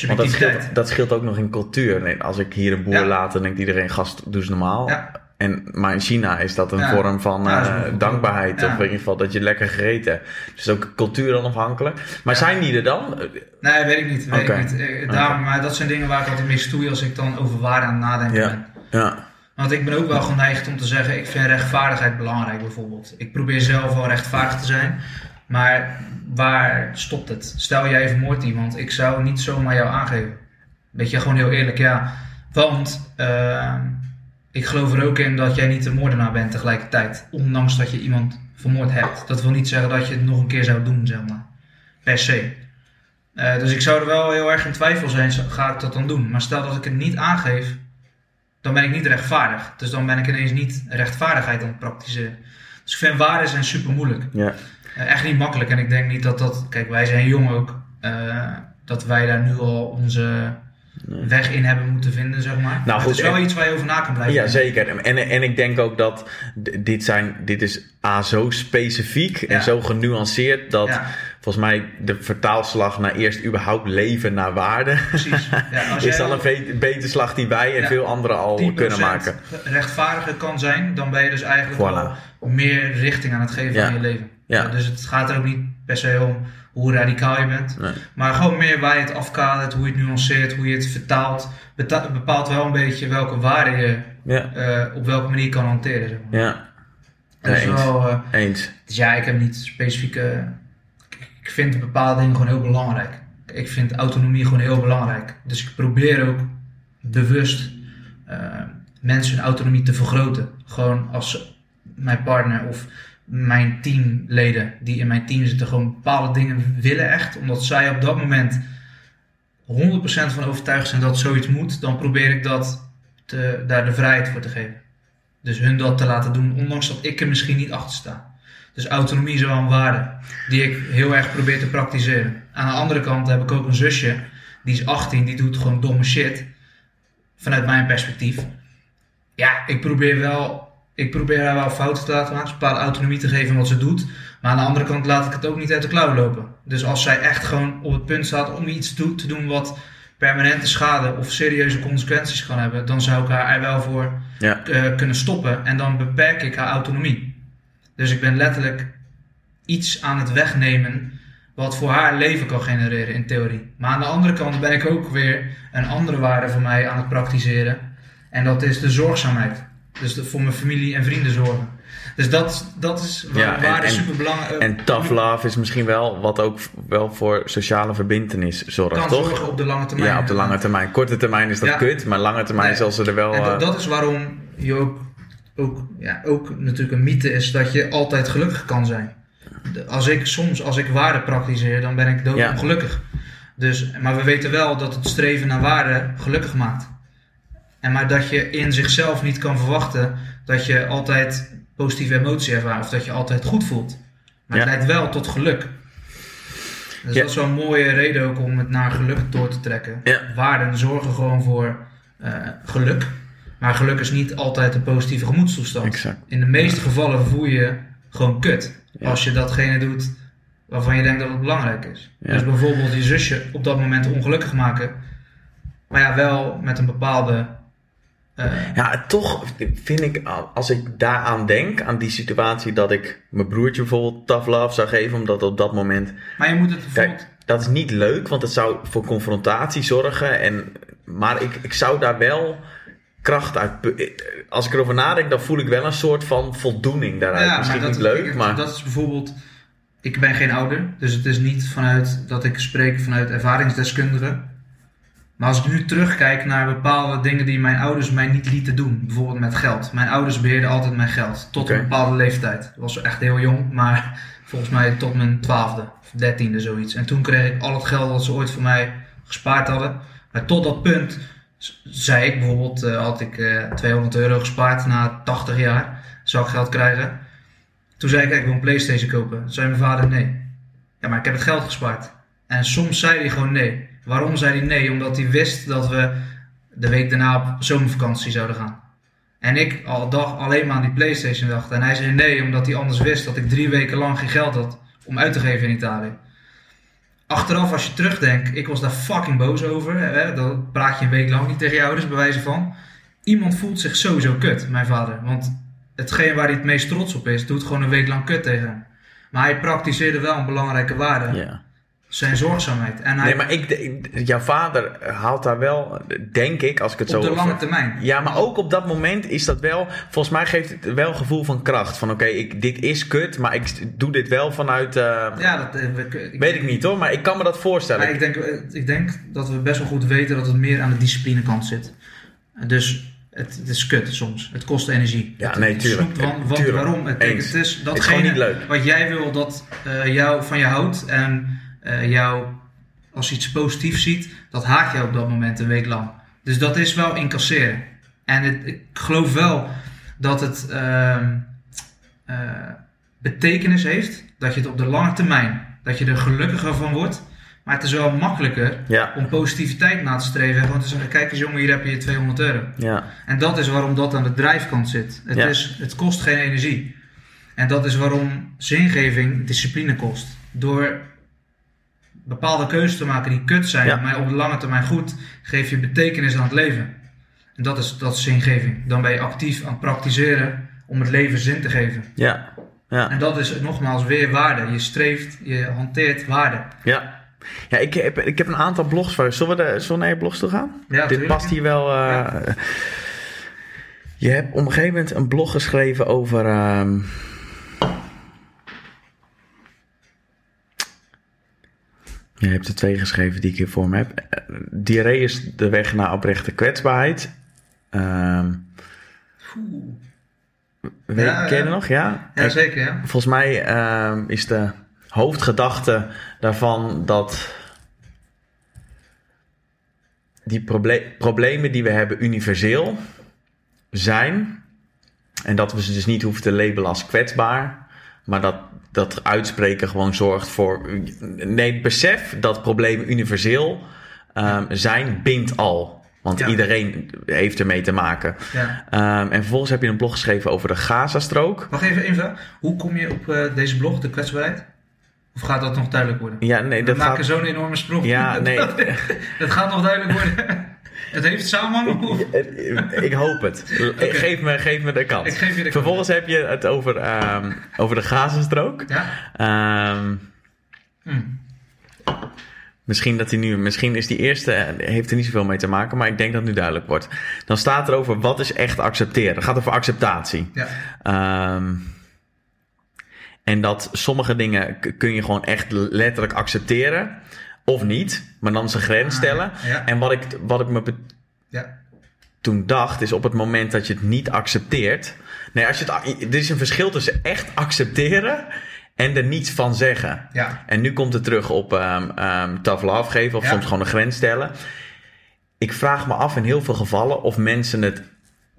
want dat scheelt, dat scheelt ook nog in cultuur. Nee, Als ik hier een boer laat, dan denkt iedereen, gast, doe eens normaal. En, maar in China is dat een vorm van eh, dankbaarheid. Of in ieder geval dat je lekker gegeten hebt. Dus ook cultuur dan afhankelijk. Maar zijn die er dan? Nee, weet ik niet. Weet ik niet. Eh, Daarom, Maar dat zijn dingen waar ik altijd mee stoei als ik dan over waarde aan het nadenken Ja. ben. Ja. Want ik ben ook wel geneigd om te zeggen, ik vind rechtvaardigheid belangrijk bijvoorbeeld. Ik probeer zelf wel rechtvaardig te zijn, maar waar stopt het? Stel jij vermoordt iemand, ik zou niet zomaar jou aangeven. Weet je, gewoon heel eerlijk, ja. Want ehm, ik geloof er ook in dat jij niet de moordenaar bent tegelijkertijd. Ondanks dat je iemand vermoord hebt. Dat wil niet zeggen dat je het nog een keer zou doen, zeg maar. Per se. Eh, dus ik zou er wel heel erg in twijfel zijn, ga ik dat dan doen? Maar stel dat ik het niet aangeef, dan ben ik niet rechtvaardig. Dus dan ben ik ineens niet rechtvaardigheid aan het praktiseren. Dus ik vind waarden zijn super moeilijk. Ja. Eh, echt niet makkelijk. En ik denk niet dat dat... Kijk, wij zijn jong ook. eh, dat wij daar nu al onze weg in hebben moeten vinden, zeg maar. Maar goed, het is wel en- iets waar je over na kan blijven Ja, zeker. En, en ik denk ook dat dit, zijn, dit is A, zo specifiek en zo genuanceerd dat Ja. volgens mij de vertaalslag naar eerst überhaupt leven naar waarde Precies. Ja, <laughs> als is al een ve- betere slag die wij en veel anderen al 10% kunnen maken. rechtvaardiger kan zijn, dan ben je dus eigenlijk Voilà. al meer richting aan het geven aan je leven. Ja. Dus het gaat er ook niet per se om hoe radicaal je bent. Nee. Maar gewoon meer waar je het afkadert, hoe je het nuanceert, hoe je het vertaalt. Bepaalt wel een beetje welke waarde je Ja, eh, op welke manier kan hanteren. Zeg maar. ja. Dat is Nee, eens. wel, eh, Eens. dus ja, ik heb niet specifieke. Ik, ik vind bepaalde dingen gewoon heel belangrijk. Ik vind autonomie gewoon heel belangrijk. Dus ik probeer ook bewust eh, mensen hun autonomie te vergroten. Gewoon als mijn partner of mijn teamleden die in mijn team zitten, gewoon bepaalde dingen willen echt. Omdat zij op dat moment 100% van overtuigd zijn dat zoiets moet, dan probeer ik dat te, daar de vrijheid voor te geven. Dus hun dat te laten doen, ondanks dat ik er misschien niet achter sta. Dus autonomie is wel een waarde die ik heel erg probeer te praktiseren. Aan de andere kant heb ik ook een zusje, die is 18, die doet gewoon domme shit. Vanuit mijn perspectief. Ja, ik probeer wel, ik probeer haar wel fouten te laten maken, een bepaalde autonomie te geven in wat ze doet. Maar aan de andere kant laat ik het ook niet uit de klauwen lopen. Dus als zij echt gewoon op het punt staat om iets te doen wat permanente schade of serieuze consequenties kan hebben, dan zou ik haar er wel voor Ja, eh, kunnen stoppen en dan beperk ik haar autonomie. Dus ik ben letterlijk iets aan het wegnemen wat voor haar leven kan genereren in theorie. Maar aan de andere kant ben ik ook weer een andere waarde voor mij aan het praktiseren. En dat is de zorgzaamheid. Dus de- voor mijn familie en vrienden zorgen. Dus dat, dat is waar, Ja, en- super belangrijk. en tough love is misschien wel wat ook wel voor sociale verbindenis zorgt, kan toch? zorgen op de lange termijn. Ja, op de lange termijn. Korte termijn is dat Ja. kut, maar lange termijn Nee. zal ze er wel... En dat, eh, dat is waarom je ook, ook, ja, ook natuurlijk een mythe is dat je altijd gelukkig kan zijn. Als ik soms, als ik waarde praktiseer, dan ben ik dood Ja. ongelukkig. Dus, maar we weten wel dat het streven naar waarde gelukkig maakt. En maar dat je in zichzelf niet kan verwachten dat je altijd positieve emotie ervaart of dat je altijd goed voelt. Maar het leidt wel tot geluk. Dus Ja. dat is wel een mooie reden ook om het naar geluk door te trekken. Ja. Waarden zorgen gewoon voor eh, geluk. Maar geluk is niet altijd een positieve gemoedstoestand. Exact. In de meeste gevallen voel je je gewoon kut. Als je datgene doet waarvan je denkt dat het belangrijk is. Dus bijvoorbeeld je zusje op dat moment ongelukkig maken. Maar ja, wel met een bepaalde... eh, Ja, toch vind ik, als ik daaraan denk, aan die situatie dat ik mijn broertje bijvoorbeeld tough love zou geven, omdat op dat moment... maar je moet het bijvoorbeeld... Kijk, dat is niet leuk, want het zou voor confrontatie zorgen. En, maar ik, ik zou daar wel kracht uit... Als ik erover nadenk, dan voel ik wel een soort van voldoening daaruit. Misschien niet leuk, maar... Dat is bijvoorbeeld... Ik ben geen ouder, dus het is niet vanuit dat ik spreek vanuit ervaringsdeskundige. Maar als ik nu terugkijk naar bepaalde dingen die mijn ouders mij niet lieten doen, bijvoorbeeld met geld. Mijn ouders beheerden altijd mijn geld, tot een bepaalde leeftijd. Ik was echt heel jong, maar volgens mij tot mijn twaalfde of dertiende zoiets. En toen kreeg ik al het geld dat ze ooit voor mij gespaard hadden. Maar tot dat punt zei ik bijvoorbeeld, eh, had ik eh 200 euro gespaard na 80 jaar, zou ik geld krijgen. Toen zei ik, kijk, ik wil een Playstation kopen. Toen zei mijn vader nee. Ja, maar ik heb het geld gespaard. En soms zei hij gewoon nee. Waarom zei hij nee? Omdat hij wist dat we de week daarna op zomervakantie zouden gaan. En ik al dag alleen maar aan die Playstation dacht. En hij zei nee, omdat hij anders wist dat ik drie weken lang geen geld had om uit te geven in Italië. Achteraf, als je terugdenkt, ik was daar fucking boos over. Hè? Dan praat je een week lang niet tegen je ouders, bij wijze van. Iemand voelt zich sowieso kut, mijn vader. Want hetgeen waar hij het meest trots op is, doet gewoon een week lang kut tegen hem. Maar hij praktiseerde wel een belangrijke waarde. Ja. Zijn zorgzaamheid. En hij, Nee, maar ik, ik- jouw vader haalt daar wel, denk ik, als ik het op zo... de lange termijn. Ja, maar ook op dat moment is dat wel... Volgens mij geeft het wel gevoel van kracht. Van oké, ik dit is kut, maar ik doe dit wel vanuit... eh, Ja, dat, eh, ik, Weet ik niet hoor, maar ik kan me dat voorstellen. maar ik, denk, eh, ik denk dat we best wel goed weten dat het meer aan de disciplinekant zit. Dus het, het is kut soms. Het kost energie. Ja, Het- nee, tuurlijk. want Tuurlijk. waarom? Het, het is datgene gewoon niet leuk. wat jij wil dat jou, van je houdt en eh, jou als je iets positiefs ziet, dat haat je op dat moment een week lang. Dus dat is wel incasseren. En het, ik geloof wel dat het ehm, eh, betekenis heeft, dat je het op de lange termijn, dat je er gelukkiger van wordt. Maar het is wel makkelijker Ja, om positiviteit na te streven en gewoon te zeggen, kijk eens jongen, hier heb je je 200 euro. ja, En dat is waarom dat aan de drijfkant zit. Het, Ja. is, het kost geen energie. En dat is waarom zingeving discipline kost. Door bepaalde keuzes te maken die kut zijn, Ja. maar op de lange termijn goed, geef je betekenis aan het leven. En dat is, dat is zingeving. Dan ben je actief aan het praktiseren om het leven zin te geven. ja. Ja. En dat is nogmaals weer waarde. Je streeft, je hanteert waarde. Ja. Ja, ik heb, ik heb een aantal blogs voor. Zullen we, de, zullen we naar je blogs toe gaan? Ja, Dit tuurlijk. past hier wel. eh, Je hebt op een gegeven moment een blog geschreven over. ehm, Je hebt er twee geschreven die ik hier voor me heb. Eh, Diarree is de weg naar oprechte kwetsbaarheid. Oeh. weet, Ja, ken je ja. nog? Ja? Ja, zeker, ja. Volgens mij ehm, is de hoofdgedachte daarvan dat die proble- problemen die we hebben universeel zijn. En dat we ze dus niet hoeven te labelen als kwetsbaar. Maar dat, dat uitspreken gewoon zorgt voor. Nee, besef dat problemen universeel ehm, zijn, bindt al. Want Ja. iedereen heeft ermee te maken. ja. Ehm, en vervolgens heb je een blog geschreven over de Gazastrook. Wacht even, één vraag. Hoe kom je op eh, deze blog, de kwetsbaarheid? Of gaat dat nog duidelijk worden? Ja, nee, We dat maken gaat... zo'n enorme sprong. Ja, <laughs> nee. <laughs> dat gaat nog duidelijk worden. <laughs> Het heeft samenhang. of- Ik hoop het. <laughs> Geef, me, geef me de kans. Ik geef je de kans. Vervolgens heb je het over, ehm, over de Gazastrook. Ja? Ehm, Hm. misschien, dat hij nu, misschien is die eerste, heeft er niet zoveel mee te maken, maar ik denk dat het nu duidelijk wordt. Dan staat er over wat is echt accepteren. Het gaat over acceptatie. Ja. Ehm, en dat sommige dingen kun je gewoon echt letterlijk accepteren. Of niet, maar dan zijn grens Ah, stellen. ja. En wat ik, wat ik me Ja. toen dacht, is op het moment dat je het niet accepteert. Nee, als je het, er is een verschil tussen echt accepteren en er niets van zeggen. Ja. En nu komt het terug op ehm ehm tough love geven of soms gewoon een grens stellen. Ik vraag me af in heel veel gevallen of mensen het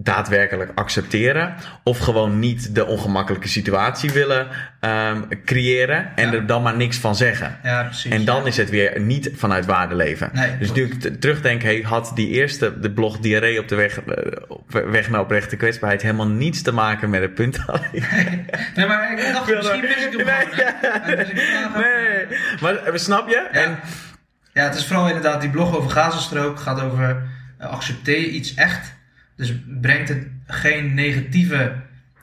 daadwerkelijk accepteren of gewoon niet de ongemakkelijke situatie willen ehm, creëren en Ja. er dan maar niks van zeggen. Ja, precies. En dan is het weer niet vanuit waarde leven. Nee, dus nu ik terugdenk, hey, had die eerste, de blog Diarree op de weg, eh, op weg naar oprechte kwetsbaarheid, helemaal niets te maken met het punt. <laughs> <laughs> Nee, maar ik dacht, misschien mis ik hem Nee. Dus nee, maar eh, snap je? Ja. En, Ja, het is vooral inderdaad die blog over Gazastrook gaat over eh, accepteer je iets echt. Dus brengt het geen negatieve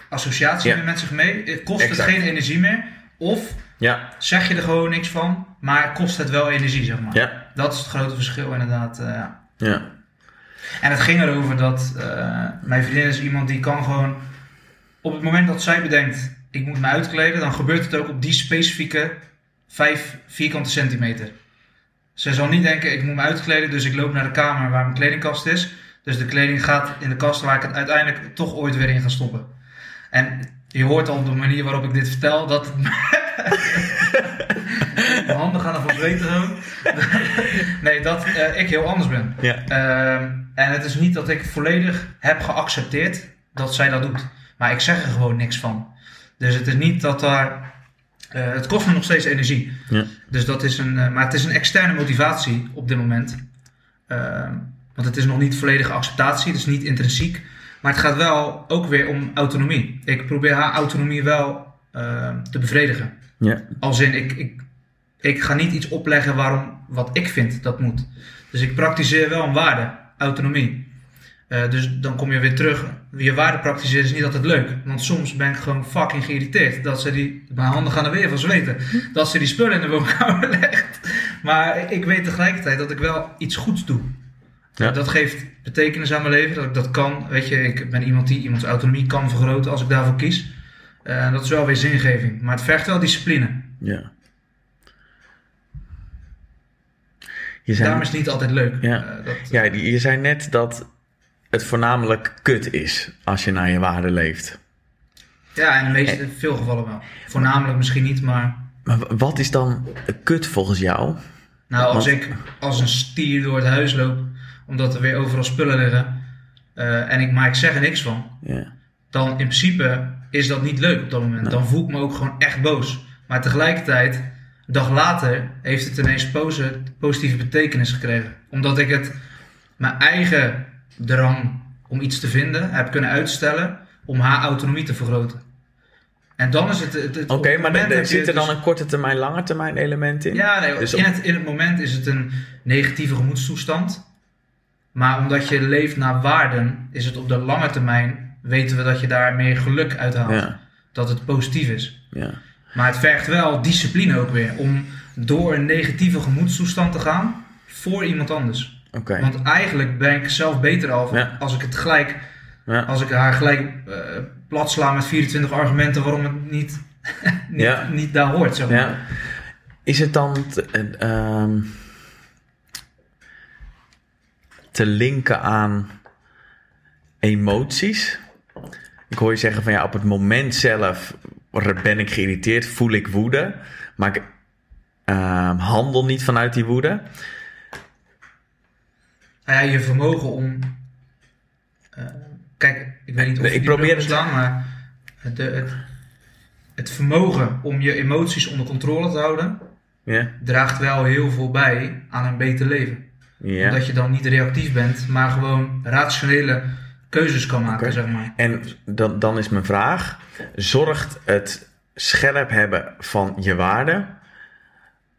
associatie Ja. meer met zich mee. Het kost Exact. het geen energie meer. Of ja, zeg je er gewoon niks van, maar kost het wel energie, zeg maar. ja, Dat is het grote verschil inderdaad. eh, ja. ja. En het ging erover dat eh, mijn vriendin is iemand die kan gewoon... Op het moment dat zij bedenkt, ik moet me uitkleden, dan gebeurt het ook op die specifieke 5 vierkante centimeter. Ze zal niet denken, ik moet me uitkleden, dus ik loop naar de kamer waar mijn kledingkast is. Dus de kleding gaat in de kast waar ik het uiteindelijk toch ooit weer in ga stoppen. En je hoort al op de manier waarop ik dit vertel, dat... <laughs> Mijn handen gaan ervan zo. nee, dat eh, ik heel anders ben. ja. Ehm, en het is niet dat ik volledig heb geaccepteerd dat zij dat doet. Maar ik zeg er gewoon niks van. Dus het is niet dat daar. eh, het kost me nog steeds energie. Ja. Dus dat is een. eh, maar het is een externe motivatie op dit moment. Want het is nog niet volledige acceptatie, dus niet intrinsiek. Maar het gaat wel ook weer om autonomie. Ik probeer haar autonomie wel ehm, te bevredigen. ja. Als in, ik, ik, ik ga niet iets opleggen waarom, wat ik vind dat moet. Dus ik praktiseer wel een waarde, autonomie. Eh, dus dan kom je weer terug. Je waarde praktiseren is niet altijd leuk. Want soms ben ik gewoon fucking geïrriteerd. Dat ze die, mijn handen gaan er weer van zweten. Dat ze die spullen in de woonkamer <laughs> legt. Maar ik weet tegelijkertijd dat ik wel iets goeds doe. Ja. Dat geeft betekenis aan mijn leven. Dat ik dat kan. Weet je, ik ben iemand die iemands autonomie kan vergroten als ik daarvoor kies. Eh, dat is wel weer zingeving. Maar het vergt wel discipline. ja. Je zei, Daarom is het niet altijd leuk. Ja. Eh, dat, ja, je zei net dat het voornamelijk kut is als je naar je waarde leeft. ja, in de meeste, veel gevallen wel. Voornamelijk misschien niet, maar... Maar wat is dan kut volgens jou? Nou, als Want- ik als een stier door het huis loop, omdat er weer overal spullen liggen, eh, en ik, maar ik zeg er niks van, Ja. dan in principe is dat niet leuk op dat moment. Nee. Dan voel ik me ook gewoon echt boos. Maar tegelijkertijd, een dag later, heeft het ineens posi- positieve betekenis gekregen. Omdat ik het, mijn eigen drang om iets te vinden, heb kunnen uitstellen om haar autonomie te vergroten. En dan is het... het, het- Oké, maar je zit er dan dus- een korte termijn, lange termijn element in? Ja, nee, Dus in, op- het, in het moment is het een negatieve gemoedstoestand. Maar omdat je leeft naar waarden, is het op de lange termijn, weten we dat je daar meer geluk uit haalt. Ja. dat het positief is. Ja. Maar het vergt wel discipline ook weer om door een negatieve gemoedstoestand te gaan voor iemand anders. Want eigenlijk ben ik zelf beter af Ja. als ik het gelijk, als ik haar gelijk eh plat sla met 24 argumenten waarom het niet, <laughs> niet, niet daar hoort. Zeg maar. Ja. Is het dan eh, ehm, te linken aan emoties? Ik hoor je zeggen van ja, op het moment zelf ben ik geïrriteerd, voel ik woede, maar ik ehm, handel niet vanuit die woede. Nou ja, je vermogen om. eh, kijk, ik weet niet of Nee, je ik probeer het- slaan, maar het, het, het vermogen om je emoties onder controle te houden, draagt wel heel veel bij aan een beter leven. Ja. Omdat je dan niet reactief bent, maar gewoon rationele keuzes kan maken, zeg maar. En dan, dan is mijn vraag: zorgt het scherp hebben van je waarde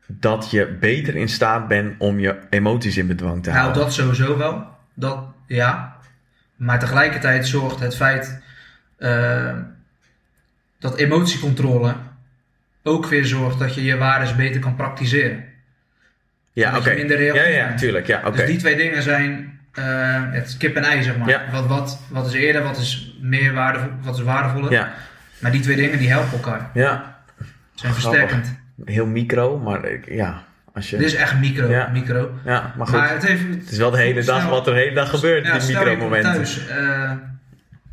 dat je beter in staat bent om je emoties in bedwang te Nou, houden? dat sowieso wel. Dat, ja. Maar tegelijkertijd zorgt het feit eh, dat emotiecontrole ook weer zorgt dat je je waardes beter kan praktiseren. Ja, oké. minder Ja, ja, tuurlijk. Ja, oké. Dus die twee dingen zijn eh, het kip en ei, zeg maar. Ja. Wat, wat, wat is eerder, wat is meer waardevol, wat is waardevoller. Ja, Maar die twee dingen die helpen elkaar. ja, Zijn Grappig. versterkend. heel micro, maar ja, als je. Dit is echt micro. Ja. micro. ja, maar goed. Maar het heeft, het is wel de hele dag Snel- wat er de hele dag gebeurt, Ja, die micromomenten. thuis eh,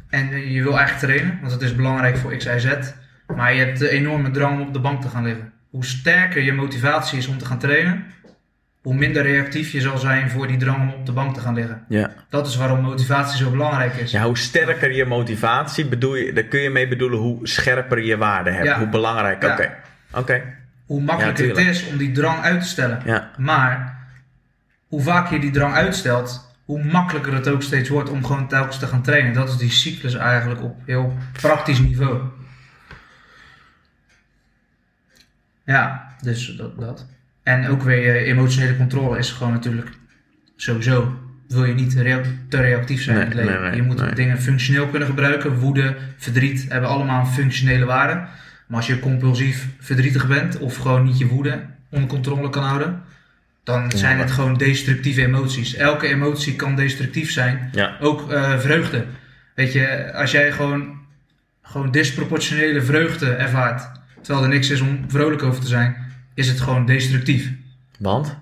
en je wil eigenlijk trainen, want het is belangrijk voor X, Y, Z. Maar je hebt de enorme drang om op de bank te gaan liggen. Hoe sterker je motivatie is om te gaan trainen, hoe minder reactief je zal zijn voor die drang om op de bank te gaan liggen. Ja. Dat is waarom motivatie zo belangrijk is. ja, hoe sterker je motivatie, bedoel je, daar kun je mee bedoelen hoe scherper je waarde hebt. Ja. Hoe belangrijk. Ja. Oké. Oké. Hoe makkelijker het is om die drang uit te stellen. Ja. Maar hoe vaker je die drang uitstelt, hoe makkelijker het ook steeds wordt om gewoon telkens te gaan trainen. Dat is die cyclus eigenlijk op heel praktisch niveau. Ja, dus dat. dat. En ook weer je emotionele controle is gewoon natuurlijk sowieso. Wil je niet rea- te reactief zijn Nee, in het leven. nee, nee, je moet dingen functioneel kunnen gebruiken. Woede, verdriet hebben allemaal een functionele waarde. Maar als je compulsief verdrietig bent of gewoon niet je woede onder controle kan houden, dan zijn het gewoon destructieve emoties. Elke emotie kan destructief zijn. Ja. Ook eh, vreugde. Weet je, als jij gewoon, gewoon disproportionele vreugde ervaart, terwijl er niks is om vrolijk over te zijn, is het gewoon destructief. Want?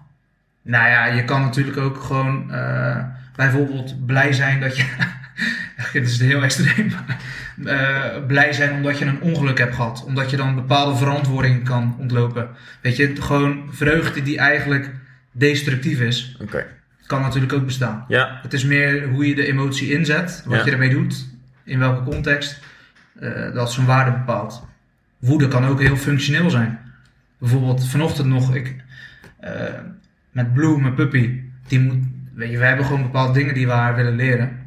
Nou ja, je kan natuurlijk ook gewoon eh, bijvoorbeeld blij zijn dat je. <laughs> Dit is heel extreem. <laughs> eh, blij zijn omdat je een ongeluk hebt gehad. Omdat je dan bepaalde verantwoording kan ontlopen. Weet je, gewoon vreugde die eigenlijk destructief is, Oké. kan natuurlijk ook bestaan. Ja. Het is meer hoe je de emotie inzet, wat Ja. je ermee doet, in welke context, eh, dat zijn waarde bepaalt. Woede kan ook heel functioneel zijn. Bijvoorbeeld vanochtend nog, ik, eh, met Blue, mijn puppy, die moet, weet je, we hebben gewoon bepaalde dingen die we haar willen leren.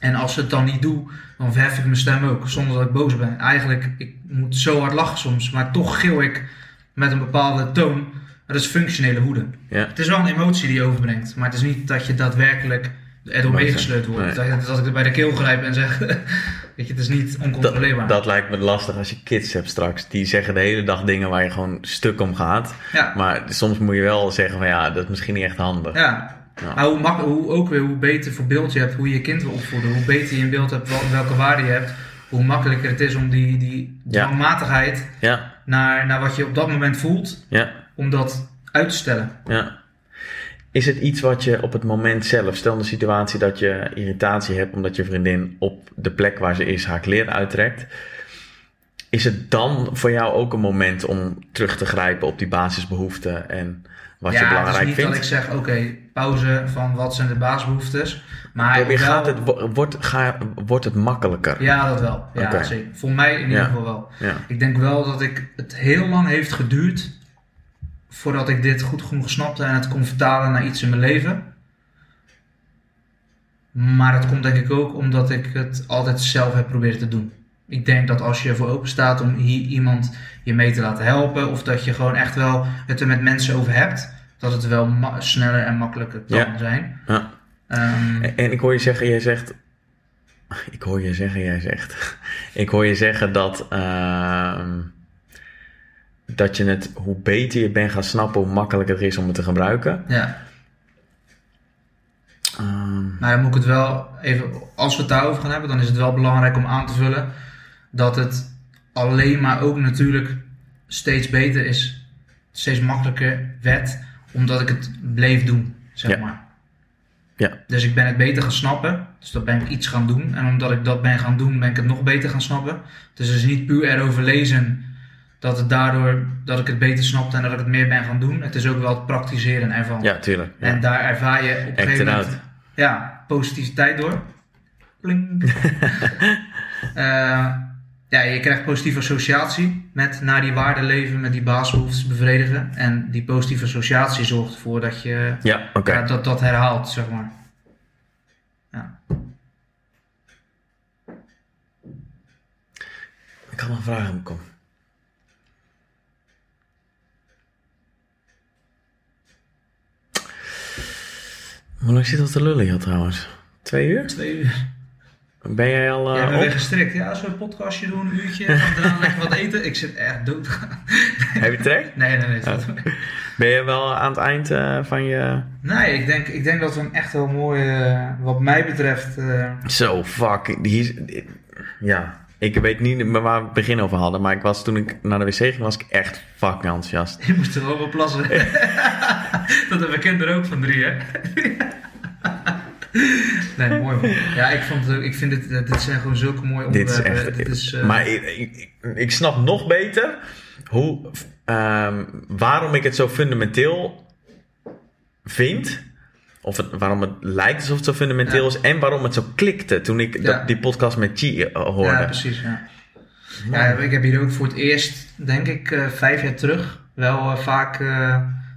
En als ze het dan niet doe, dan verhef ik mijn stem ook, zonder dat ik boos ben. Eigenlijk, ik moet zo hard lachen soms, maar toch gil ik met een bepaalde toon. Dat is functionele woede. Ja. Het is wel een emotie die je overbrengt, maar het is niet dat je daadwerkelijk erdoor meegesleurd wordt. Nee. Dat, dat ik er bij de keel grijp en zeg, <laughs> weet je, het is niet Dat, oncontroleerbaar. dat lijkt me lastig als je kids hebt straks. Die zeggen de hele dag dingen waar je gewoon stuk om gaat. ja, Maar soms moet je wel zeggen van ja, dat is misschien niet echt handig. ja. Ja. Maar hoe, mak- hoe ook weer, hoe beter voor beeld je hebt, hoe je je kind wil opvoeden, hoe beter je in beeld hebt wel- welke waarde je hebt, hoe makkelijker het is om die, die dwangmatigheid Ja, naar, naar wat je op dat moment voelt, ja, om dat uit te stellen. ja. Is het iets wat je op het moment zelf, stel de situatie dat je irritatie hebt omdat je vriendin op de plek waar ze is haar kleren uittrekt. Is het dan voor jou ook een moment om terug te grijpen op die basisbehoeften en wat ja, je belangrijk het is niet vindt? dat ik zeg, oké, pauze van wat zijn de basisbehoeftes. Maar Probeer, wel- gaat het, wo- wordt, ga, wordt het makkelijker? Ja, dat wel. Ja, zeker. Voor mij in ieder Ja. geval wel. Ja. Ik denk wel dat ik het heel lang heeft geduurd voordat ik dit goed genoeg snapte en het kon vertalen naar iets in mijn leven. Maar dat komt denk ik ook omdat ik het altijd zelf heb proberen te doen. Ik denk dat als je ervoor open staat om hier iemand je mee te laten helpen, of dat je gewoon echt wel het er met mensen over hebt, dat het wel sneller en makkelijker kan Ja. zijn. Ja. Ehm, En, en ik hoor je zeggen, jij zegt <laughs> Ik hoor je zeggen, jij zegt. <laughs> Ik hoor je zeggen dat. ehm, dat je het, hoe beter je bent gaan snappen, hoe makkelijker het is om het te gebruiken. Ja. Nou, dan moet ik het wel even, als we het daarover gaan hebben, dan is het wel belangrijk om aan te vullen dat het alleen maar ook natuurlijk steeds beter is, steeds makkelijker werd, omdat ik het bleef doen, zeg Ja. maar. Ja. Dus ik ben het beter gaan snappen, dus dat ben ik iets gaan doen. En omdat ik dat ben gaan doen, ben ik het nog beter gaan snappen. Dus het is niet puur erover lezen dat het daardoor, dat ik het beter snapte en dat ik het meer ben gaan doen. Het is ook wel het praktiseren ervan. ja, tuurlijk. Ja. En daar ervaar je op een Act gegeven moment out. ja, positiviteit door. Pling. <laughs> Eh, ja, je krijgt positieve associatie met naar die waarden leven, met die basisbehoeftes bevredigen. En die positieve associatie zorgt ervoor dat je Ja, dat, dat herhaalt, zeg maar. Ja. Ik had een vraag aan kom. Hoe lang zit dat te lullen hier trouwens? Twee uur? Twee uur. Ben jij al Jij eh, bent weer gestrikt. Ja, als we een podcastje doen, een uurtje, gaan we daarna lekker wat eten. Ik zit echt dood. <laughs> Heb je trek? Nee, nee, nee. dat- Ben je wel aan het eind eh, van je... Nee, ik denk, ik denk dat we hem echt wel mooi, eh, wat mij betreft, eh, Zo, fuck. Hier, is- ja, ik weet niet waar we het begin over hadden. Maar ik was, toen ik naar de wc ging, was ik echt fucking enthousiast. Je moest er wel op plassen. <laughs> dat hebben kinderen ook van drie, hè? nee, mooi man. Ja, ik, vond ik vind het, eh, dit zijn gewoon zulke mooie Dit is onderwerpen. echt... Dit is, eh, maar ik, ik, ik snap nog beter hoe, ehm, waarom ik het zo fundamenteel vind. Of het, waarom het lijkt alsof het zo fundamenteel Ja. is. En waarom het zo klikte toen ik Ja. dat, die podcast met Chi eh, hoorde. Ja, precies, ja. ja. Ik heb hier ook voor het eerst, denk ik, eh, vijf jaar terug wel eh, vaak,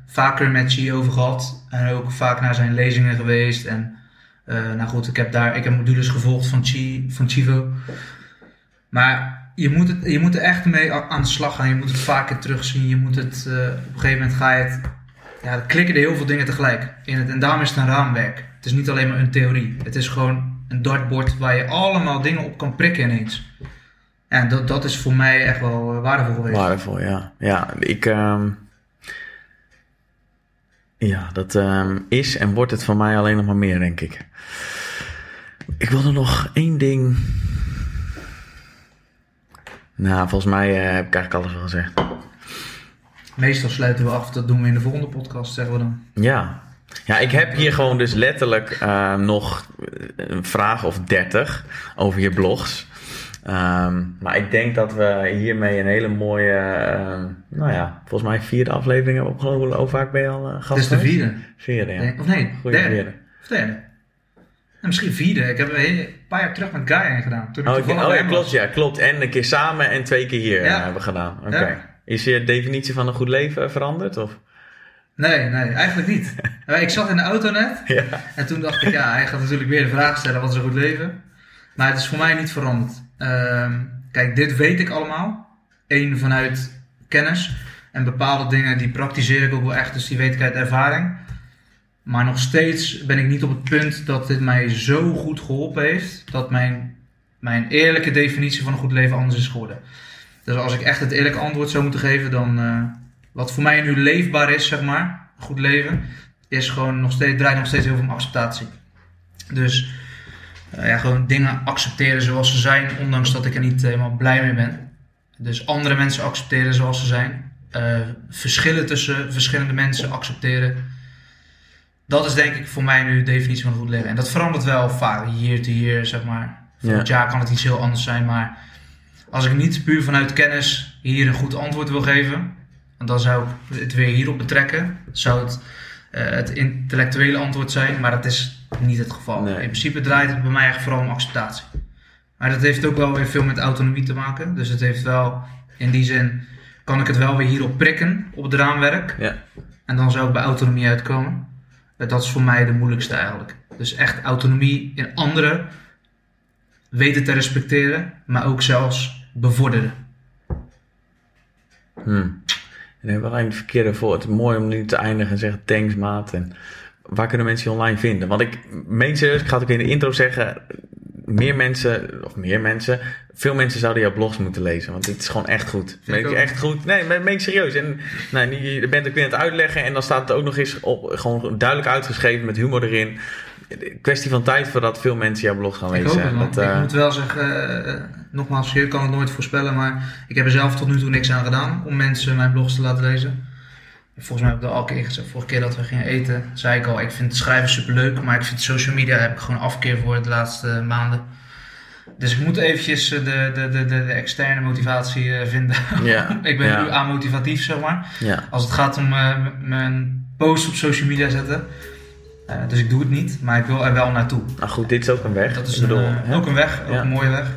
vaker met Chi over gehad. En ook vaak naar zijn lezingen geweest. En nou goed, ik heb daar ik heb modules gevolgd van, Chi, van Chivo. Maar je moet, het, je moet er echt mee aan de slag gaan. Je moet het vaker terugzien. Je moet het, op een gegeven moment ga je het... Ja, er klikken heel veel dingen tegelijk in het. En daarom is het een raamwerk. Het is niet alleen maar een theorie. Het is gewoon een dartboard waar je allemaal dingen op kan prikken ineens. En dat, dat is voor mij echt wel eh, waardevol geweest. Waardevol, ja. Ja, ik... ehm, ja, dat ehm, is en wordt het van mij alleen nog maar meer, denk ik. Ik wilde nog één ding... Nou, volgens mij eh, heb ik eigenlijk alles wel gezegd. Meestal sluiten we af. Dat doen we in de volgende podcast, zeggen we dan. Ja. Ja, ik heb hier gewoon dus letterlijk eh, nog een vraag of dertig over je blogs. Ehm, maar ik denk dat we hiermee een hele mooie, eh, nou ja, volgens mij vierde aflevering hebben opgelopen. Hoe vaak ben je al eh, gast Het is de vierde. Vierde, ja. Nee, Of nee, Goeie derde. vierde. Of derde. Nou, misschien vierde. Ik heb een paar jaar terug met Guy gedaan. Toen ik Oh, oh ja, klopt, ja, klopt. En een keer samen en twee keer hier Ja. hebben we gedaan. Oké. Ja. Is je definitie van een goed leven veranderd? Of? Nee, nee, eigenlijk niet. <laughs> Ik zat in de auto net. Ja. En toen dacht ik, ja, hij gaat natuurlijk weer de vraag stellen, wat is een goed leven? Maar het is voor mij niet veranderd. Ehm, kijk, dit weet ik allemaal. Eén, vanuit kennis. En bepaalde dingen, die praktiseer ik ook wel echt, dus die weet ik uit ervaring. Maar nog steeds ben ik niet op het punt dat dit mij zo goed geholpen heeft, dat mijn, mijn eerlijke definitie van een goed leven anders is geworden. Dus als ik echt het eerlijke antwoord zou moeten geven, dan eh, wat voor mij nu leefbaar is, zeg maar, goed leven, is gewoon nog steeds, draait nog steeds heel veel om acceptatie. Dus eh, ja, gewoon dingen accepteren zoals ze zijn, ondanks dat ik er niet helemaal blij mee ben. Dus andere mensen accepteren zoals ze zijn. Eh, verschillen tussen verschillende mensen accepteren. Dat is denk ik voor mij nu de definitie van goed leven. En dat verandert wel vaak, year to year, zeg maar. Volgend jaar kan het iets heel anders zijn, maar als ik niet puur vanuit kennis hier een goed antwoord wil geven, dan zou ik het weer hierop betrekken. Zou het eh, het intellectuele antwoord zijn, maar dat is niet het geval. Nee. In principe draait het bij mij echt vooral om acceptatie. Maar dat heeft ook wel weer veel met autonomie te maken. Dus het heeft wel, in die zin, kan ik het wel weer hierop prikken, op het raamwerk. Ja. En dan zou ik bij autonomie uitkomen. Eh, Dat is voor mij de moeilijkste eigenlijk. Dus echt autonomie in anderen weten te respecteren, maar ook zelfs bevorderen. Hmm. En hebben we alleen het verkeerde voor. Het is mooi om nu te eindigen en zeggen thanks maat. En waar kunnen mensen je online vinden? Want ik meen serieus, ik ga het ook in de intro zeggen. meer mensen, of meer mensen, veel mensen zouden jouw blogs moeten lezen. Want het is gewoon echt goed. Ik Meen ik ook. echt goed. Nee, maar meen ik serieus. En nou, je bent ook weer aan het uitleggen en dan staat het ook nog eens op, gewoon duidelijk uitgeschreven met humor erin. Kwestie van tijd voordat veel mensen jouw blog gaan Ik lezen. hoop het, want Dat, eh, ik moet wel zeggen, eh, nogmaals, je kan het nooit voorspellen, maar ik heb er zelf tot nu toe niks aan gedaan om mensen mijn blogs te laten lezen. Volgens mij heb ik dat al een keer gezegd, vorige keer dat we gingen eten, zei ik al, ik vind schrijven superleuk, maar ik vind social media heb ik gewoon afkeer voor de laatste maanden. Dus ik moet eventjes eh, de, de, de, de, externe motivatie eh, vinden. ja, <laughs> ik ben ja, nu amotivatief, zeg maar. ja. Als het gaat om eh, mijn post op social media zetten. Dus ik doe het niet, maar ik wil er wel naartoe. Nou goed, dit is ook een weg. Dat is bedoel, een, eh, ook een weg, ook een mooie weg.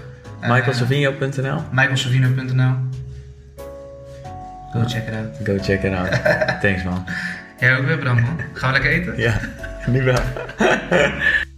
Eh, michaelsavino.nl michaelsavino.nl Go check it out. Go check it out. <laughs> Thanks man. Jij ook weer bedankt man. Gaan we lekker eten? Ja, nu wel. <laughs>